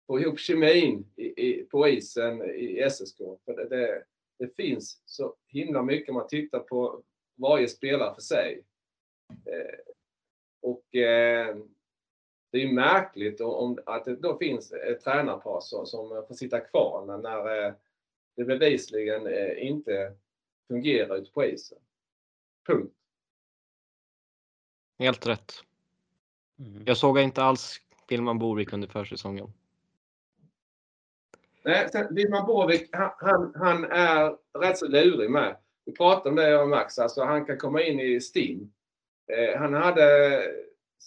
få ihop kemin i, i, på isen i SSK. För det, det, det finns så himla mycket om man tittar på varje spelare för sig. Eh, och eh, det är ju märkligt om, att det då finns ett tränarpar som, som får sitta kvar när, när eh, det bevisligen eh, inte fungerar ute på isen. Punkt. Helt rätt. Mm. Jag såg inte alls Pilman Borvik under försäsongen. Nej, sen Widman Borvik, han, han, är rätt så lurig med. Vi pratade om det jag och Max, alltså han kan komma in i STIM. Eh, han hade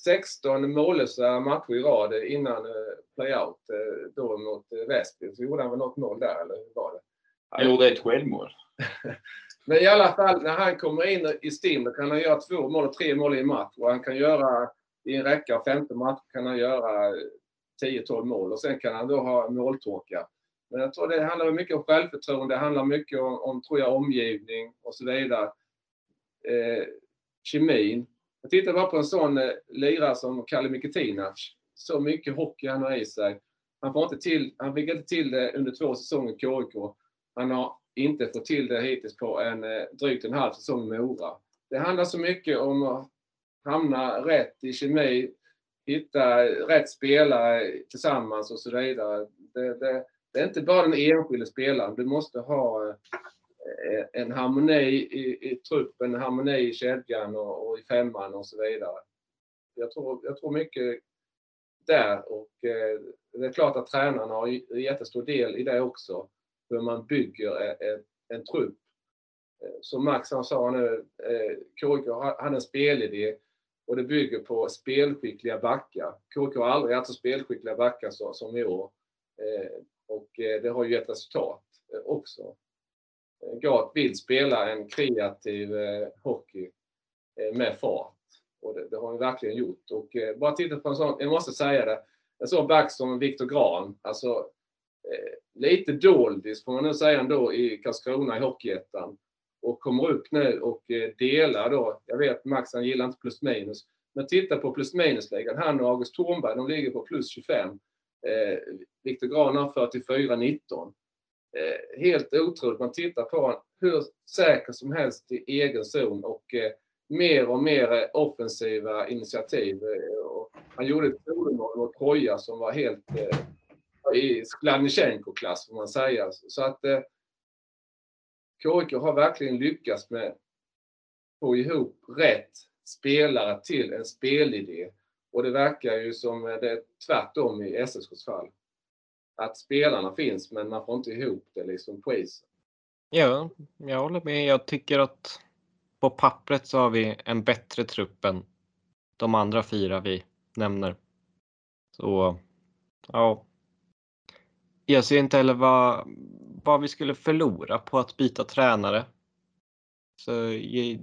16 mållösa matcher i rad innan eh, playout eh, då mot Väsby. Så gjorde han väl något mål där, eller hur var det? Han gjorde ett självmål. (laughs) Men i alla fall, när han kommer in i STIM då kan han göra två mål och tre mål i en match. Och han kan göra, i en räcka av 15 matcher kan han göra 10-12 mål. Och sen kan han då ha måltorka. Men jag tror det handlar mycket om självförtroende, det handlar mycket om, om tror jag, omgivning och så vidare. Eh, kemin. Jag tittar bara på en sån eh, lirare som Kalle Mikitinac. Så mycket hockey han har i sig. Han, får inte till, han fick inte till det under två säsonger i KIK. Han har inte fått till det hittills på en eh, drygt en halv säsong i Mora. Det handlar så mycket om att hamna rätt i kemi, hitta rätt spelare tillsammans och så vidare. Det, det, det är inte bara den enskilde spelaren. Du måste ha eh, en harmoni i, i truppen, en harmoni i kedjan och, och i femman och så vidare. Jag tror, jag tror mycket där och eh, det är klart att tränarna har en jättestor del i det också. Hur man bygger eh, en, en trupp. Eh, som Max han sa nu, eh, KIK har hade en spelidé och det bygger på spelskickliga backar. KIK har aldrig haft så spelskickliga backar så, som i år. Och eh, det har ju gett resultat eh, också. Eh, Gat vill spela en kreativ hockey med fart. Och det, det har han verkligen gjort. Och bara titta på en sån, jag måste säga det, en sån back som Viktor Gran, alltså lite doldis får man nu säga ändå i Karlskrona i Hockeyettan. Och kommer upp nu och delar då, jag vet Max han gillar inte plus minus, men titta på plus minus-ligan. Han och August Thornberg, de ligger på plus 25. Eh, Viktor Gran har 44-19. Eh, helt otroligt. Man tittar på honom hur säker som helst i egen zon och eh, mer och mer eh, offensiva initiativ. Eh, och han gjorde ett solomål mot Troja som var helt eh, i Skladnysjenko-klass får man säga. Så att eh, KIK har verkligen lyckats med att få ihop rätt spelare till en spelidé. Och det verkar ju som det är tvärtom i SSKs fall. Att spelarna finns men man får inte ihop det liksom på isen. Ja, jag håller med. Jag tycker att på pappret så har vi en bättre trupp än de andra fyra vi nämner. Så ja. Jag ser inte heller vad, vad vi skulle förlora på att byta tränare. Så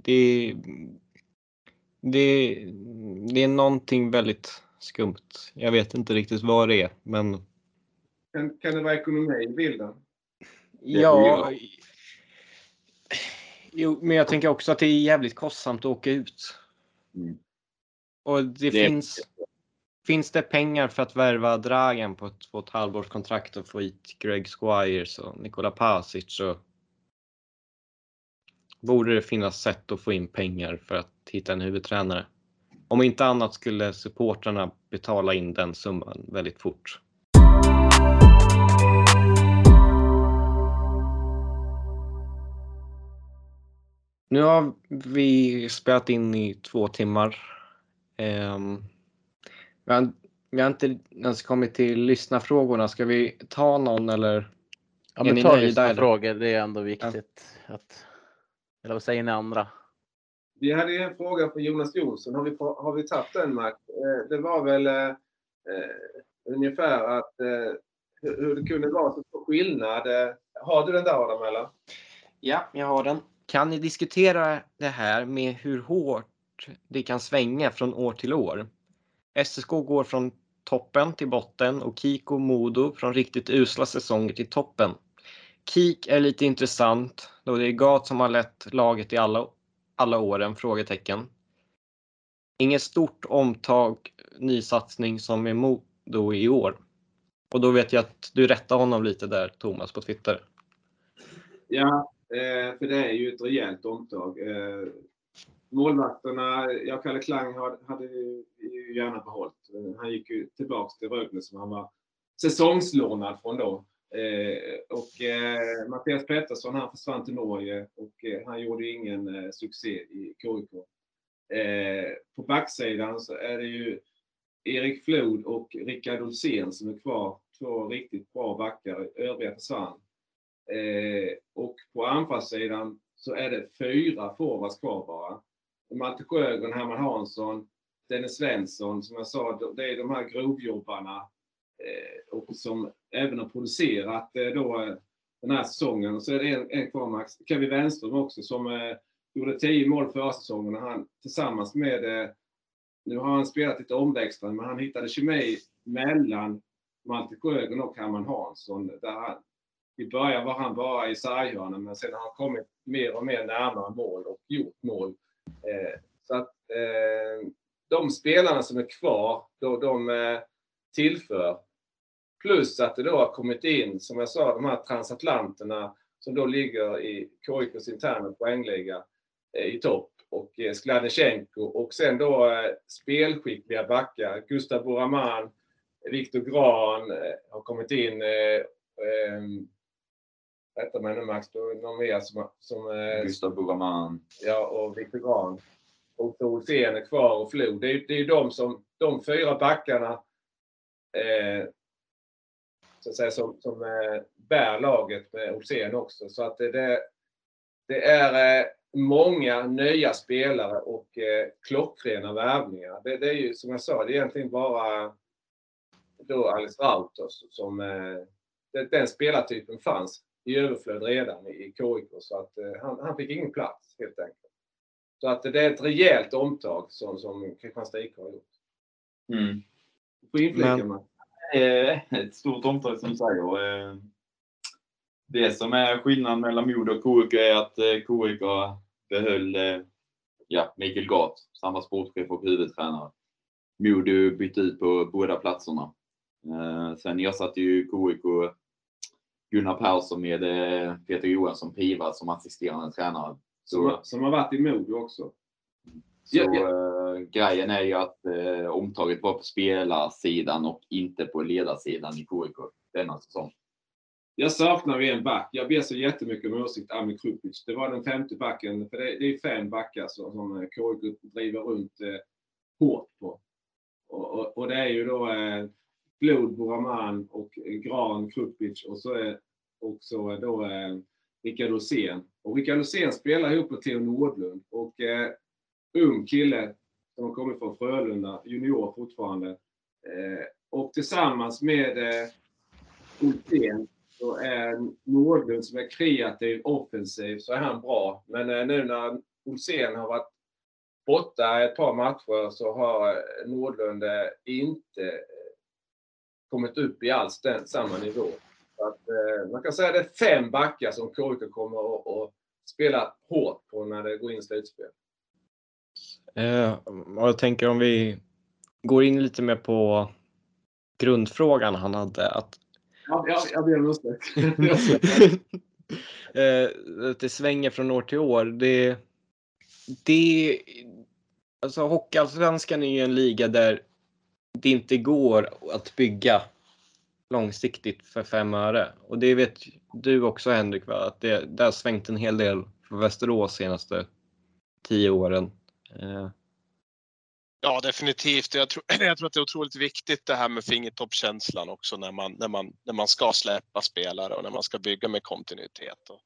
det, det, det är någonting väldigt skumt. Jag vet inte riktigt vad det är, men Kan, kan det vara ekonomi i bilden? Ja. Jo, men jag tänker också att det är jävligt kostsamt att åka ut. Mm. Och det, Det- finns. Finns det pengar för att värva Dragan på ett och ett halvårs kontrakt och få hit Greg Squires och Nikola Pasic så borde det finnas sätt att få in pengar för att hitta en huvudtränare. Om inte annat skulle supportrarna betala in den summan väldigt fort. Nu har vi spelat in i två timmar. Ehm, vi, har, vi har inte ens kommit till lyssnarfrågorna. Ska vi ta någon eller? Ja, Är men ni ta nöjda, lyssna eller? frågor. Det är ändå viktigt. Att, eller vad säger ni andra? Vi hade ju en fråga från Jonas Jonsson. Har vi, har vi tagit den Mark? Eh, det var väl eh, eh ungefär att eh, hur det kunde vara så stor skillnad. Eh, har du den där Adam eller? Ja, jag har den. Kan ni diskutera det här med hur hårt det kan svänga från år till år? SSK går från toppen till botten och Kik och Modo från riktigt usla säsonger till toppen. Kik är lite intressant då det är Gat som har lett laget i alla, alla åren? Frågetecken. Inget stort omtag, nysatsning som är Modo i år. Och då vet jag att du rättar honom lite där Thomas på Twitter. Ja, eh, för det är ju ett rejält omtag. Eh, målvakterna, jag Kalle Klang hade ju gärna behållit. Eh, han gick ju tillbaks till Rögle som han var säsongslånad från då. Eh, och eh, Mattias Pettersson han försvann till Norge och eh, han gjorde ingen eh, succé i KIK. Eh, på backsidan så är det ju Erik Flod och Rickard Olsén som är kvar. Två riktigt bra backar. Övriga försvann. Eh, och på anfallssidan så är det fyra forwards kvar bara. Malte Sjögren, Herman Hansson, Dennis Svensson, som jag sa, det är de här grovjobbarna eh, och som även har producerat eh, då eh, den här säsongen. Och så är det en, en kvar, Max, Kevin Wenström också, som eh, gjorde tio mål förra säsongen och han tillsammans med, eh, nu har han spelat lite omväxlande, men han hittade kemi mellan Malte Sjögren och Herman Hansson. Där han, I början var han bara i sarghörnan, men sen har han kommit mer och mer närmare mål och gjort mål. Eh, så att eh, de spelarna som är kvar, då, de eh, tillför. Plus att det då har kommit in, som jag sa, de här transatlanterna som då ligger i KIKs interna poängliga i topp och Skladnysjenko och sen då spelskickliga backar. Gustav Buraman, Viktor Gran har kommit in. Rätta mig nu Max, du någon mer som... som Gustav Buraman. Ja, och Viktor Gran. Och Olsén är kvar och Flod. Det är, det är ju de som, de fyra backarna eh, så att säga, som, som eh, bär laget med Olsén också. Så att det, det, är eh, många nya spelare och eh, klockrena värvningar. Det, det, är ju som jag sa, det är egentligen bara då Alice Rautos som eh, den spelartypen fanns i överflöd redan i KIK så att eh, han, han fick ingen plats helt enkelt. Så att det är ett rejält omtag som, som Kristianstad IK har gjort. Mm. På inflicka eh, Eh, ett stort omtag som säger. Eh, det som är skillnaden mellan Modo och KIK är att eh, KIK behöll eh, ja, Mikael Gat, samma sportchef och huvudtränare. Modo bytte ut på båda platserna. Sen ersatte ju KIK Gunnar Persson med Peter Johansson Piva som assisterande tränare. Så, som, har varit i Modo också. Så ja, ja. Äh, grejen är ju att äh, omtaget var på spelarsidan och inte på ledarsidan i KIK denna säsong. Jag saknar en back. Jag ber så jättemycket om ursäkt, Ami Krupic. Det var den femte backen. För det, det är fem backar som, som eh, KIK driver runt eh, hårt på. Och, och, och, det är ju då eh, Blod, Buraman och Gran, Krupic och så är också då eh, Rickard Rosén. Och Rickard Rosén spelar ihop med Theo Nordlund och eh, ung kille som har kommit från Frölunda, junior fortfarande. Eh, och tillsammans med eh, Olsén så är Nordlund som är kreativ, offensiv, så är han bra. Men eh, nu när Olsén har varit borta ett par matcher så har eh, Nordlund eh, inte eh, kommit upp i alls den, samma nivå. Så att, eh, man kan säga att det är fem backar som KIK kommer att, att spela hårt på när det går in slutspel. Eh, jag tänker om vi går in lite mer på grundfrågan han hade. Att... Ja, jag, jag ber om ursäkt. det svänger från år till år. Det, det, alltså Hockeyallsvenskan är ju en liga där det inte går att bygga långsiktigt för fem öre. Och det vet du också Henrik, va? att det, det har svängt en hel del för Västerås senaste tio åren. Eh. Ja, definitivt. Jag tror, (clears throat) jag tror att det är otroligt viktigt det här med fingertoppskänslan också när man, när, man, när man ska släppa spelare och när man ska bygga med kontinuitet. Och,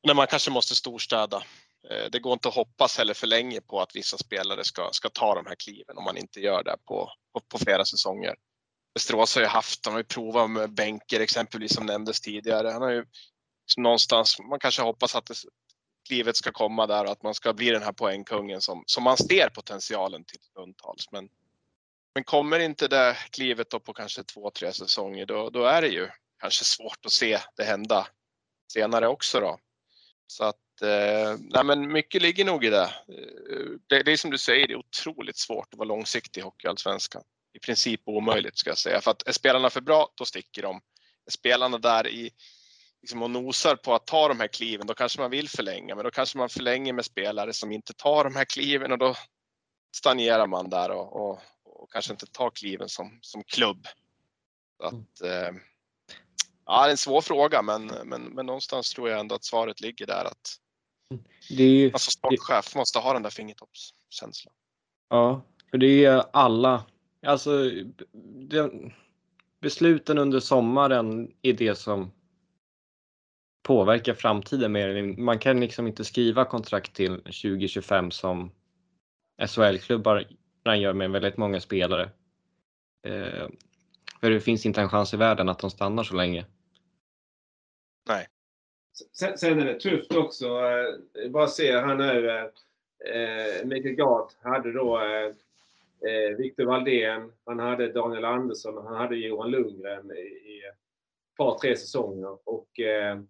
och när man kanske måste storstäda. Eh, det går inte att hoppas heller för länge på att vissa spelare ska, ska ta de här kliven om man inte gör det på, på, på flera säsonger. Västerås har ju haft, de har ju provat med bänker exempelvis som nämndes tidigare. Han har ju någonstans, man kanske hoppas att det, klivet ska komma där och att man ska bli den här poängkungen som, som man ser potentialen till stundtals. Men Men kommer inte det klivet då på kanske två, tre säsonger, då, då är det ju kanske svårt att se det hända senare också då. Så att, eh, nej men mycket ligger nog i det. Eh, det. Det är som du säger, det är otroligt svårt att vara långsiktig i Hockeyallsvenskan. I princip omöjligt ska jag säga. För att är spelarna för bra, då sticker de. Är spelarna där i, liksom och nosar på att ta de här kliven, då kanske man vill förlänga. Men då kanske man förlänger med spelare som inte tar de här kliven och då stagnerar man där och, och, och kanske inte tar kliven som, som klubb. Att, eh, ja, det är en svår fråga, men, men, men någonstans tror jag ändå att svaret ligger där att Det är ju, alltså sportchef måste ha den där fingertoppskänslan. ja, för det är alla, alltså det, besluten under sommaren är det som påverkar framtiden mer. Man kan liksom inte skriva kontrakt till 2025 som SHL-klubbar gör med väldigt många spelare. Eh, för det finns inte en chans i världen att de stannar så länge. Sen, sen är det tufft också. Eh, bara se här nu. Eh, eh Mikael Gard hade då eh, eh, Victor Valdén, han hade Daniel Andersson, han hade Johan Lundgren i, i ett par, tre säsonger. Och eh,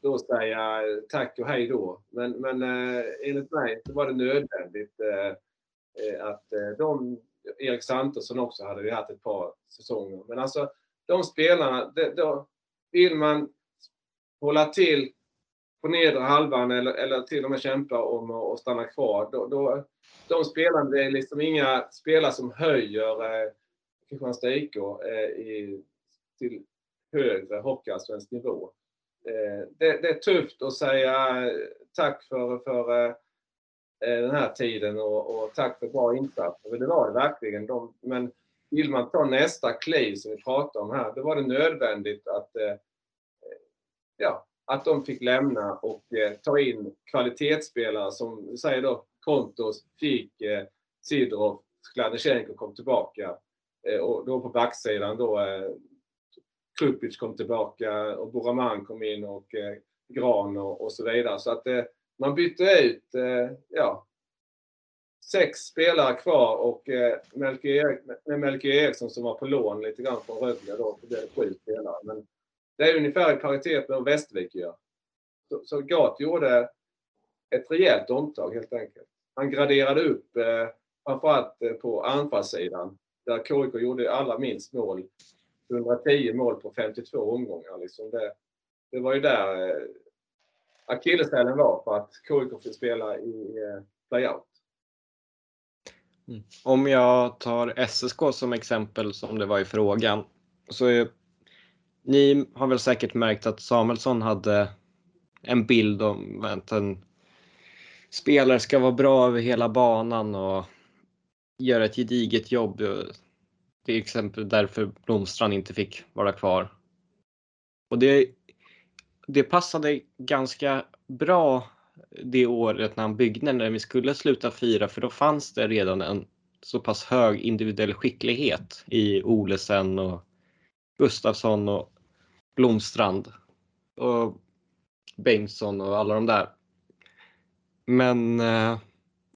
då säga eh, tack och hej då. Men, men eh, enligt mig så var det nödvändigt eh, eh att eh, de, Erik Santosson också hade vi haft ett par säsonger. Men alltså de spelarna, det, då vill man hålla till på nedre halvan eller, eller till och med kämpa om att stanna kvar. Då, då, de spelarna, det är liksom inga spelare som höjer eh, Kristianstad IK eh, i, till högre hockeyallsvensk nivå. Eh, det, det, är tufft att säga tack för, för eh, eh, den här tiden och, och, tack för bra insatser. Det var det verkligen. De, men vill man ta nästa kliv som vi pratar om här, då var det nödvändigt att ja, att de fick lämna och ta in kvalitetsspelare som, säger då, Kontos fick eh, Sidorov, Skladnysjenko kom tillbaka. Och då på backsidan då Krupic kom tillbaka och Buraman kom in och eh, Gran och, och så vidare. Så att eh, man bytte ut, eh, ja, sex spelare kvar och eh, Melker, Erik, med Eriksson som var på lån lite grann från Rögle då, så blev det sju spelare. Men det är ungefär i paritet med vad Västervik gör. Så, så Gat gjorde ett rejält omtag helt enkelt. Han graderade upp eh, framförallt eh, på anfallssidan där KIK gjorde allra minst mål. 110 mål på 52 omgångar. Liksom det, det var ju där eh, akilleshälen var för att KIK fick spela i eh, playout. Mm. Om jag tar SSK som exempel som det var i frågan så är ni har väl säkert märkt att Samuelsson hade en bild om att en spelare ska vara bra över hela banan och göra ett gediget jobb. Till exempel därför Blomstrand inte fick vara kvar. Och det, det passade ganska bra det året när han byggde när vi skulle sluta fyra för då fanns det redan en så pass hög individuell skicklighet i Olesen och Gustafsson och Blomstrand och Bengtsson och alla de där. Men eh,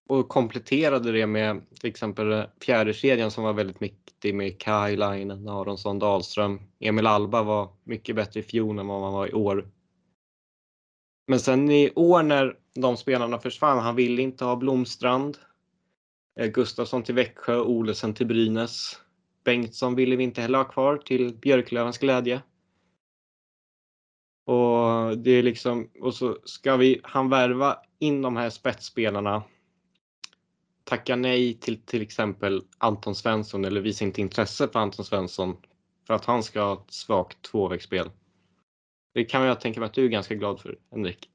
och kompletterade det med till exempel fjärde kedjan som var väldigt mycket med Kai Lainen, Aronsson, Dahlström. Emil Alba var mycket bättre i fjol än vad man var i år. Men sen i år när de spelarna försvann, han ville inte ha Blomstrand. Eh, Gustafsson till Växjö, Olesen till Brynäs. Bengtsson ville vi inte heller ha kvar till Björklövens glädje. Och det är liksom, och så ska vi, han värva in de här spetsspelarna. Tacka nej till till exempel Anton Svensson eller visa inte intresse för Anton Svensson för att han ska ha ett svagt tvåvägsspel. Det kan jag tänka mig att du är ganska glad för, Henrik.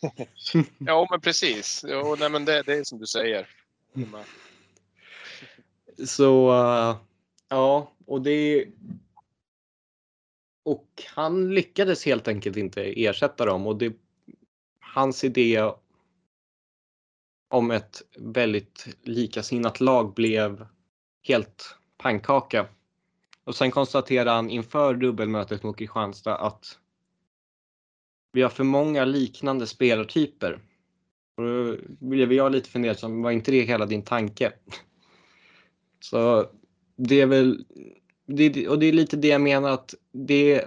(laughs) ja, men precis. Jo, nej, men det, det är som du säger. Så ja, och det och han lyckades helt enkelt inte ersätta dem och det, hans idé om ett väldigt likasinnat lag blev helt pannkaka. Och sen konstaterar han inför dubbelmötet mot Kristianstad att vi har för många liknande spelartyper. Och då blev jag lite fundersam, var inte det hela din tanke? (laughs) Så det är väl, det, och det är lite det jag menar att det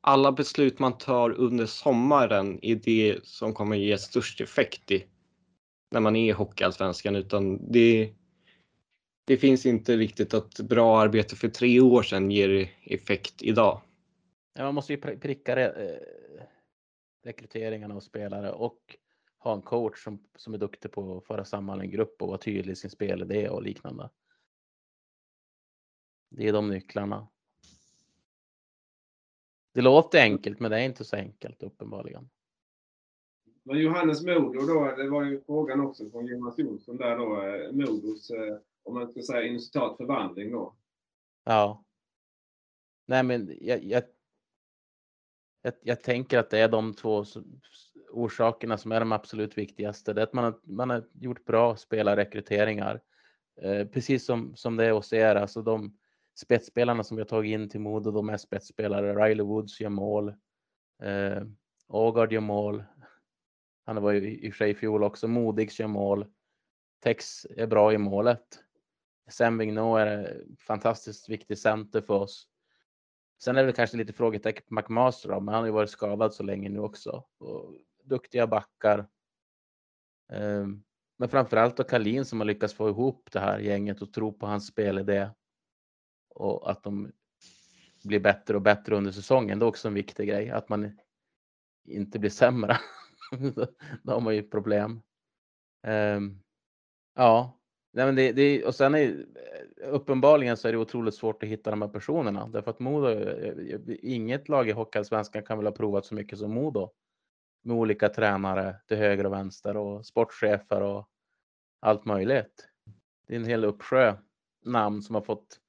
alla beslut man tar under sommaren är det som kommer ge störst effekt i, när man är i Hockeyallsvenskan utan det, det finns inte riktigt att bra arbete för tre år sedan ger effekt idag. Ja, man måste ju pricka re, eh, rekryteringarna av spelare och ha en coach som, som är duktig på att föra samman en grupp och vara tydlig i sin spelidé och liknande. Det är de nycklarna. Det låter enkelt, men det är inte så enkelt uppenbarligen. Men Johannes Modo då, det var ju frågan också från Jonas Jonsson där då, eh, Modos, eh, om man ska säga inom förvandling då. Ja. Nej men jag, jag, jag, jag, tänker att det är de två orsakerna som är de absolut viktigaste. Det är att man har, man har gjort bra spelarrekryteringar. Eh, precis som, som det är hos er, alltså de spetsspelarna som vi har tagit in till Modo, de är spetsspelare. Riley Woods gör mål. Eh, Ågard gör mål. Han var ju i och för sig i fjol också. modig, kör mål. Tex är bra i målet. Sam Vigneault är fantastiskt viktig center för oss. Sen är det kanske lite frågetecken på McMaster då, men han har ju varit skadad så länge nu också. Och duktiga backar. Ehm, men framförallt då Kalin som har lyckats få ihop det här gänget och tro på hans spelidé. Och att de blir bättre och bättre under säsongen. Det är också en viktig grej. Att man inte blir sämre. (laughs) (laughs) då har man ju problem. Um, ja, Nej, men det, det, och sen är eh, uppenbarligen så är det otroligt svårt att hitta de här personerna därför att Modo, eh, eh, inget lag i Hockeyallsvenskan kan väl ha provat så mycket som Modo med olika tränare till höger och vänster och sportchefer och allt möjligt. Det är en hel uppsjö namn som har fått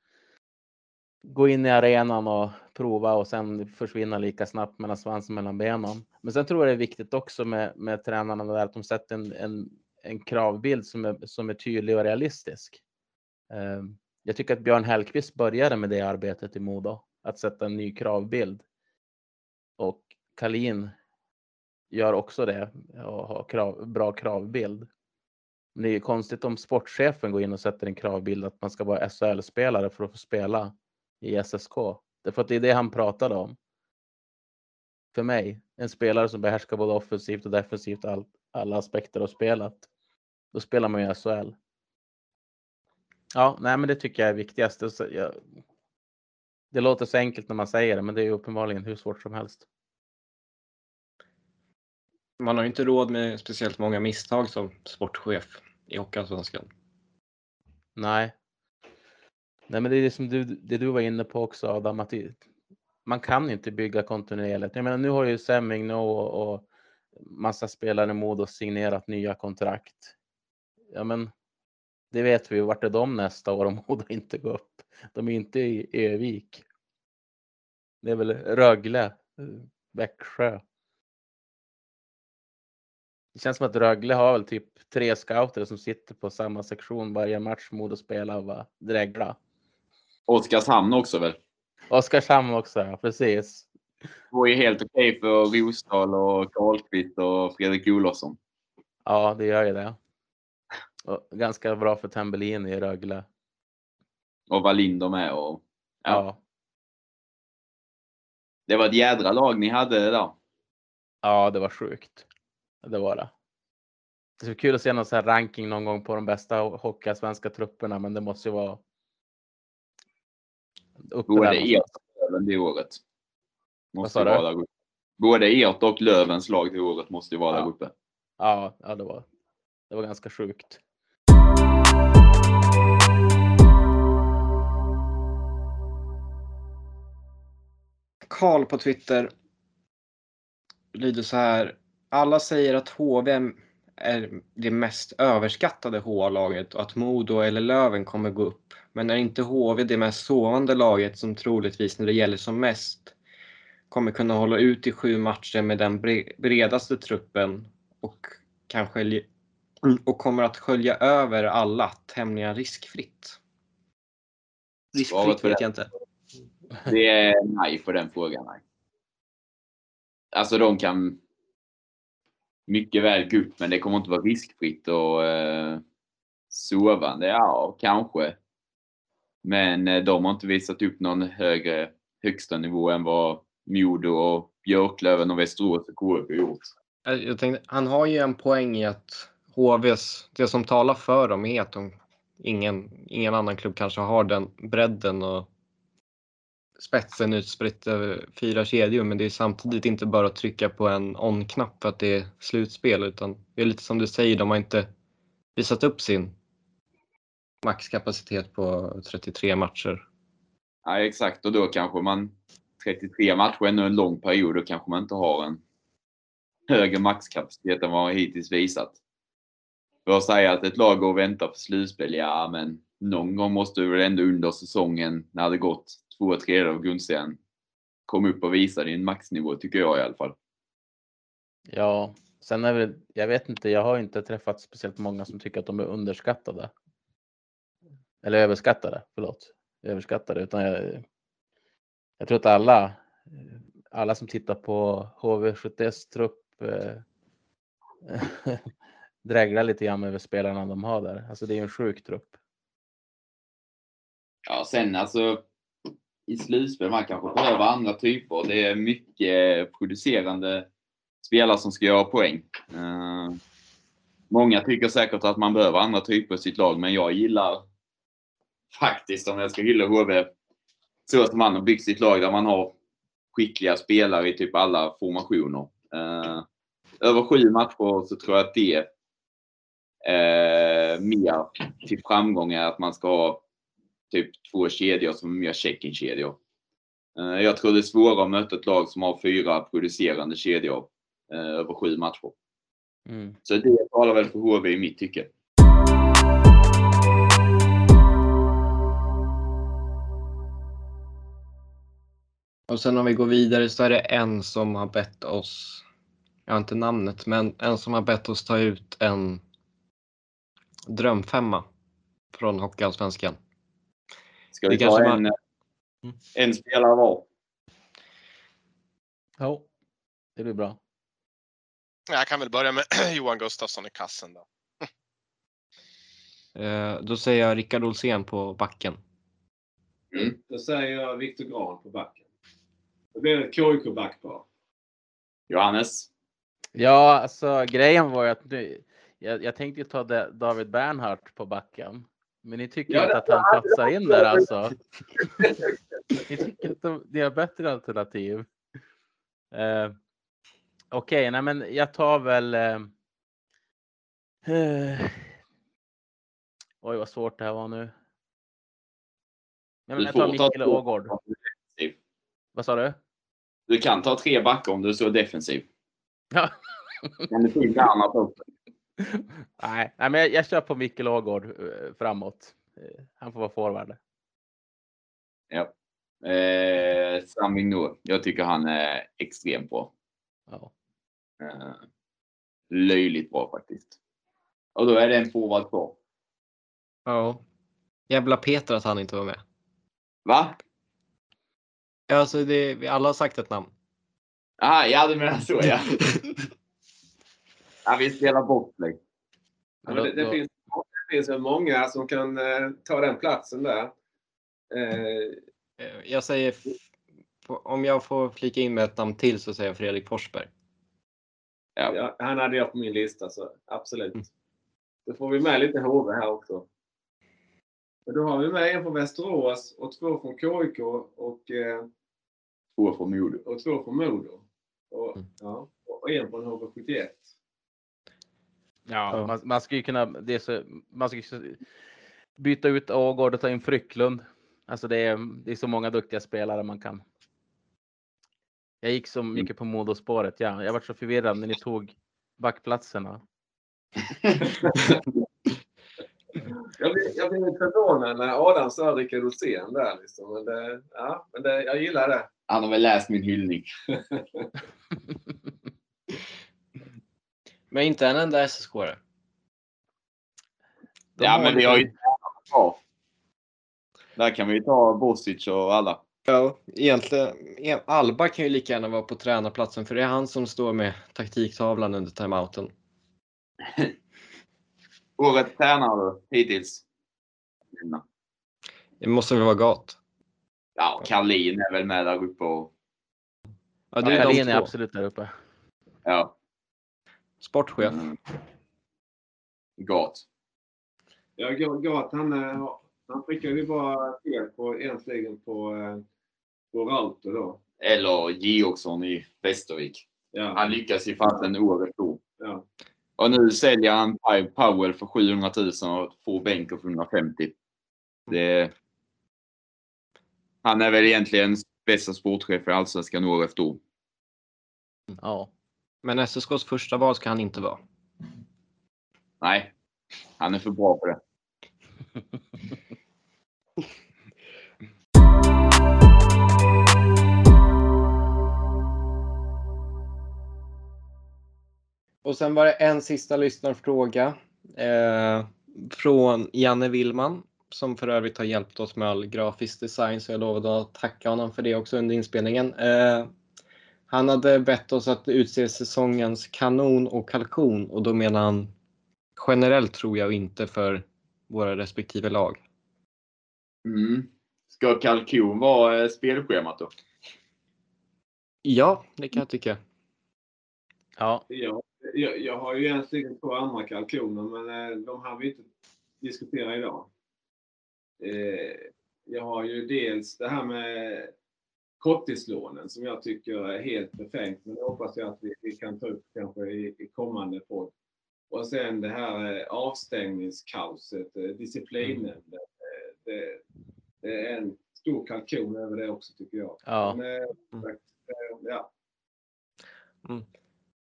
gå in i arenan och prova och sen försvinna lika snabbt mellan svansen mellan benen. Men sen tror jag det är viktigt också med, med tränarna där att de sätter en, en en kravbild som är, som är tydlig och realistisk. Ehm, jag tycker att Björn Hellkvist började med det arbetet i Modo, att sätta en ny kravbild. Och Kalin gör också det och har krav, bra kravbild. Men det är konstigt om sportchefen går in och sätter en kravbild att man ska vara SHL-spelare för att få spela i SSK. Därför att det är det han pratade om. För mig, en spelare som behärskar både offensivt och defensivt all, alla aspekter av spelet. Då spelar man ju SHL. Ja, nej, men det tycker jag är viktigast. Det låter så enkelt när man säger det, men det är ju uppenbarligen hur svårt som helst. Man har ju inte råd med speciellt många misstag som sportchef i Hockeyallsvenskan. Nej. Nej, men det är det som du, det du var inne på också Adam, att det, man kan inte bygga kontinuerligt. Jag menar, nu har ju Semming och, och massa spelare i Modo signerat nya kontrakt ja men det vet vi, vart är de nästa år om (laughs) Modo inte går upp? De är inte i Övik. Det är väl Rögle, Växjö. Det känns som att Rögle har väl typ tre scouter som sitter på samma sektion varje match Modo spelar och bara dregla. Oskarshamn också väl? Oskarshamn också, ja precis. Det var ju helt okej för Rosdahl och Karlqvist och Fredrik Olofsson. Ja, det gör ju det. Och ganska bra för Tambellin i Rögle. Och Wallinder med. Och, ja. ja. Det var ett jädra lag ni hade då. Ja, det var sjukt. Det var det. Det skulle kul att se någon sån här ranking någon gång på de bästa hockeyallsvenska trupperna, men det måste ju vara. Både ert och Löven det året. Måste Vad vara där Både ert och Lövens lag det året måste ju vara ja. där uppe. Ja, ja det, var, det var ganska sjukt. Karl på Twitter lyder så här. Alla säger att HV är det mest överskattade HA-laget och att Modo eller Löven kommer gå upp. Men är inte HV det mest sovande laget som troligtvis när det gäller som mest kommer kunna hålla ut i sju matcher med den bredaste truppen och kanske och kommer att skölja över alla tämligen riskfritt? Riskfritt vet jag inte. Det är nej på den frågan. Nej. Alltså de kan mycket väl gå upp, men det kommer inte vara riskfritt och eh, sovande. Ja, kanske. Men eh, de har inte visat upp någon högre högsta nivå än vad Modo och Björklöven och Västerås och KF har gjort. Jag tänkte, han har ju en poäng i att HVs, det som talar för dem är att de, ingen, ingen annan klubb kanske har den bredden och spetsen utspritt över fyra kedjor. Men det är samtidigt inte bara att trycka på en on-knapp för att det är slutspel utan det är lite som du säger, de har inte visat upp sin maxkapacitet på 33 matcher. Ja, exakt. Och då kanske man 33 matcher är ändå en lång period. Då kanske man inte har en högre maxkapacitet än vad man hittills visat. För att säga att ett lag går och väntar på slutspel, ja men någon gång måste du väl ändå under säsongen, när det gått två tredjedelar av grundserien, komma upp och visa din maxnivå, tycker jag i alla fall. Ja, sen är väl, jag vet inte, jag har inte träffat speciellt många som tycker att de är underskattade. Eller överskattade, förlåt. Överskattade, utan jag, jag tror att alla, alla som tittar på HV71s trupp eh, (laughs) dräglar lite grann över spelarna de har där. Alltså det är ju en sjuk trupp. Ja, sen alltså i slutspel, man kanske behöver andra typer. Det är mycket eh, producerande spelare som ska göra poäng. Eh, många tycker säkert att man behöver andra typer i sitt lag, men jag gillar faktiskt, om jag ska hylla HV, så som man har byggt sitt lag där man har skickliga spelare i typ alla formationer. Eh, över sju matcher så tror jag att det eh, mer till framgång är att man ska ha typ två kedjor som är mer check-in-kedjor. Eh, jag tror det är svårare att möta ett lag som har fyra producerande kedjor eh, över sju matcher. Mm. Så det talar väl för HV i mitt tycke. Och sen om vi går vidare så är det en som har bett oss, jag har inte namnet, men en som har bett oss ta ut en drömfemma från Hockeyallsvenskan. Ska Det vi ta en, man- en spelare var? Jo, det blir bra. Jag kan väl börja med (clears throat) Johan Gustafsson i kassen då. (laughs) Eh, Då säger jag Rickard Olsén på backen. Då säger jag Viktor Grahn på backen. Det blir ett KIK-backpar. Johannes? Ja, alltså grejen var ju att nu, jag, jag tänkte ju ta Da- David Bernhardt på backen. Men ni tycker Ja, inte att han platsar in där alltså? (laughs) Ni tycker att de, det är bättre alternativ? Eh, Okej, nej men jag tar väl... Eh, oj, vad svårt det här var nu. Nej, men jag tar ta Mikael. Ågård. Vad sa du? Du kan ta tre backar om du är så defensiv. Ja. Kan du in Bernhardt också? Nej, nej men jag, jag kör på Mikkel Ågård eh, framåt. Eh, Han får vara forward. Ja. Eh, Sam Vignor. Jag tycker han är extremt bra. Ja. Eh, löjligt bra faktiskt. Och då är det en forward kvar. Ja. Jävla Peter att han inte var med. Va? Ja, Alltså det, vi alla har sagt ett namn. Aha, ja, du menar så ja. (laughs) ja vi spelar boxplay. Ja, men det, det, finns, det finns väl många som kan eh, ta den platsen där. Eh, Eh, Jag säger, om jag får flika in med ett namn till så säger jag Fredrik Forsberg. Ja. ja, han hade jag på min lista, så absolut. Mm. Då får vi med lite HV här också. Då har vi med en från Västerås och två från KIK och, eh, Två från Modo. och två från Modo. Och, Mm. ja, och en från HV71. Ja, Ja. man, man ska ju kunna det så, man så- byta ut Ågård och ta in Frycklund. Alltså det är, det är så många duktiga spelare man kan. Jag gick så mycket på Modospåret. Ja, jag var så förvirrad när ni tog backplatserna. (laughs) Jag blev, jag blev förvånad när Adam sa Rickard Rosén där. Liksom. Men det, ja, men det, jag gillar det. Han har väl läst min hyllning. (laughs) Men inte en enda SSK-are. Ja, men vi har ju kvar. Där kan vi ju ta Bosic och alla. Ja, egentligen. Alba kan ju lika gärna vara på tränarplatsen för det är han som står med taktiktavlan under timeouten. (laughs) Årets tränare då, hittills? Det måste väl vara Gat? Ja, Karlin är väl med där uppe och Ja, det är Karlin de är absolut där uppe. ja. Sportchef. Mm. Gat. Ja, Ga- Gat han, eh, han prickade ju bara fel på egentligen på, eh, på Rauter då. Eller Georgsson i Västervik. Ja, Han lyckas ju fasen året då. ja. Och nu säljer han Powell för 700 000 och får Benko för 150. Det... Han är väl egentligen bästa sportchef i Allsvenskan året efter. Ja. Men SSKs första val ska han inte vara. Nej, han är för bra på det. (laughs) Och sen var det en sista lyssnarfråga eh, från Janne Willman som för övrigt har hjälpt oss med all grafisk design så jag lovade att tacka honom för det också under inspelningen. Eh, han hade bett oss att utse säsongens kanon och kalkon och då menar han generellt tror jag inte för våra respektive lag. Mm. Ska kalkon vara eh, spelschemat då? Ja, det kan jag tycka. Ja. Ja, jag, jag har ju egentligen två andra kalkoner men eh, de har vi inte diskutera idag. Eh, jag har ju dels det här med korttidslånen som jag tycker är helt befängt. Men det hoppas jag att vi, vi kan ta upp kanske i, i kommande podd. Och sen det här eh, avstängningskaoset, eh, disciplinnämnden. Eh, det, det är en stor kalkon över det också tycker jag. Ja. Men, sagt, eh, ja.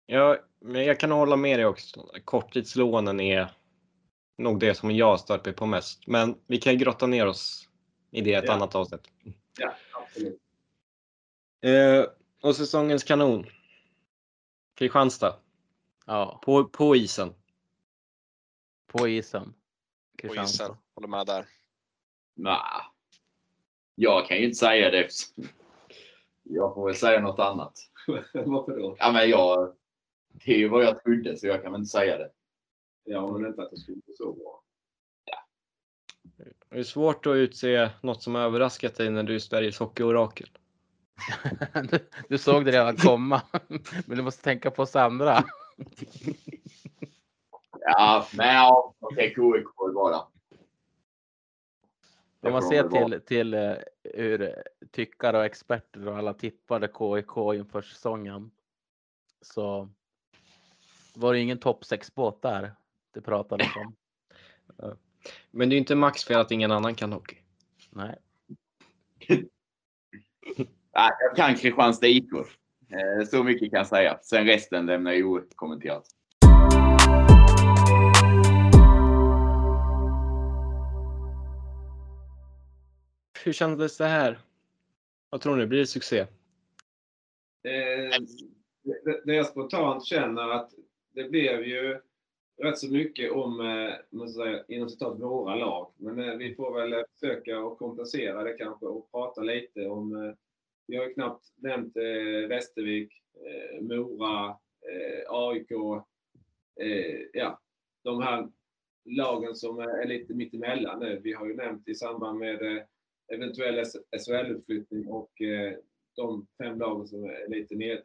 Ja, men jag kan hålla med dig också. Korttidslånen är nog det som jag stört mig på mest. Men vi kan grotta ner oss i det ett Ja. annat avsnitt. ja, absolut. Eh, och säsongens kanon. Kristianstad. ja. På, på isen. På isen. På isen. Håller med där. Nah. Jag kan ju inte säga det. Jag får väl säga något annat. (laughs) Varför då? Ja, men jag... Det är ju vad jag trodde, så jag kan väl inte säga det. Ja, men inte att det skulle bli så bra. Det är svårt att utse något som överraskat dig när du är Sveriges hockeyorakel. Du, du såg det redan komma. Men du måste tänka på oss andra. Ja, men ja, okej, KIK var det. Om man ser till, till eh, hur tyckare och experter och alla tippade KIK inför säsongen. Så var det ingen topp 6 båt där det pratades om. (laughs) Men det är inte Max fel att ingen annan kan hockey. Nej. (laughs) Ja, jag kan Kristianstad IK. Eh, Så mycket kan jag säga. Sen resten lämnar jag okommenterat. Hur kändes det här? Vad tror ni? Blir det succé? Eh, det, det jag spontant känner att det blev ju rätt så mycket om, eh, man säga, inom citat, våra lag. Men vi får väl försöka att kompensera det kanske och prata lite om, vi har ju knappt nämnt eh, Västervik, eh, Mora, eh, AIK, eh, ja, de här lagen som är lite mittemellan nu. Vi har ju nämnt i samband med eh, eventuell SHL-utflyttning och eh, de fem lagen som är lite ned.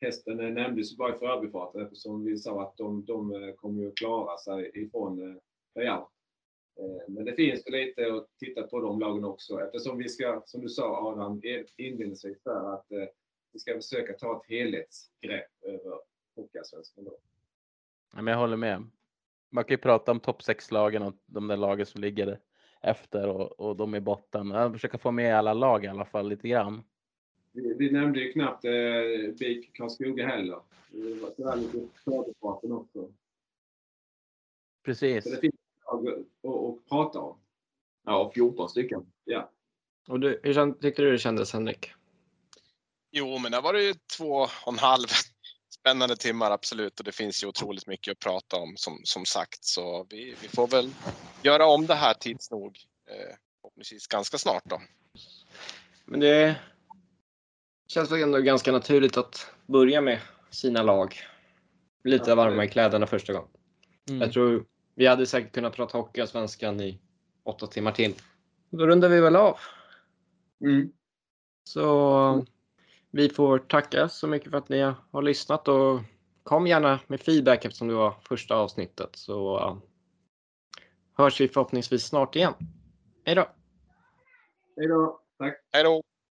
Hästen eh, nämndes ju bara i förbifarten eftersom vi sa att de, de eh, kommer ju att klara sig ifrån eh, playout. Eh, Men det finns väl lite att titta på de lagen också eftersom vi ska, som du sa Adam in- inledningsvis, där, att eh, vi ska försöka ta ett helhetsgrepp över Hockeyallsvenskan. då. Ja, Men jag håller med. Man kan ju prata om topp 6-lagen och de där lagen som ligger efter och, och de i botten. Jag försöker få med alla lag i alla fall lite grann. Vi, vi nämnde ju knappt eh, BIK Karlskoga heller. Det var sådär lite förbifarten också. Precis. Så det finns att, att prata om. Ja, 14 stycken. Ja. Och du, hur känd- tyckte du det kändes Henrik? Jo, men det var det ju två och en halv (laughs) spännande timmar absolut och det finns ju otroligt mycket att prata om som, som sagt. Så vi, vi får väl göra om det här tids nog. Eh, förhoppningsvis ganska snart då. Men det känns väl ändå ganska naturligt att börja med sina lag. Lite Absolut. varma i kläderna första gången. Mm. Jag tror vi hade säkert kunnat prata hockeyallsvenskan i åtta timmar till. Då rundar vi väl av. Mm. Så vi får tacka så mycket för att ni har lyssnat och kom gärna med feedback eftersom det var första avsnittet så uh, hörs vi förhoppningsvis snart igen. Hej då! Hej då. Tack. Hej då!